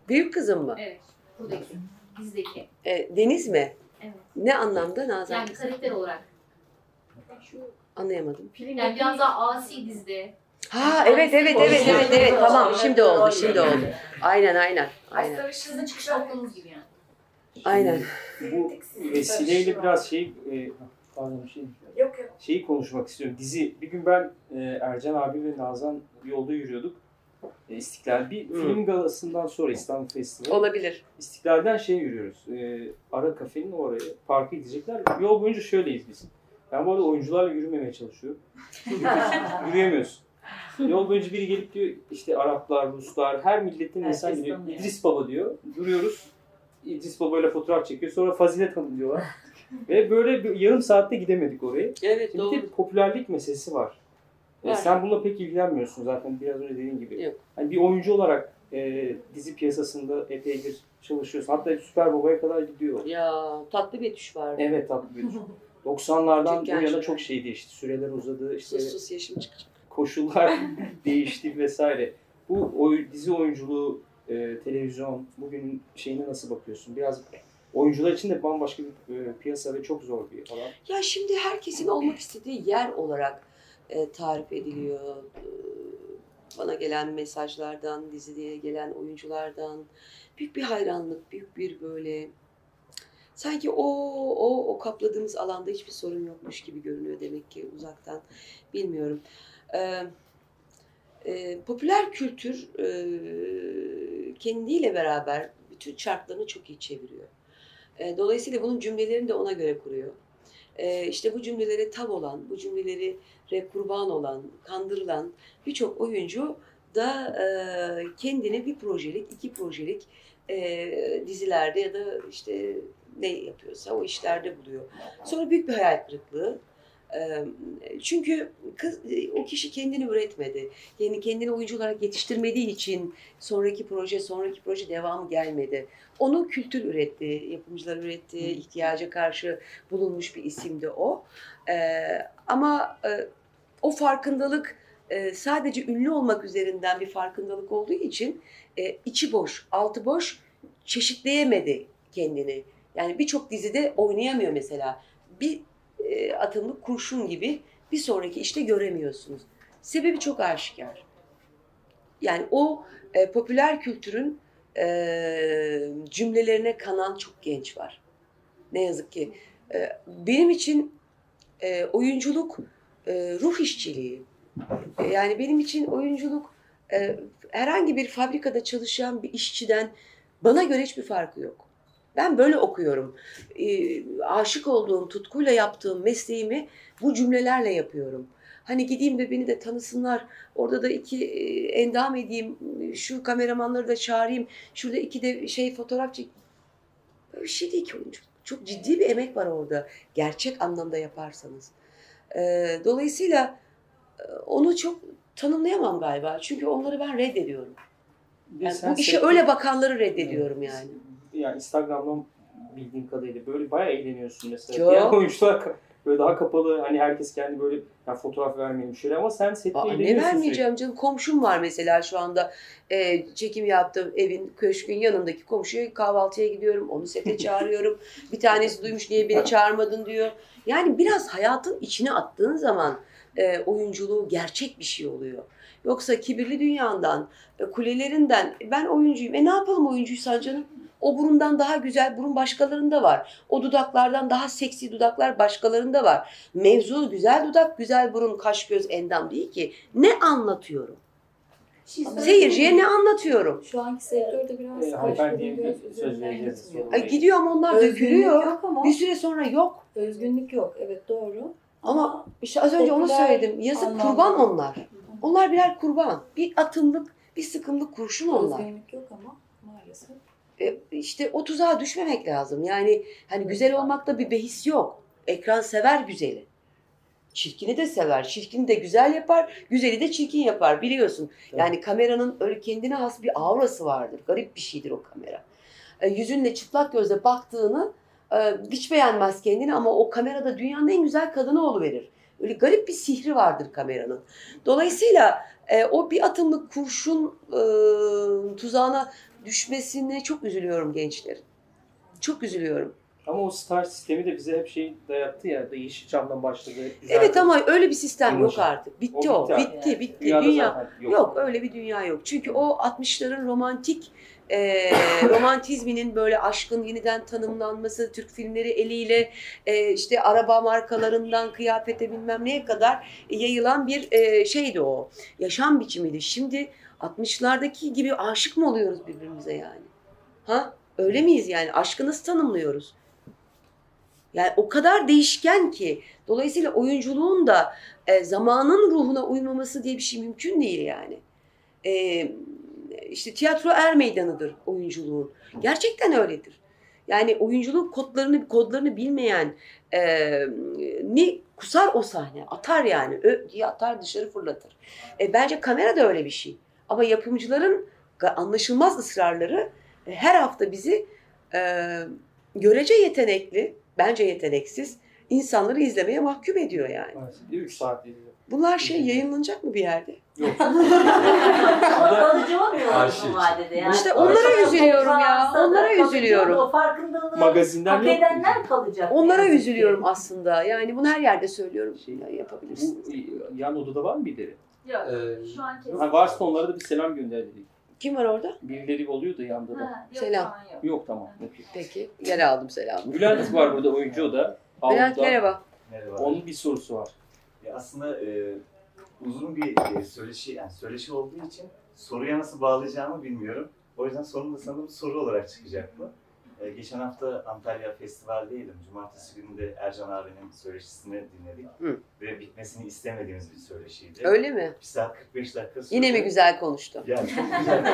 Büyük kızım mı? Evet. Buradaki. Bizdeki. E, Deniz mi? Evet. Ne anlamda Nazan? Yani karakter olarak. Anlayamadım. Yani biraz daha asi dizide. Ha evet evet evet evet evet tamam şimdi oldu şimdi oldu. Aynen aynen aynen. Aslında sizin çıkış noktanız gibi yani. Aynen. bu vesileyle biraz şey e, pardon şey Yok yok. şeyi konuşmak istiyorum. Dizi bir gün ben e, Ercan abi ve Nazan yolda yürüyorduk. E, İstiklal bir Hı. film galasından sonra İstanbul Festivali. Olabilir. İstiklal'den şey yürüyoruz. E, ara kafenin oraya parka gidecekler. Yol boyunca şöyleyiz biz. Ben bu arada oyuncularla yürümemeye çalışıyorum. Yürüyemiyorsun. Yol boyunca biri gelip diyor işte Araplar, Ruslar, her milletin Herkes insan geliyor. tanıyor. İdris Baba diyor. Duruyoruz. İdris Baba ile fotoğraf çekiyor. Sonra Fazilet Hanım diyorlar. Ve böyle bir yarım saatte gidemedik oraya. Evet Şimdi bir doğru. de popülerlik meselesi var. E, Var. sen bununla pek ilgilenmiyorsun zaten biraz önce dediğin gibi. Yok. Hani bir oyuncu olarak e, dizi piyasasında epeydir çalışıyorsun. Hatta Süper Baba'ya kadar gidiyor. Ya tatlı Betüş var. Evet tatlı bir 90'lardan bu yana çok şey değişti. Süreler uzadı. işte Sus sus yaşım çıkacak. koşullar değişti vesaire. Bu oy, dizi oyunculuğu, e, televizyon, bugün şeyine nasıl bakıyorsun? Biraz oyuncular için de bambaşka bir e, piyasa ve çok zor bir alan. Ya şimdi herkesin olmak istediği yer olarak e, tarif ediliyor. E, bana gelen mesajlardan, dizide gelen oyunculardan büyük bir hayranlık, büyük bir böyle sanki o o o kapladığımız alanda hiçbir sorun yokmuş gibi görünüyor demek ki uzaktan. Bilmiyorum. E, e, popüler kültür e, kendiyle beraber bütün çarklarını çok iyi çeviriyor. E, dolayısıyla bunun cümlelerini de ona göre kuruyor. E, işte bu cümlelere tav olan, bu cümleleri kurban olan, kandırılan birçok oyuncu da e, kendini bir projelik, iki projelik e, dizilerde ya da işte ne yapıyorsa o işlerde buluyor. Sonra büyük bir hayal kırıklığı. E, Çünkü kız, o kişi kendini üretmedi. Yani kendini oyuncu olarak yetiştirmediği için sonraki proje, sonraki proje devamı gelmedi. Onu kültür üretti, yapımcılar üretti, ihtiyaca karşı bulunmuş bir isimdi o. Ama e, o farkındalık e, sadece ünlü olmak üzerinden bir farkındalık olduğu için e, içi boş, altı boş, çeşitleyemedi kendini. Yani birçok dizide oynayamıyor mesela. Bir e, kurşun gibi bir sonraki işte göremiyorsunuz. Sebebi çok aşikar. Yani o e, popüler kültürün e, cümlelerine kanan çok genç var. Ne yazık ki. E, benim için e, oyunculuk e, ruh işçiliği. E, yani benim için oyunculuk e, herhangi bir fabrikada çalışan bir işçiden bana göre hiçbir farkı yok. Ben böyle okuyorum. E, aşık olduğum, tutkuyla yaptığım mesleğimi bu cümlelerle yapıyorum. Hani gideyim de beni de tanısınlar. Orada da iki e, endam edeyim. Şu kameramanları da çağırayım. Şurada iki de şey fotoğraf çek. Böyle bir şey değil ki oyunculuk. Çok ciddi bir emek var orada. Gerçek anlamda yaparsanız. Ee, dolayısıyla e, onu çok tanımlayamam galiba. Çünkü onları ben reddediyorum. Yani bu işe öyle bakanları reddediyorum yani. Yani Instagram'dan bildiğim kadarıyla böyle bayağı eğleniyorsun mesela. Çok. Diğer oyuncular böyle daha kapalı hani herkes kendi böyle ya fotoğraf vermeyelim şöyle ama sen sette Aa, ne vermeyeceğim canım. Komşum var mesela şu anda. Ee, çekim yaptım evin, köşkün yanındaki komşuya kahvaltıya gidiyorum. Onu sete çağırıyorum. bir tanesi duymuş niye beni çağırmadın diyor. Yani biraz hayatın içine attığın zaman e, oyunculuğu gerçek bir şey oluyor. Yoksa kibirli dünyandan, e, kulelerinden ben oyuncuyum. E ne yapalım oyuncuysan canım? O burundan daha güzel burun başkalarında var. O dudaklardan daha seksi dudaklar başkalarında var. Mevzu güzel dudak, güzel burun, kaş, göz, endam değil ki. Ne anlatıyorum? Seyirciye ne anlatıyorum? Şu anki sektörde biraz Ee, kaş hanımefendiye. Ay gidiyor ama onlar Özgünlük dökülüyor. yok ama- Bir süre sonra yok. Özgünlük yok. Evet doğru. Ama işte az önce onu popüler söyledim. Yazık anlamda- kurban onlar. Onlar birer kurban. Bir atımlık, bir sıkımlık kurşun onlar. Özgünlük yok ama maalesef. E, işte o tuzağa düşmemek lazım. Yani hani güzel olmakta bir behis yok. Ekran sever güzeli. Çirkini de sever. Çirkini de güzel yapar, güzeli de çirkin yapar biliyorsun. Yani kameranın öyle kendine has bir aurası vardır. Garip bir şeydir o kamera. E, yüzünle çıplak gözle baktığını e, hiç beğenmez kendini ama o kamerada dünyanın en güzel kadını oluverir. Öyle garip bir sihri vardır kameranın. Dolayısıyla e, o bir atımlık kurşun e, tuzağına düşmesine çok üzülüyorum gençlerin. Çok üzülüyorum. Ama o star sistemi de bize hep şey dayattı ya. Da Yeşilçam'dan başladı. Evet ama öyle bir sistem yok artık. Bitti O o. bitti Bitti, artık. bitti. Dünyada Dünya yok. yok. öyle bir dünya yok. Çünkü o 60'ların romantik e, romantizminin böyle aşkın yeniden tanımlanması, Türk filmleri eliyle e, işte araba markalarından kıyafete bilmem neye kadar yayılan bir e, şeydi o. Yaşam biçimiydi. Şimdi 60'lardaki gibi aşık mı oluyoruz birbirimize yani? Ha? Öyle miyiz yani? Aşkı nasıl tanımlıyoruz? Yani o kadar değişken ki. Dolayısıyla oyunculuğun da e, zamanın ruhuna uymaması diye bir şey mümkün değil yani. E, işte tiyatro er meydanıdır oyunculuğun. Gerçekten öyledir. Yani oyunculuk kodlarını kodlarını bilmeyen e, ne kusar o sahne. Atar yani. Ö diye atar dışarı fırlatır. E, bence kamera da öyle bir şey. Ama yapımcıların anlaşılmaz ısrarları e, her hafta bizi e, görece yetenekli, bence yeteneksiz insanları izlemeye mahkum ediyor yani. Bir de 3 saat izliyor. Bunlar şey yayınlanacak mı bir yerde? Yok. Kalıcı olmuyor uzun vadede. Yani. İşte onlara üzülüyorum ya, onlara üzülüyorum. O farkındalığı Magazinden hak edenler kalacak. Onlara üzülüyorum aslında. Yani bunu her yerde söylüyorum. Şey, Ya yapabilirsiniz. Bu yan odada var mı birileri? Yok. Ee, Şu an kesin. Ha, varsa onlara da bir selam gönderdik. Kim var orada? Birileri oluyor da yanda da. Ha, yok, Selam. yok. Yok tamam. Okey. Peki. Geri aldım selamı. Bülent var burada oyuncu o da. Bülent merhaba. Merhaba. Onun bir sorusu var. Ya aslında e, uzun bir e, söyleşi, yani söyleşi olduğu için soruya nasıl bağlayacağımı bilmiyorum. O yüzden sorun da sanırım soru olarak çıkacak bu. E, geçen hafta Antalya Festival'deydim. Cumartesi günü de Ercan abinin söyleşisini dinledik. Hı. Ve bitmesini istemediğimiz bir söyleşiydi. Öyle mi? 1 saat 45 dakika sürdü. Yine mi güzel konuştu? Yani çok güzel.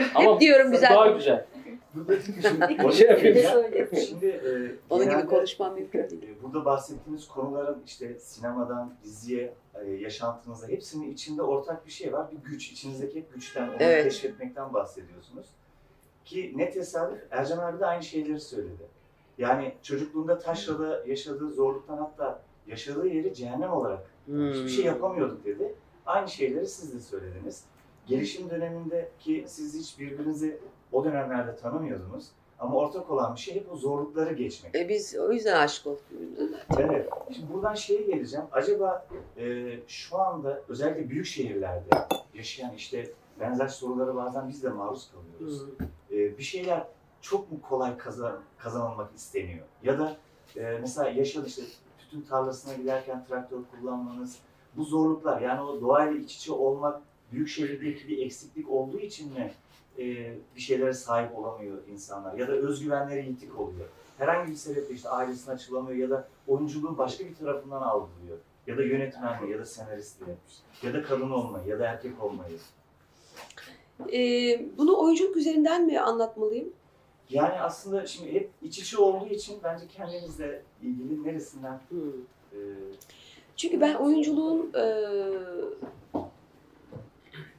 Hep diyorum güzel. Daha güzel. Onu Şey yapayım. yapayım. Şimdi e, Onun gibi konuşmam mümkün değil. e, Burada bahsettiğiniz konuların işte sinemadan diziye, e, yaşantınıza hepsinin içinde ortak bir şey var. Bir güç. İçinizdeki güçten, onu Evet. keşfetmekten bahsediyorsunuz. Ki ne tesadüf Ercan abi de aynı şeyleri söyledi. Yani çocukluğunda taşrada yaşadığı zorluktan hatta yaşadığı yeri cehennem olarak Hmm. hiçbir şey yapamıyorduk dedi. Aynı şeyleri siz de söylediniz. Gelişim döneminde ki siz hiç birbirinizi o dönemlerde tanımıyordunuz. Ama ortak olan bir şey hep o zorlukları geçmek. E biz o yüzden aşık olduk. Evet. Şimdi buradan şeye geleceğim. Acaba e, şu anda özellikle büyük şehirlerde yaşayan işte benzer sorulara bazen biz de maruz kalıyoruz. E, bir şeyler çok mu kolay kazan, kazanılmak isteniyor? Ya da e, mesela yaşadı işte tütün tarlasına giderken traktör kullanmanız, bu zorluklar yani o doğayla iç içe olmak büyük şehirdeki bir eksiklik olduğu için mi e, bir şeylere sahip olamıyor insanlar ya da özgüvenleri yitik oluyor. Herhangi bir sebeple işte ailesine açılamıyor ya da oyunculuğu başka bir tarafından algılıyor. Ya da yönetmenliği ya da senaristliği ya da kadın olmayı ya da erkek olmayı. E, bunu oyunculuk üzerinden mi anlatmalıyım? Yani aslında şimdi hep iç içe olduğu için bence kendinizle ilgili neresinden e, Çünkü ben oyunculuğun e,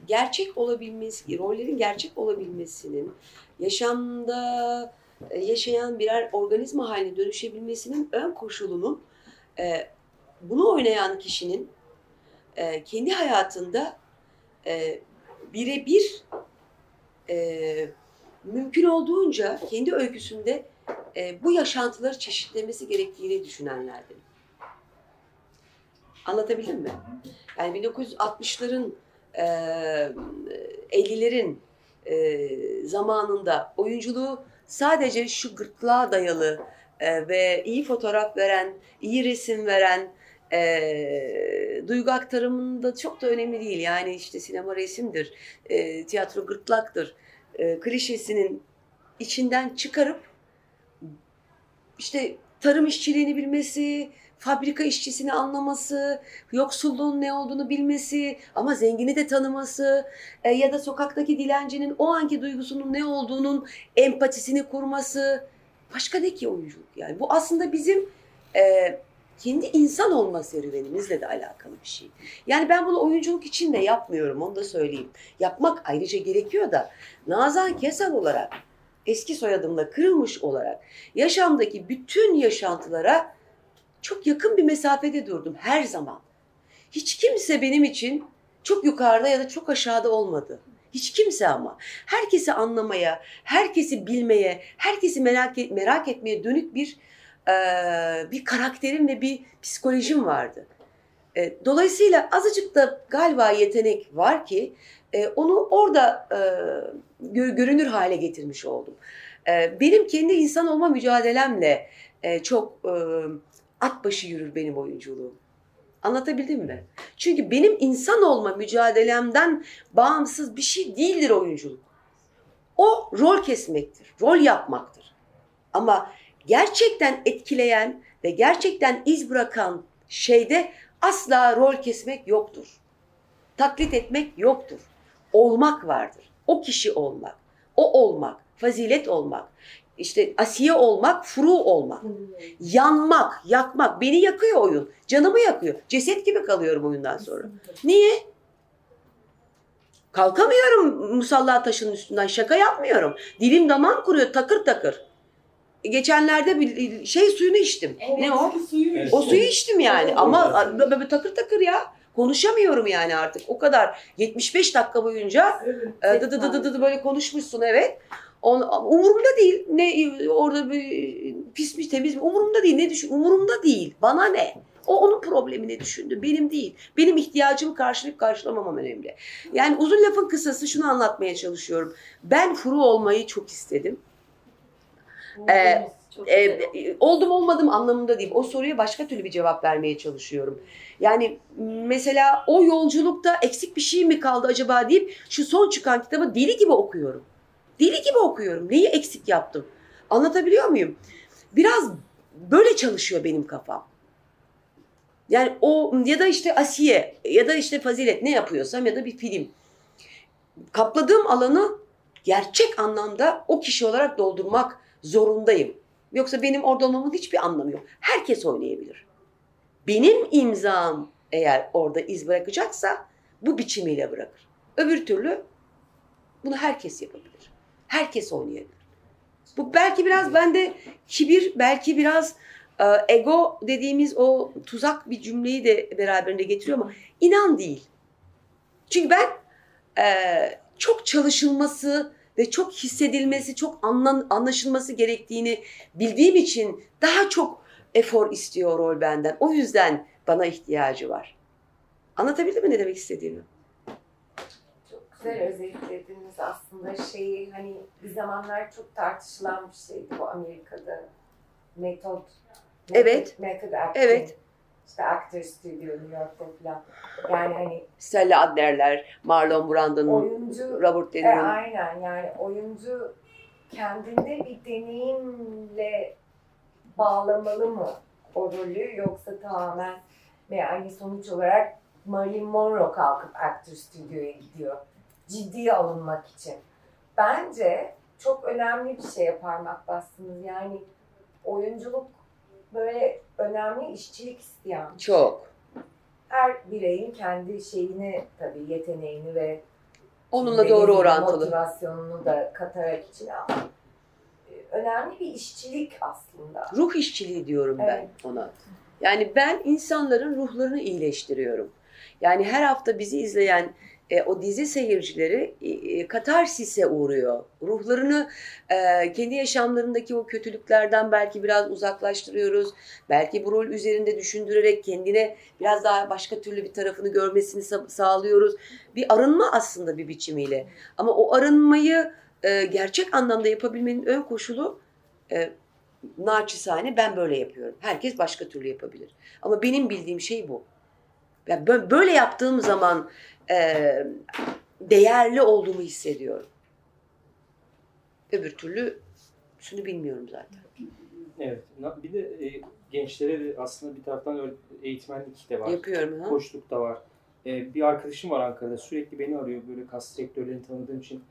gerçek olabilmesi, rollerin gerçek olabilmesinin, yaşamda e, yaşayan birer organizma haline dönüşebilmesinin ön koşulunun e, bunu oynayan kişinin e, kendi hayatında e, birebir e, mümkün olduğunca kendi öyküsünde e, bu yaşantıları çeşitlemesi gerektiğini düşünenlerdenim. Anlatabildim mi? Yani 1960'ların, e, 50'lerin e, zamanında oyunculuğu sadece şu gırtlağa dayalı e, ve iyi fotoğraf veren, iyi resim veren, e, duygu aktarımında çok da önemli değil. Yani işte sinema resimdir, e, tiyatro gırtlaktır. E, klişesinin içinden çıkarıp işte tarım işçiliğini bilmesi, fabrika işçisini anlaması, yoksulluğun ne olduğunu bilmesi ama zengini de tanıması e, ya da sokaktaki dilencinin o anki duygusunun ne olduğunun empatisini kurması başka ne ki oyunculuk yani. Bu aslında bizim e, kendi insan olma serüvenimizle de alakalı bir şey. Yani ben bunu oyunculuk için de yapmıyorum onu da söyleyeyim. Yapmak ayrıca gerekiyor da Nazan Kesal olarak eski soyadımla kırılmış olarak yaşamdaki bütün yaşantılara çok yakın bir mesafede durdum her zaman. Hiç kimse benim için çok yukarıda ya da çok aşağıda olmadı. Hiç kimse ama. Herkesi anlamaya, herkesi bilmeye, herkesi merak, et, merak etmeye dönük bir bir karakterim ve bir psikolojim vardı. Dolayısıyla azıcık da galiba yetenek var ki onu orada gö- görünür hale getirmiş oldum. Benim kendi insan olma mücadelemle çok at başı yürür benim oyunculuğum. Anlatabildim mi? Çünkü benim insan olma mücadelemden bağımsız bir şey değildir oyunculuk. O rol kesmektir, rol yapmaktır. Ama gerçekten etkileyen ve gerçekten iz bırakan şeyde asla rol kesmek yoktur. Taklit etmek yoktur. Olmak vardır. O kişi olmak, o olmak, fazilet olmak, işte asiye olmak, furu olmak. Yanmak, yakmak. Beni yakıyor oyun. Canımı yakıyor. Ceset gibi kalıyorum oyundan sonra. Niye? Kalkamıyorum musalla taşının üstünden. Şaka yapmıyorum. Dilim damağım kuruyor takır takır. Geçenlerde bir şey suyunu içtim. Ne o? Suyu O suyu içtim yani Evet. ama böyle takır takır ya. Konuşamıyorum yani artık. O kadar 75 dakika boyunca e, dı dı dı dı dı dı böyle konuşmuşsun evet. On, umurumda değil. Ne orada bir pis mi temiz mi umurumda değil. Ne düşün? Umurumda değil. Bana ne? O onun problemini düşündü. Benim değil. Benim ihtiyacımı karşılayıp karşılamamam önemli. Yani uzun lafın kısası şunu anlatmaya çalışıyorum. Ben furu olmayı çok istedim. Ee, e, oldum olmadım anlamında değil. O soruya başka türlü bir cevap vermeye çalışıyorum. Yani mesela o yolculukta eksik bir şey mi kaldı acaba deyip şu son çıkan kitabı deli gibi okuyorum. Deli gibi okuyorum. Neyi eksik yaptım? Anlatabiliyor muyum? Biraz böyle çalışıyor benim kafam. Yani o ya da işte Asiye ya da işte Fazilet ne yapıyorsam ya da bir film. Kapladığım alanı gerçek anlamda o kişi olarak doldurmak zorundayım. Yoksa benim orada olmamın hiçbir anlamı yok. Herkes oynayabilir. Benim imzam eğer orada iz bırakacaksa bu biçimiyle bırakır. Öbür türlü bunu herkes yapabilir. Herkes oynayabilir. Bu belki biraz bende kibir, belki biraz e, ego dediğimiz o tuzak bir cümleyi de beraberinde getiriyor ama inan değil. Çünkü ben e, çok çalışılması ve çok hissedilmesi, çok anlan, anlaşılması gerektiğini bildiğim için daha çok efor istiyor rol benden. O yüzden bana ihtiyacı var. Anlatabildim mi ne demek istediğimi? Çok güzel özetlediniz aslında şeyi hani bir zamanlar çok tartışılan bir şeydi bu Amerika'da metot. Evet. Method acting. Evet. İşte Actors Studio New York'ta falan. Yani hani Stella Adler'ler, Marlon Brando'nun, oyuncu Robert De e, Niro'nun. aynen yani oyuncu kendinde bir deneyimle bağlamalı mı o rolü yoksa tamamen ve hani sonuç olarak Marilyn Monroe kalkıp Actors Studio'ya gidiyor. Ciddiye alınmak için. Bence çok önemli bir şeye parmak bastınız. Yani oyunculuk böyle önemli işçilik isteyen. Çok. Her bireyin kendi şeyini tabii yeteneğini ve Onunla doğru orantılı. Motivasyonunu da katarak için ama e, önemli bir işçilik aslında. Ruh işçiliği diyorum ben ona. Yani ben insanların ruhlarını iyileştiriyorum. Yani her hafta bizi izleyen e, o dizi seyircileri e, katarsise uğruyor. Ruhlarını e, kendi yaşamlarındaki o kötülüklerden belki biraz uzaklaştırıyoruz. Belki bu rol üzerinde düşündürerek kendine biraz daha başka türlü bir tarafını görmesini sa- sağlıyoruz. Bir arınma aslında bir biçimiyle. Ama o arınmayı e, gerçek anlamda yapabilmenin ön koşulu e, naçizane ben böyle yapıyorum. Herkes başka türlü yapabilir. Ama benim bildiğim şey bu. Yani bö- böyle yaptığım zaman e, değerli olduğumu hissediyorum. Öbür türlü şunu bilmiyorum zaten. Evet. Bir de e, gençlere de aslında bir taraftan eğitmenlik de var. Yapıyorum, ha. Koçluk da var. E, bir arkadaşım var Ankara'da. Sürekli beni arıyor böyle kas sektörlerini tanıdığım için.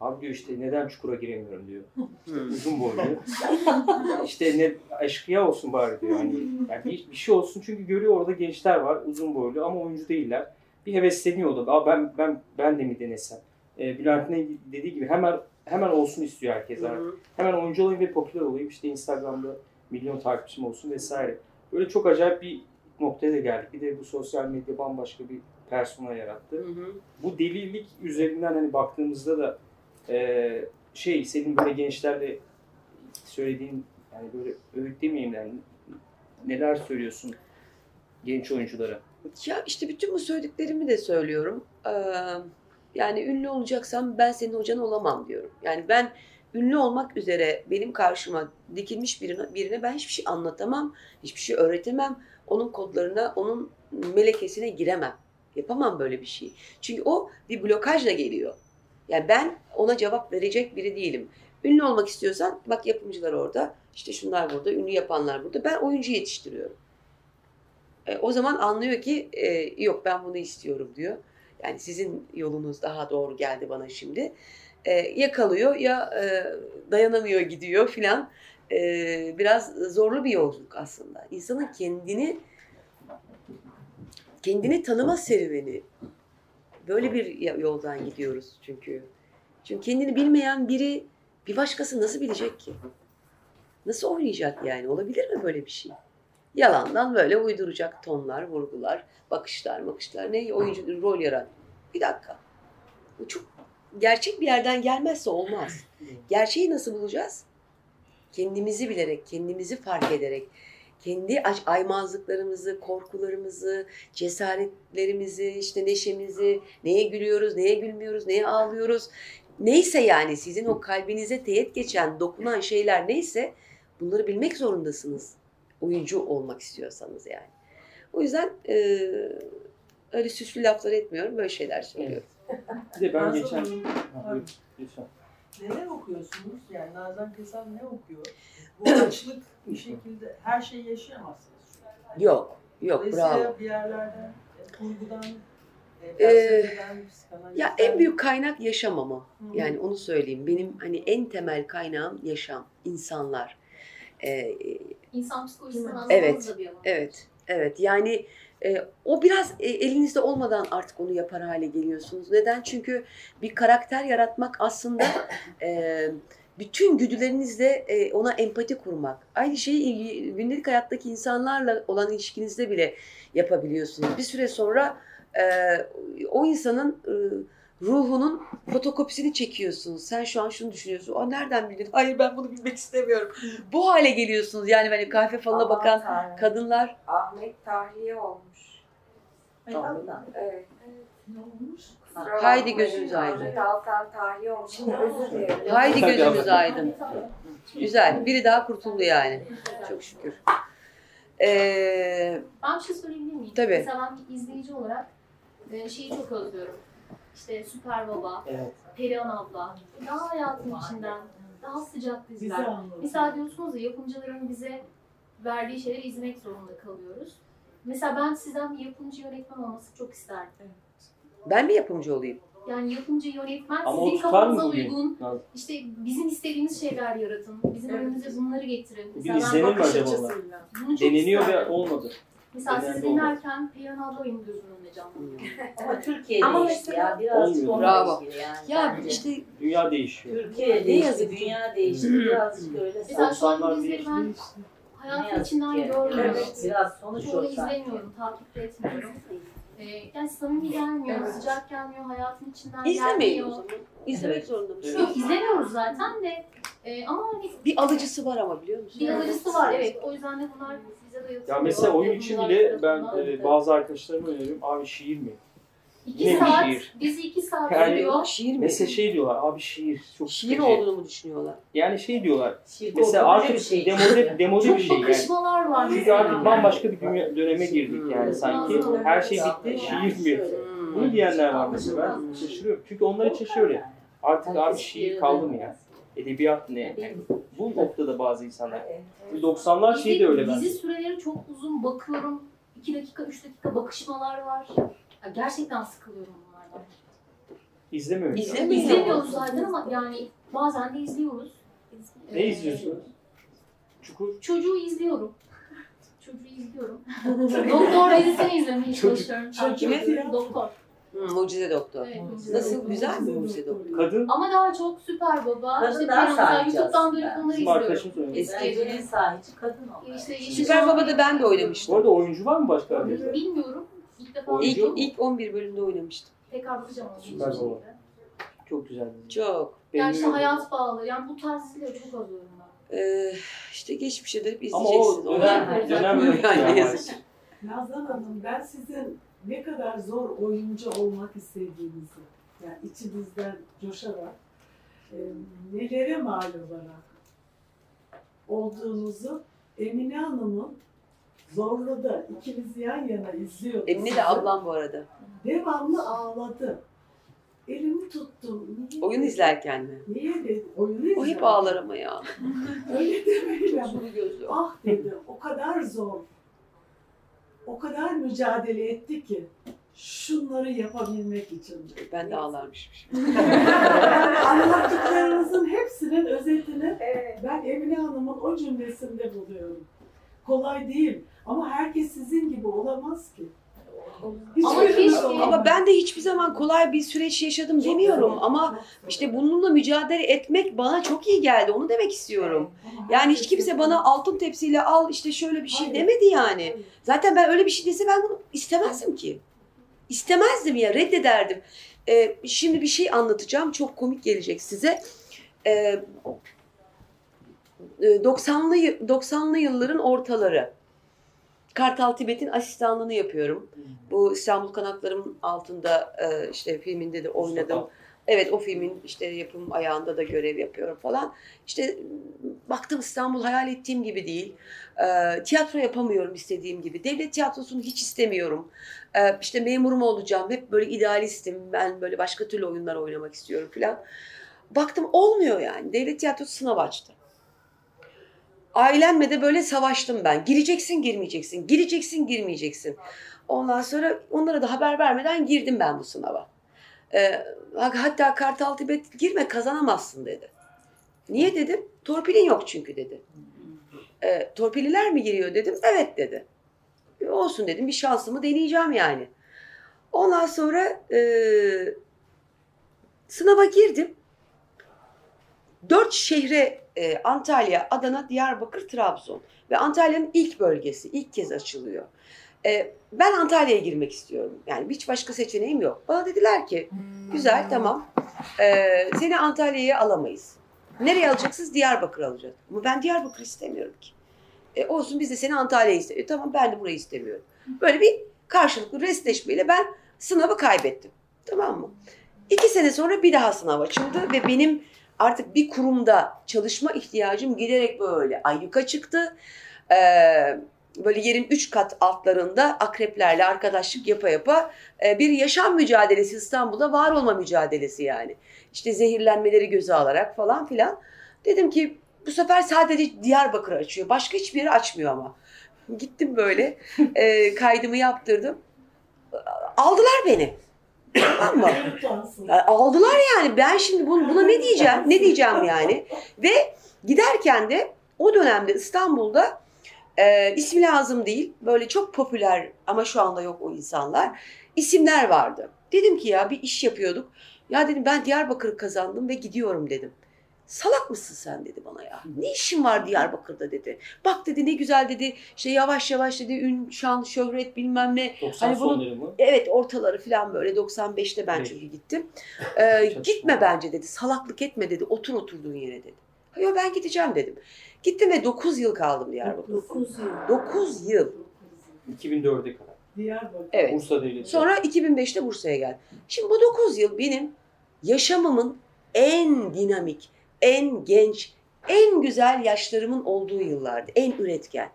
Abi diyor işte neden çukura giremiyorum diyor. İşte uzun boylu. işte ne eşkıya olsun bari diyor. Hani yani bir, bir şey olsun çünkü görüyor orada gençler var uzun boylu ama oyuncu değiller. Bir hevesleniyor o da. Aa ben ben ben de mi denesem? E, Bülent'in dediği gibi hemen hemen olsun istiyor herkes artık. Hemen oyuncu olayım ve popüler olayım. İşte Instagram'da milyon takipçim olsun vesaire. Böyle çok acayip bir noktaya da geldik. Bir de bu sosyal medya bambaşka bir persona yarattı. Bu delilik üzerinden hani baktığımızda da e, şey senin böyle gençlerle söylediğin yani böyle öğüt demeyeyim de yani neler söylüyorsun genç oyunculara? Ya işte bütün bu söylediklerimi de söylüyorum. Ee, yani ünlü olacaksam ben senin hocan olamam diyorum. Yani ben ünlü olmak üzere benim karşıma dikilmiş birine, birine ben hiçbir şey anlatamam, hiçbir şey öğretemem. Onun kodlarına, onun melekesine giremem. Yapamam böyle bir şey. Çünkü o bir blokajla geliyor. Yani ben ona cevap verecek biri değilim. Ünlü olmak istiyorsan bak yapımcılar orada, işte şunlar burada, ünlü yapanlar burada. Ben oyuncu yetiştiriyorum. E, o zaman anlıyor ki e, yok ben bunu istiyorum diyor. Yani sizin yolunuz daha doğru geldi bana şimdi. E, ya kalıyor ya e, dayanamıyor gidiyor filan. E, biraz zorlu bir yolculuk aslında. İnsanın kendini kendini tanıma serüveni Böyle bir yoldan gidiyoruz çünkü. Çünkü kendini bilmeyen biri bir başkası nasıl bilecek ki? Nasıl oynayacak yani? Olabilir mi böyle bir şey? Yalandan böyle uyduracak tonlar, vurgular, bakışlar, bakışlar. Ne oyuncu rol yarat. Bir dakika. Bu çok gerçek bir yerden gelmezse olmaz. Gerçeği nasıl bulacağız? Kendimizi bilerek, kendimizi fark ederek, kendi aymazlıklarımızı, korkularımızı, cesaretlerimizi, işte neşemizi, neye gülüyoruz, neye gülmüyoruz, neye ağlıyoruz. Neyse yani sizin o kalbinize teğet geçen, dokunan şeyler neyse bunları bilmek zorundasınız. Oyuncu olmak istiyorsanız yani. O yüzden e, öyle süslü laflar etmiyorum, böyle şeyler söylüyorum. Bir de ben Nazan geçen... Ha. Neler okuyorsunuz? Yani Nazan Kesal ne okuyor? Bu açlık bir şekilde her şeyi yaşayamazsınız. Yok, yok bravo. bir yerlerden, e, kurgudan, e, Ee. Ya en büyük kaynak yaşam ama. Hı. Yani onu söyleyeyim. Benim hani en temel kaynağım yaşam, insanlar. Ee, İnsan psikolojisinden anlamanız evet, da bir alan. evet, evet. Yani e, o biraz e, elinizde olmadan artık onu yapar hale geliyorsunuz. Neden? Çünkü bir karakter yaratmak aslında e, bütün güdülerinizle e, ona empati kurmak. Aynı şeyi gündelik hayattaki insanlarla olan ilişkinizde bile yapabiliyorsunuz. Bir süre sonra e, o insanın e, ruhunun fotokopisini çekiyorsunuz. Sen şu an şunu düşünüyorsun. O nereden bildin? Hayır ben bunu bilmek istemiyorum. Bu hale geliyorsunuz. Yani hani kahve falına Aman bakan Tanrım. kadınlar Ahmet tahliye olmuş. Evet. Ne olmuş? Haydi gözünüz aydın. Altan tahliye olmuş. Şimdi özür dilerim. Haydi gözümüz aydın. Güzel. Biri daha kurtuldu yani. Çok şükür. Ee, Ben bir şey söyleyebilir miyim? Tabii. Mesela ben bir izleyici olarak e, şeyi çok özlüyorum. İşte Süper Baba, Evet. Perihan abla, daha hayatın içinden, daha sıcak diziler. Mesela diyorsunuz ya yapımcıların bize verdiği şeyleri izlemek zorunda kalıyoruz. Mesela ben sizden bir yapımcı yönetmen olması çok isterdim. ben mi yapımcı olayım? Yani yapımcı yönetmen Ama sizin kafanıza uygun, Nazan? işte bizim istediğimiz şeyler yaratın. Bizim Evet. önümüze bunları getirin. Mesela ben izlenir mi acaba. Bunu çok Deneniyor ve olmadı. Mesela siz dinlerken Perihan abla benim gözümün canlanıyor. Ama Türkiye Ama değişti mesela- ya. Birazcık Olmuyor. onunla Bravo. ilgili yani. Ya bence. işte Dünya değişiyor. Türkiye Ne değişti, yazık ki. dünya değişti. Birazcık öyle Mesela şu an bu 90'lar dizileri değişti. ben Ne hayatın yazık içinden ki. görmüyorum. Evet, biraz sonuç Çoğunu o izlemiyorum, takip de etmiyorum. Ee, yani samimi gelmiyor, Evet. sıcak gelmiyor, hayatın içinden izlemeyin o gelmiyor. zaman. İzlemek zorunda mısınız? Yok izlemiyoruz zaten de e, ama hani Bir alıcısı var ama biliyor musun? bir alıcısı var evet. O yüzden de bunlar. Ya mesela oyun için bile ben e, bazı arkadaşlarıma öneriyorum. Abi şiir mi? İki Yine saat, şiir. dizi iki saat Yani- sürüyor. Şiir mi? Mesela şey diyorlar. Abi şiir çok Şiir sıkıcı. olduğunu mu düşünüyorlar? Yani şey diyorlar. Şiir Mesela artık bir şey. demode, demode Çok bir şey yani. bakışmalar var Çünkü artık bambaşka bir dünya, döneme girdik yani sanki. Her şey bitti, şiir mi? Bunu diyenler var mesela. Ben şaşırıyorum. Çünkü onlar için şöyle. Artık abi şiir kaldı mı ya? Edebiyat ne? Yani bu noktada bazı insanlar. 90'lar şeyi de öyle bence. dizi süreleri çok uzun bakıyorum. 2 dakika, 3 dakika bakışmalar var. Ya gerçekten sıkılıyorum bunlardan. İzlemiyor musun? İzlemiyor. İzlemiyoruz zaten ama yani bazen de izliyoruz. Ne Ee, izliyorsunuz? Çukur. Çocuğu izliyorum. Çocuğu izliyorum. Doktor dizisini izlemeye çalışıyorum. Çocuk. Doktor. Hı, Mucize Doktor. Evet, Mucize Nasıl? Doktor. Güzel mi Mucize Doktor? Kadın. Ama daha çok süper baba. Kadın işte daha ben mesela sahici YouTube'dan aslında. onları Bizim izliyorum. söyledi. Bence en sahici kadın o. İşte Süper Baba'da ben de Bu oynamıştım. arada oyuncu var mı başka aranızda? Bilmiyorum. İlk defa Oyuncu- İlk, ilk 11 bölümde oynamıştım. tekrar bakacağım onu. Süper Baba. Çok güzel. dizi. Çok. Yani işte Beğeniyorum. hayat bağlı. Yani bu tarz dizileri çok özlüyorum ben. Ee, işte geçmişe dönüp Ama izleyeceksin. o dönem, Onlar- dönem Yani yani. yazık. Nazan Hanım ben sizin ne kadar zor oyuncu olmak istediğinizi, yani içinizden coşarak, e, nelere mal olarak olduğunuzu Emine Hanım'ın zorladı. İkiniz yan yana izliyorduk. Emine de ablam bu arada. Devamlı ağladı. Elimi tuttum. Niye Oyun dedi? izlerken mi? Niye dedi? Oyunu izlerken. O hep ağlar ama ya. Öyle demeyin. Gözlü. Ah dedi o kadar zor. O kadar mücadele etti ki şunları yapabilmek için. Ben de ağlarmışım. Yani anlattıklarınızın hepsinin özetini ben Emine Hanım'ın o cümlesinde buluyorum. Kolay değil ama herkes sizin gibi olamaz ki. Ama, keşke- ama ben de hiçbir zaman kolay bir süreç yaşadım demiyorum ama işte bununla mücadele etmek bana çok iyi geldi. Onu demek istiyorum. Yani hiç kimse bana altın tepsiyle al işte şöyle bir şey demedi yani. Zaten ben öyle bir şey dese ben bunu istemezdim ki. İstemezdim ya reddederdim. Ee, şimdi bir şey anlatacağım. Çok komik gelecek size. Ee, 90'lı y- 90'lı yılların ortaları. Kartal Tibet'in asistanlığını yapıyorum. Bu İstanbul Kanatlarım altında e, işte filminde de oynadım. Evet o filmin işte yapım ayağında da görev yapıyorum falan. İşte baktım İstanbul hayal ettiğim gibi değil. E, tiyatro yapamıyorum istediğim gibi. Devlet tiyatrosunu hiç istemiyorum. E, işte memurum olacağım. Hep böyle idealistim. Ben böyle başka türlü oyunlar oynamak istiyorum falan. Baktım olmuyor yani. Devlet tiyatrosu sınav açtı. Ailemle de böyle savaştım ben. Gireceksin, girmeyeceksin. Gireceksin, girmeyeceksin. Ondan sonra onlara da haber vermeden girdim ben bu sınava. Ee, hatta Kartal Tibet girme kazanamazsın dedi. Niye dedim? Torpilin yok çünkü dedi. Ee, torpililer mi giriyor dedim. Evet dedi. E, Olsun dedim bir şansımı deneyeceğim yani. Ondan sonra e, sınava girdim. Dört şehre e, Antalya, Adana, Diyarbakır, Trabzon ve Antalya'nın ilk bölgesi ilk kez açılıyor. E, ben Antalya'ya girmek istiyorum. Yani hiç başka seçeneğim yok. Bana dediler ki güzel tamam E, seni Antalya'ya alamayız. Nereye alacaksınız? Diyarbakır alacağız. Ama ben Diyarbakır istemiyorum ki. E, olsun biz de seni Antalya'ya istiyoruz. tamam ben de burayı istemiyorum. Böyle bir karşılıklı restleşmeyle ben sınavı kaybettim. Tamam mı? İki sene sonra bir daha sınav açıldı ve benim artık bir kurumda çalışma ihtiyacım giderek böyle ayyuka çıktı. Ee, böyle yerin üç kat altlarında akreplerle arkadaşlık yapa yapa e, bir yaşam mücadelesi İstanbul'da var olma mücadelesi yani. İşte zehirlenmeleri göze alarak falan filan. Dedim ki bu sefer sadece Diyarbakır açıyor. Başka hiçbir yeri açmıyor ama. Gittim böyle e, kaydımı yaptırdım. Aldılar beni. Tamam mı? Aldılar yani. Ben şimdi bunu, buna ne diyeceğim? Ne diyeceğim yani? Ve giderken de o dönemde İstanbul'da e, ismi lazım değil. Böyle çok popüler ama şu anda yok o insanlar. isimler vardı. Dedim ki ya bir iş yapıyorduk. Ya dedim ben Diyarbakır kazandım ve gidiyorum dedim. Salak mısın sen dedi bana ya. Ne işin var Diyarbakır'da dedi. Bak dedi ne güzel dedi. İşte yavaş yavaş dedi ün, şan, şöhret bilmem ne. 90 sonları mı? Evet ortaları falan böyle 95'te ben Evet. çünkü gittim. Ee, gitme bence dedi. Salaklık etme dedi. Otur oturduğun yere dedi. Yok ben gideceğim dedim. Gittim ve 9 yıl kaldım Diyarbakır'da. 9 yıl. 9 yıl. 2004'e kadar. Diyarbakır. Evet. Bursa Devleti. Sonra 2005'te Bursa'ya geldim. Şimdi bu 9 yıl benim yaşamımın en dinamik, en genç, en güzel yaşlarımın olduğu yıllardı. En üretken.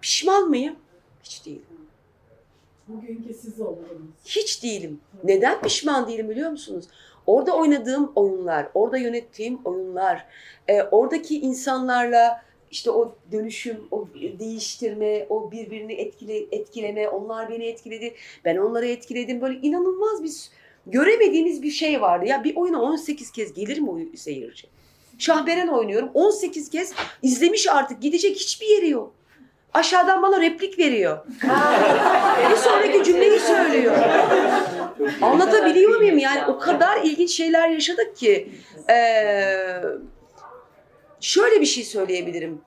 Pişman mıyım? Hiç değilim. Bugünkü siz olurdunuz. Hiç değilim. Neden pişman değilim biliyor musunuz? Orada oynadığım oyunlar, orada yönettiğim oyunlar, e, oradaki insanlarla işte o dönüşüm, o değiştirme, o birbirini etkile, etkileme, onlar beni etkiledi, ben onları etkiledim. Böyle inanılmaz bir göremediğimiz bir şey vardı. Ya bir oyuna 18 kez gelir mi o seyirci? Şahberen oynuyorum. 18 kez izlemiş artık. Gidecek hiçbir yeri yok. Aşağıdan bana replik veriyor. bir sonraki cümleyi söylüyor. Anlatabiliyor muyum? Yani o kadar ilginç şeyler yaşadık ki. Ee, şöyle bir şey söyleyebilirim.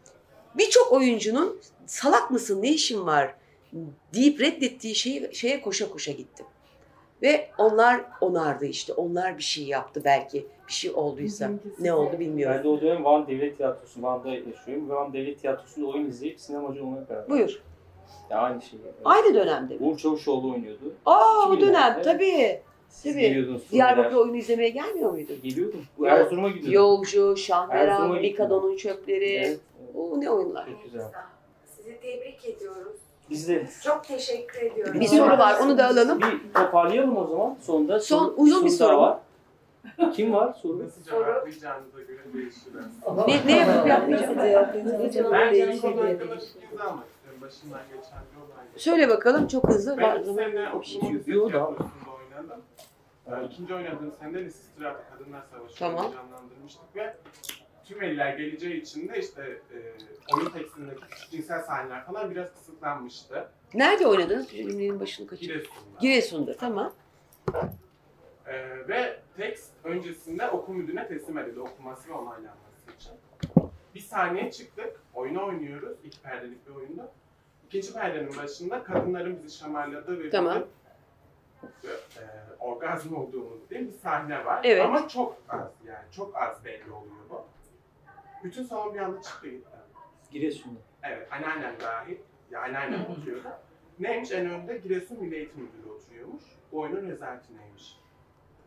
Birçok oyuncunun salak mısın ne işin var deyip reddettiği şeyi, şeye koşa koşa gittim. Ve onlar onardı işte. Onlar bir şey yaptı belki. Bir şey olduysa. Ne oldu bilmiyorum. Ben de o dönem Van Devlet Tiyatrosu, Van'da yaşıyorum. Van Devlet Tiyatrosu'nda oyun izleyip sinemacı olmaya karar verdim. Buyur. Ya aynı şey. Aynı dönemde mi? Uğur Çavuşoğlu oynuyordu. Aa o 2000'lerde. dönem tabii. Siz Tabii. geliyordunuz Diyarbakır oyunu izlemeye gelmiyor muydun? Geliyordum. Erzurum'a gidiyordum. Yolcu, Şahmeran. Mikadon'un çöpleri. Evet, O ne oyunlar? Çok güzel. Sizi tebrik ediyoruz. İzleriz. Çok teşekkür ediyorum. Bir soru var onu da alalım. Bir toparlayalım o zaman. Sonda Son uzun bir soru. var. Kim var soru? Nasıl cevaplayacağınıza göre değişir. Ne, ne yapıp yapmayacağım? Ben konu hakkında fikir almak istiyorum. Başından geçen bir olay. Söyle bakalım çok hızlı. Ben iki sene yapıyor da. tiyatrosunda oynadım. Ee, İkinci oynadığım sene Lisis Tiyatro Kadınlar Savaşı'nı Tamam. canlandırmıştık ve tüm eller geleceği için de işte e, oyun tekstindeki cinsel sahneler falan biraz kısıtlanmıştı. Nerede oynadınız? Cümlenin başını kaçırdım. Giresun'da. Giresun'da tamam. Ee, ve tekst öncesinde okul müdürüne teslim edildi okuması ve onaylanması için. Bir saniye çıktık, oyunu oynuyoruz. İki perdelik bir oyunda. İkinci perdenin başında kadınların bizi şamarladığı ve Tamam. bizim e, orgazm olduğumuz değil bir sahne var. Evet. Ama çok az yani çok az belli oluyor bu. Bütün salon bir anda çıktı gitti. Giresun'da. Evet, anneannem dahil. Ya anneannem oturuyordu. Neymiş en önde Giresun Milli Eğitim Müdürü oturuyormuş. Bu oyunun rezaleti neymiş?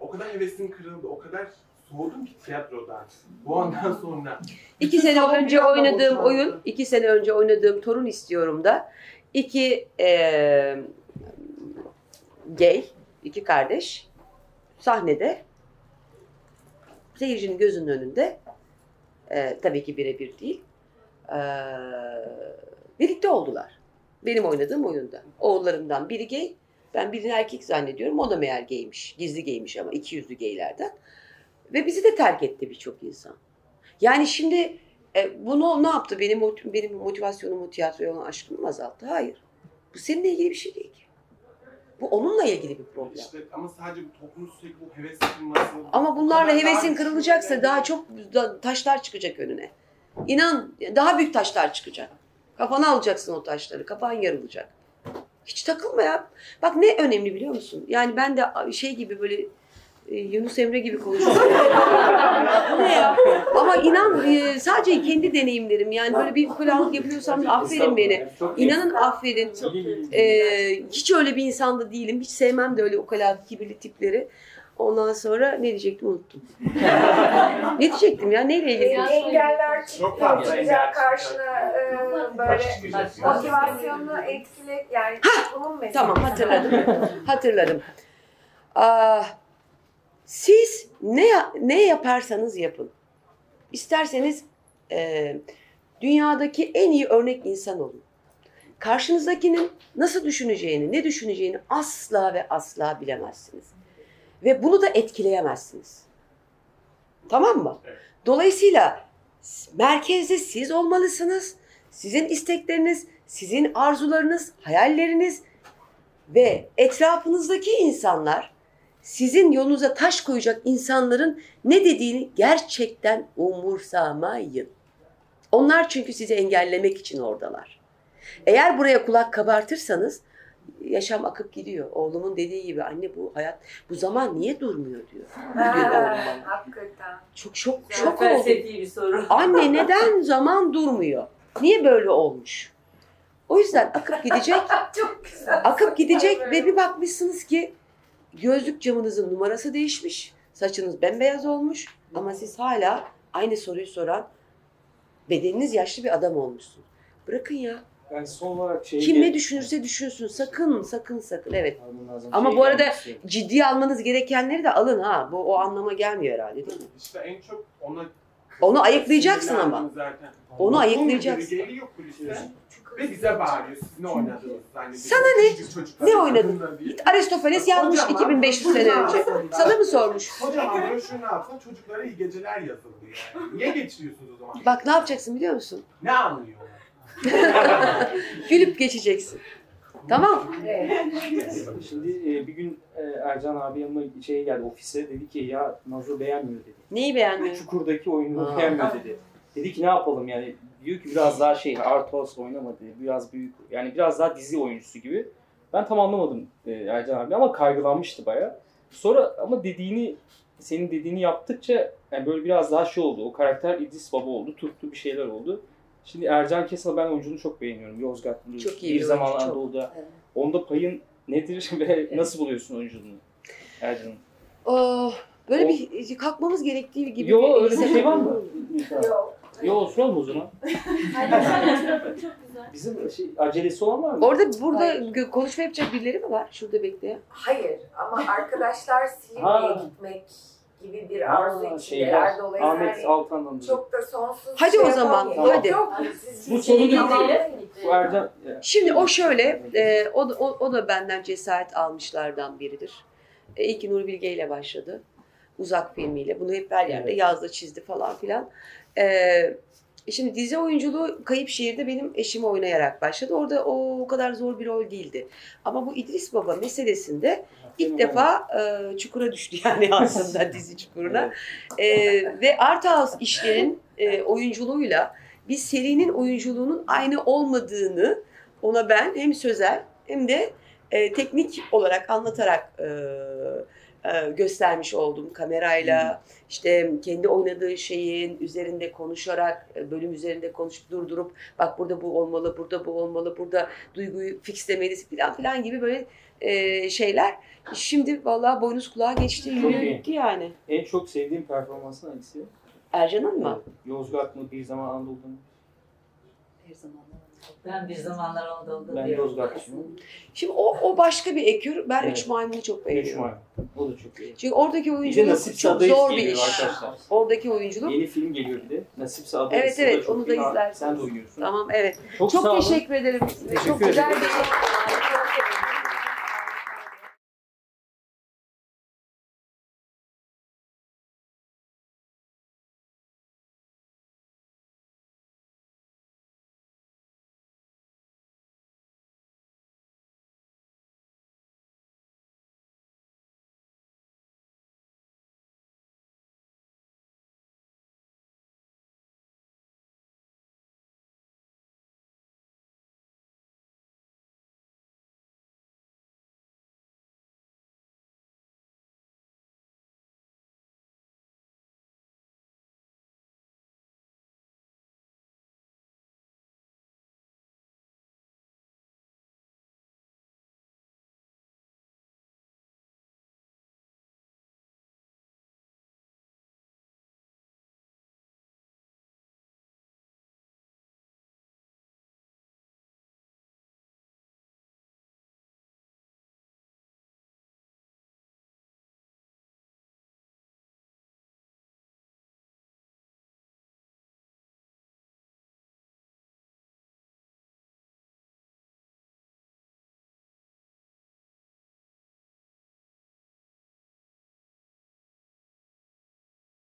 O kadar hevesim kırıldı, o kadar soğudum ki tiyatrodan. Bu andan sonra. İki sene önce oynadığım boşaldı. oyun, iki sene önce oynadığım Torun İstiyorum da iki eee gay, iki kardeş sahnede seyircinin gözünün önünde eee, tabii ki birebir değil eee, birlikte oldular. Benim oynadığım oyunda. Oğullarımdan biri gay, ben birini erkek zannediyorum. O da meğer gaymiş. Gizli gaymiş ama iki yüzlü gaylerden. Ve bizi de terk etti birçok insan. Yani şimdi e, bunu ne yaptı? Benim benim motivasyonumu, tiyatroya olan aşkımı mı azalttı? Hayır. Bu seninle ilgili bir şey değil ki. Bu onunla ilgili bir problem. İşte ama sadece bu toplumun sürekli bu heves kırılması. Ama bunlarla hevesin kırılacaksa daha çok da- taşlar çıkacak önüne. İnan daha büyük taşlar çıkacak. Kafana alacaksın o taşları. Kafan yarılacak. Hiç takılma ya. Bak ne önemli biliyor musun? Yani ben de şey gibi böyle e, Yunus Emre gibi konuşuyorum. Ne ya? Ama inan e, sadece kendi deneyimlerim. Yani böyle bir ukalalık yapıyorsam da affedin beni. İnanın affedin. E, hiç öyle bir insan da değilim. Hiç sevmem de öyle ukalalık kibirli tipleri. Ondan sonra ne diyecektim unuttum. ne diyecektim ya? Neyle ilgili? Engeller Çok çıktı, fazla karşına e, böyle çıkacak. motivasyonunu etkile yani toplumun meselesi. Tamam hatırladım. hatırladım. Aa, siz ne ne yaparsanız yapın. İsterseniz e, dünyadaki en iyi örnek insan olun. Karşınızdakinin nasıl düşüneceğini, ne düşüneceğini asla ve asla bilemezsiniz. Ve bunu da etkileyemezsiniz. Tamam mı? Dolayısıyla merkezde siz olmalısınız. Sizin istekleriniz, sizin arzularınız, hayalleriniz ve etrafınızdaki insanlar sizin yolunuza taş koyacak insanların ne dediğini gerçekten umursamayın. Onlar çünkü sizi engellemek için oradalar. Eğer buraya kulak kabartırsanız yaşam akıp gidiyor. Oğlumun dediği gibi anne bu hayat bu zaman niye durmuyor diyor. diyor oğlum. Ha, hakikaten. Çok çok Çok çok oldu. bir soru. Anne neden zaman durmuyor? Niye böyle olmuş? O yüzden akıp gidecek. Çok güzel. akıp gidecek ve bir bakmışsınız ki gözlük camınızın numarası değişmiş. Saçınız bembeyaz olmuş ama siz hala aynı soruyu soran bedeniniz yaşlı bir adam olmuşsun. Bırakın ya. Yani son olarak şey... Kim ne düşünürse düşünsün. Sakın, sakın, sakın. Evet. Ama bu arada istiyorum. ciddiye almanız gerekenleri de alın ha. Bu o anlama gelmiyor herhalde değil mi? İşte en çok ona Onu ayıklayacaksın ama. zaten. Onu ayıklayacaksın. geliyor ve bize bağırıyor. Siz ne oynadınız? Biz Sana ne? Ne oynadın? Aristofanes yazmış Kocaman, 2500 sene önce. Sana mı sormuş? Kocaman broşürün altına çocuklara iyi geceler yazıldı yani. Niye geçiriyorsunuz o zaman? Bak ne yapacaksın biliyor musun? Ne anlıyor? Gülüp geçeceksin. Tamam. Şimdi e, bir gün e, Ercan abi yanıma şeye geldi ofise dedi ki ya Nazo beğenmiyor dedi. Neyi beğenmiyor? Çukur'daki oyunu Ha. beğenmiyor dedi. Dedi ki ne yapalım yani diyor ki biraz daha şey Artos oynama dedi. Biraz büyük yani biraz daha dizi oyuncusu gibi. Ben tam anlamadım e, Ercan abi ama kaygılanmıştı baya. Sonra ama dediğini senin dediğini yaptıkça yani böyle biraz daha şey oldu. O karakter İdris Baba oldu. Tuttu bir şeyler oldu. Şimdi Ercan Kesal ben oyunculuğunu çok beğeniyorum. Yozgatlı. Çok iyi bir bir oyuncu, zaman çok. Anadolu'da. Onda payın nedir ve nasıl buluyorsun oyunculuğunu Ercan'ın? Oh, böyle bir kalkmamız gerektiği gibi Yo bir öyle bir şey var mı? Yok. Yo soralım o zaman. Bizim şey, acelesi olan var mı? Orada burada gö- konuşma yapacak birileri mi var? Şurada bekleyen. Hayır ama arkadaşlar Silivri'ye gitmek gibi bir arzu şeyler, içindeler. Dolayısıyla Ahmet hani Altan'dan çok da sonsuz Hadi şey o zaman, yapamayız. hadi. Yok, siz- Bu. Bu Ercan... Şimdi o şöyle, e, o, o, o da benden cesaret almışlardan biridir. E, ilk Nuri Bilge ile başladı. Uzak filmiyle. Bunu hep her yerde Evet. yazdı, çizdi falan filan. E, E Şimdi dizi oyunculuğu Kayıp Şehir'de benim eşim oynayarak başladı. Orada o, o kadar zor bir rol değildi. Ama bu İdris Baba meselesinde ilk defa e, çukura düştü yani aslında dizi çukuruna. E, ve Art House işlerin e, oyunculuğuyla bir serinin oyunculuğunun aynı olmadığını ona ben hem sözel hem de e, teknik olarak anlatarak e, e, göstermiş oldum. Kamerayla işte kendi oynadığı şeyin üzerinde konuşarak e, bölüm üzerinde konuşup durdurup bak burada bu olmalı burada bu olmalı burada duyguyu fixlemelisin falan filan gibi böyle e, şeyler şimdi vallahi boynuz kulağa geçti iyi. gitti yani. En çok sevdiğim performansın hangisi? Ercan'ın mı? Yozgat mı bir zaman Anadolu'da mı? Bir zamanlar Ben bir zamanlar Anadolu'da Ben. Yozgatçıyım. Şimdi o, o başka bir ekür. Ben Evet. Üç Maymun'u çok Üç beğeniyorum. Maymun. O da çok iyi. Çünkü oradaki oyunculuk çok zor bir iş. arkadaşlar. Oradaki oyunculuk. Yeni film geliyor bir de. Nasipse Adayız. Evet evet onu da izlersiniz. Sen de oynuyorsun. Tamam evet. Çok Çok, sağ olun. teşekkür ederim. Teşekkür çok güzel ederim. bir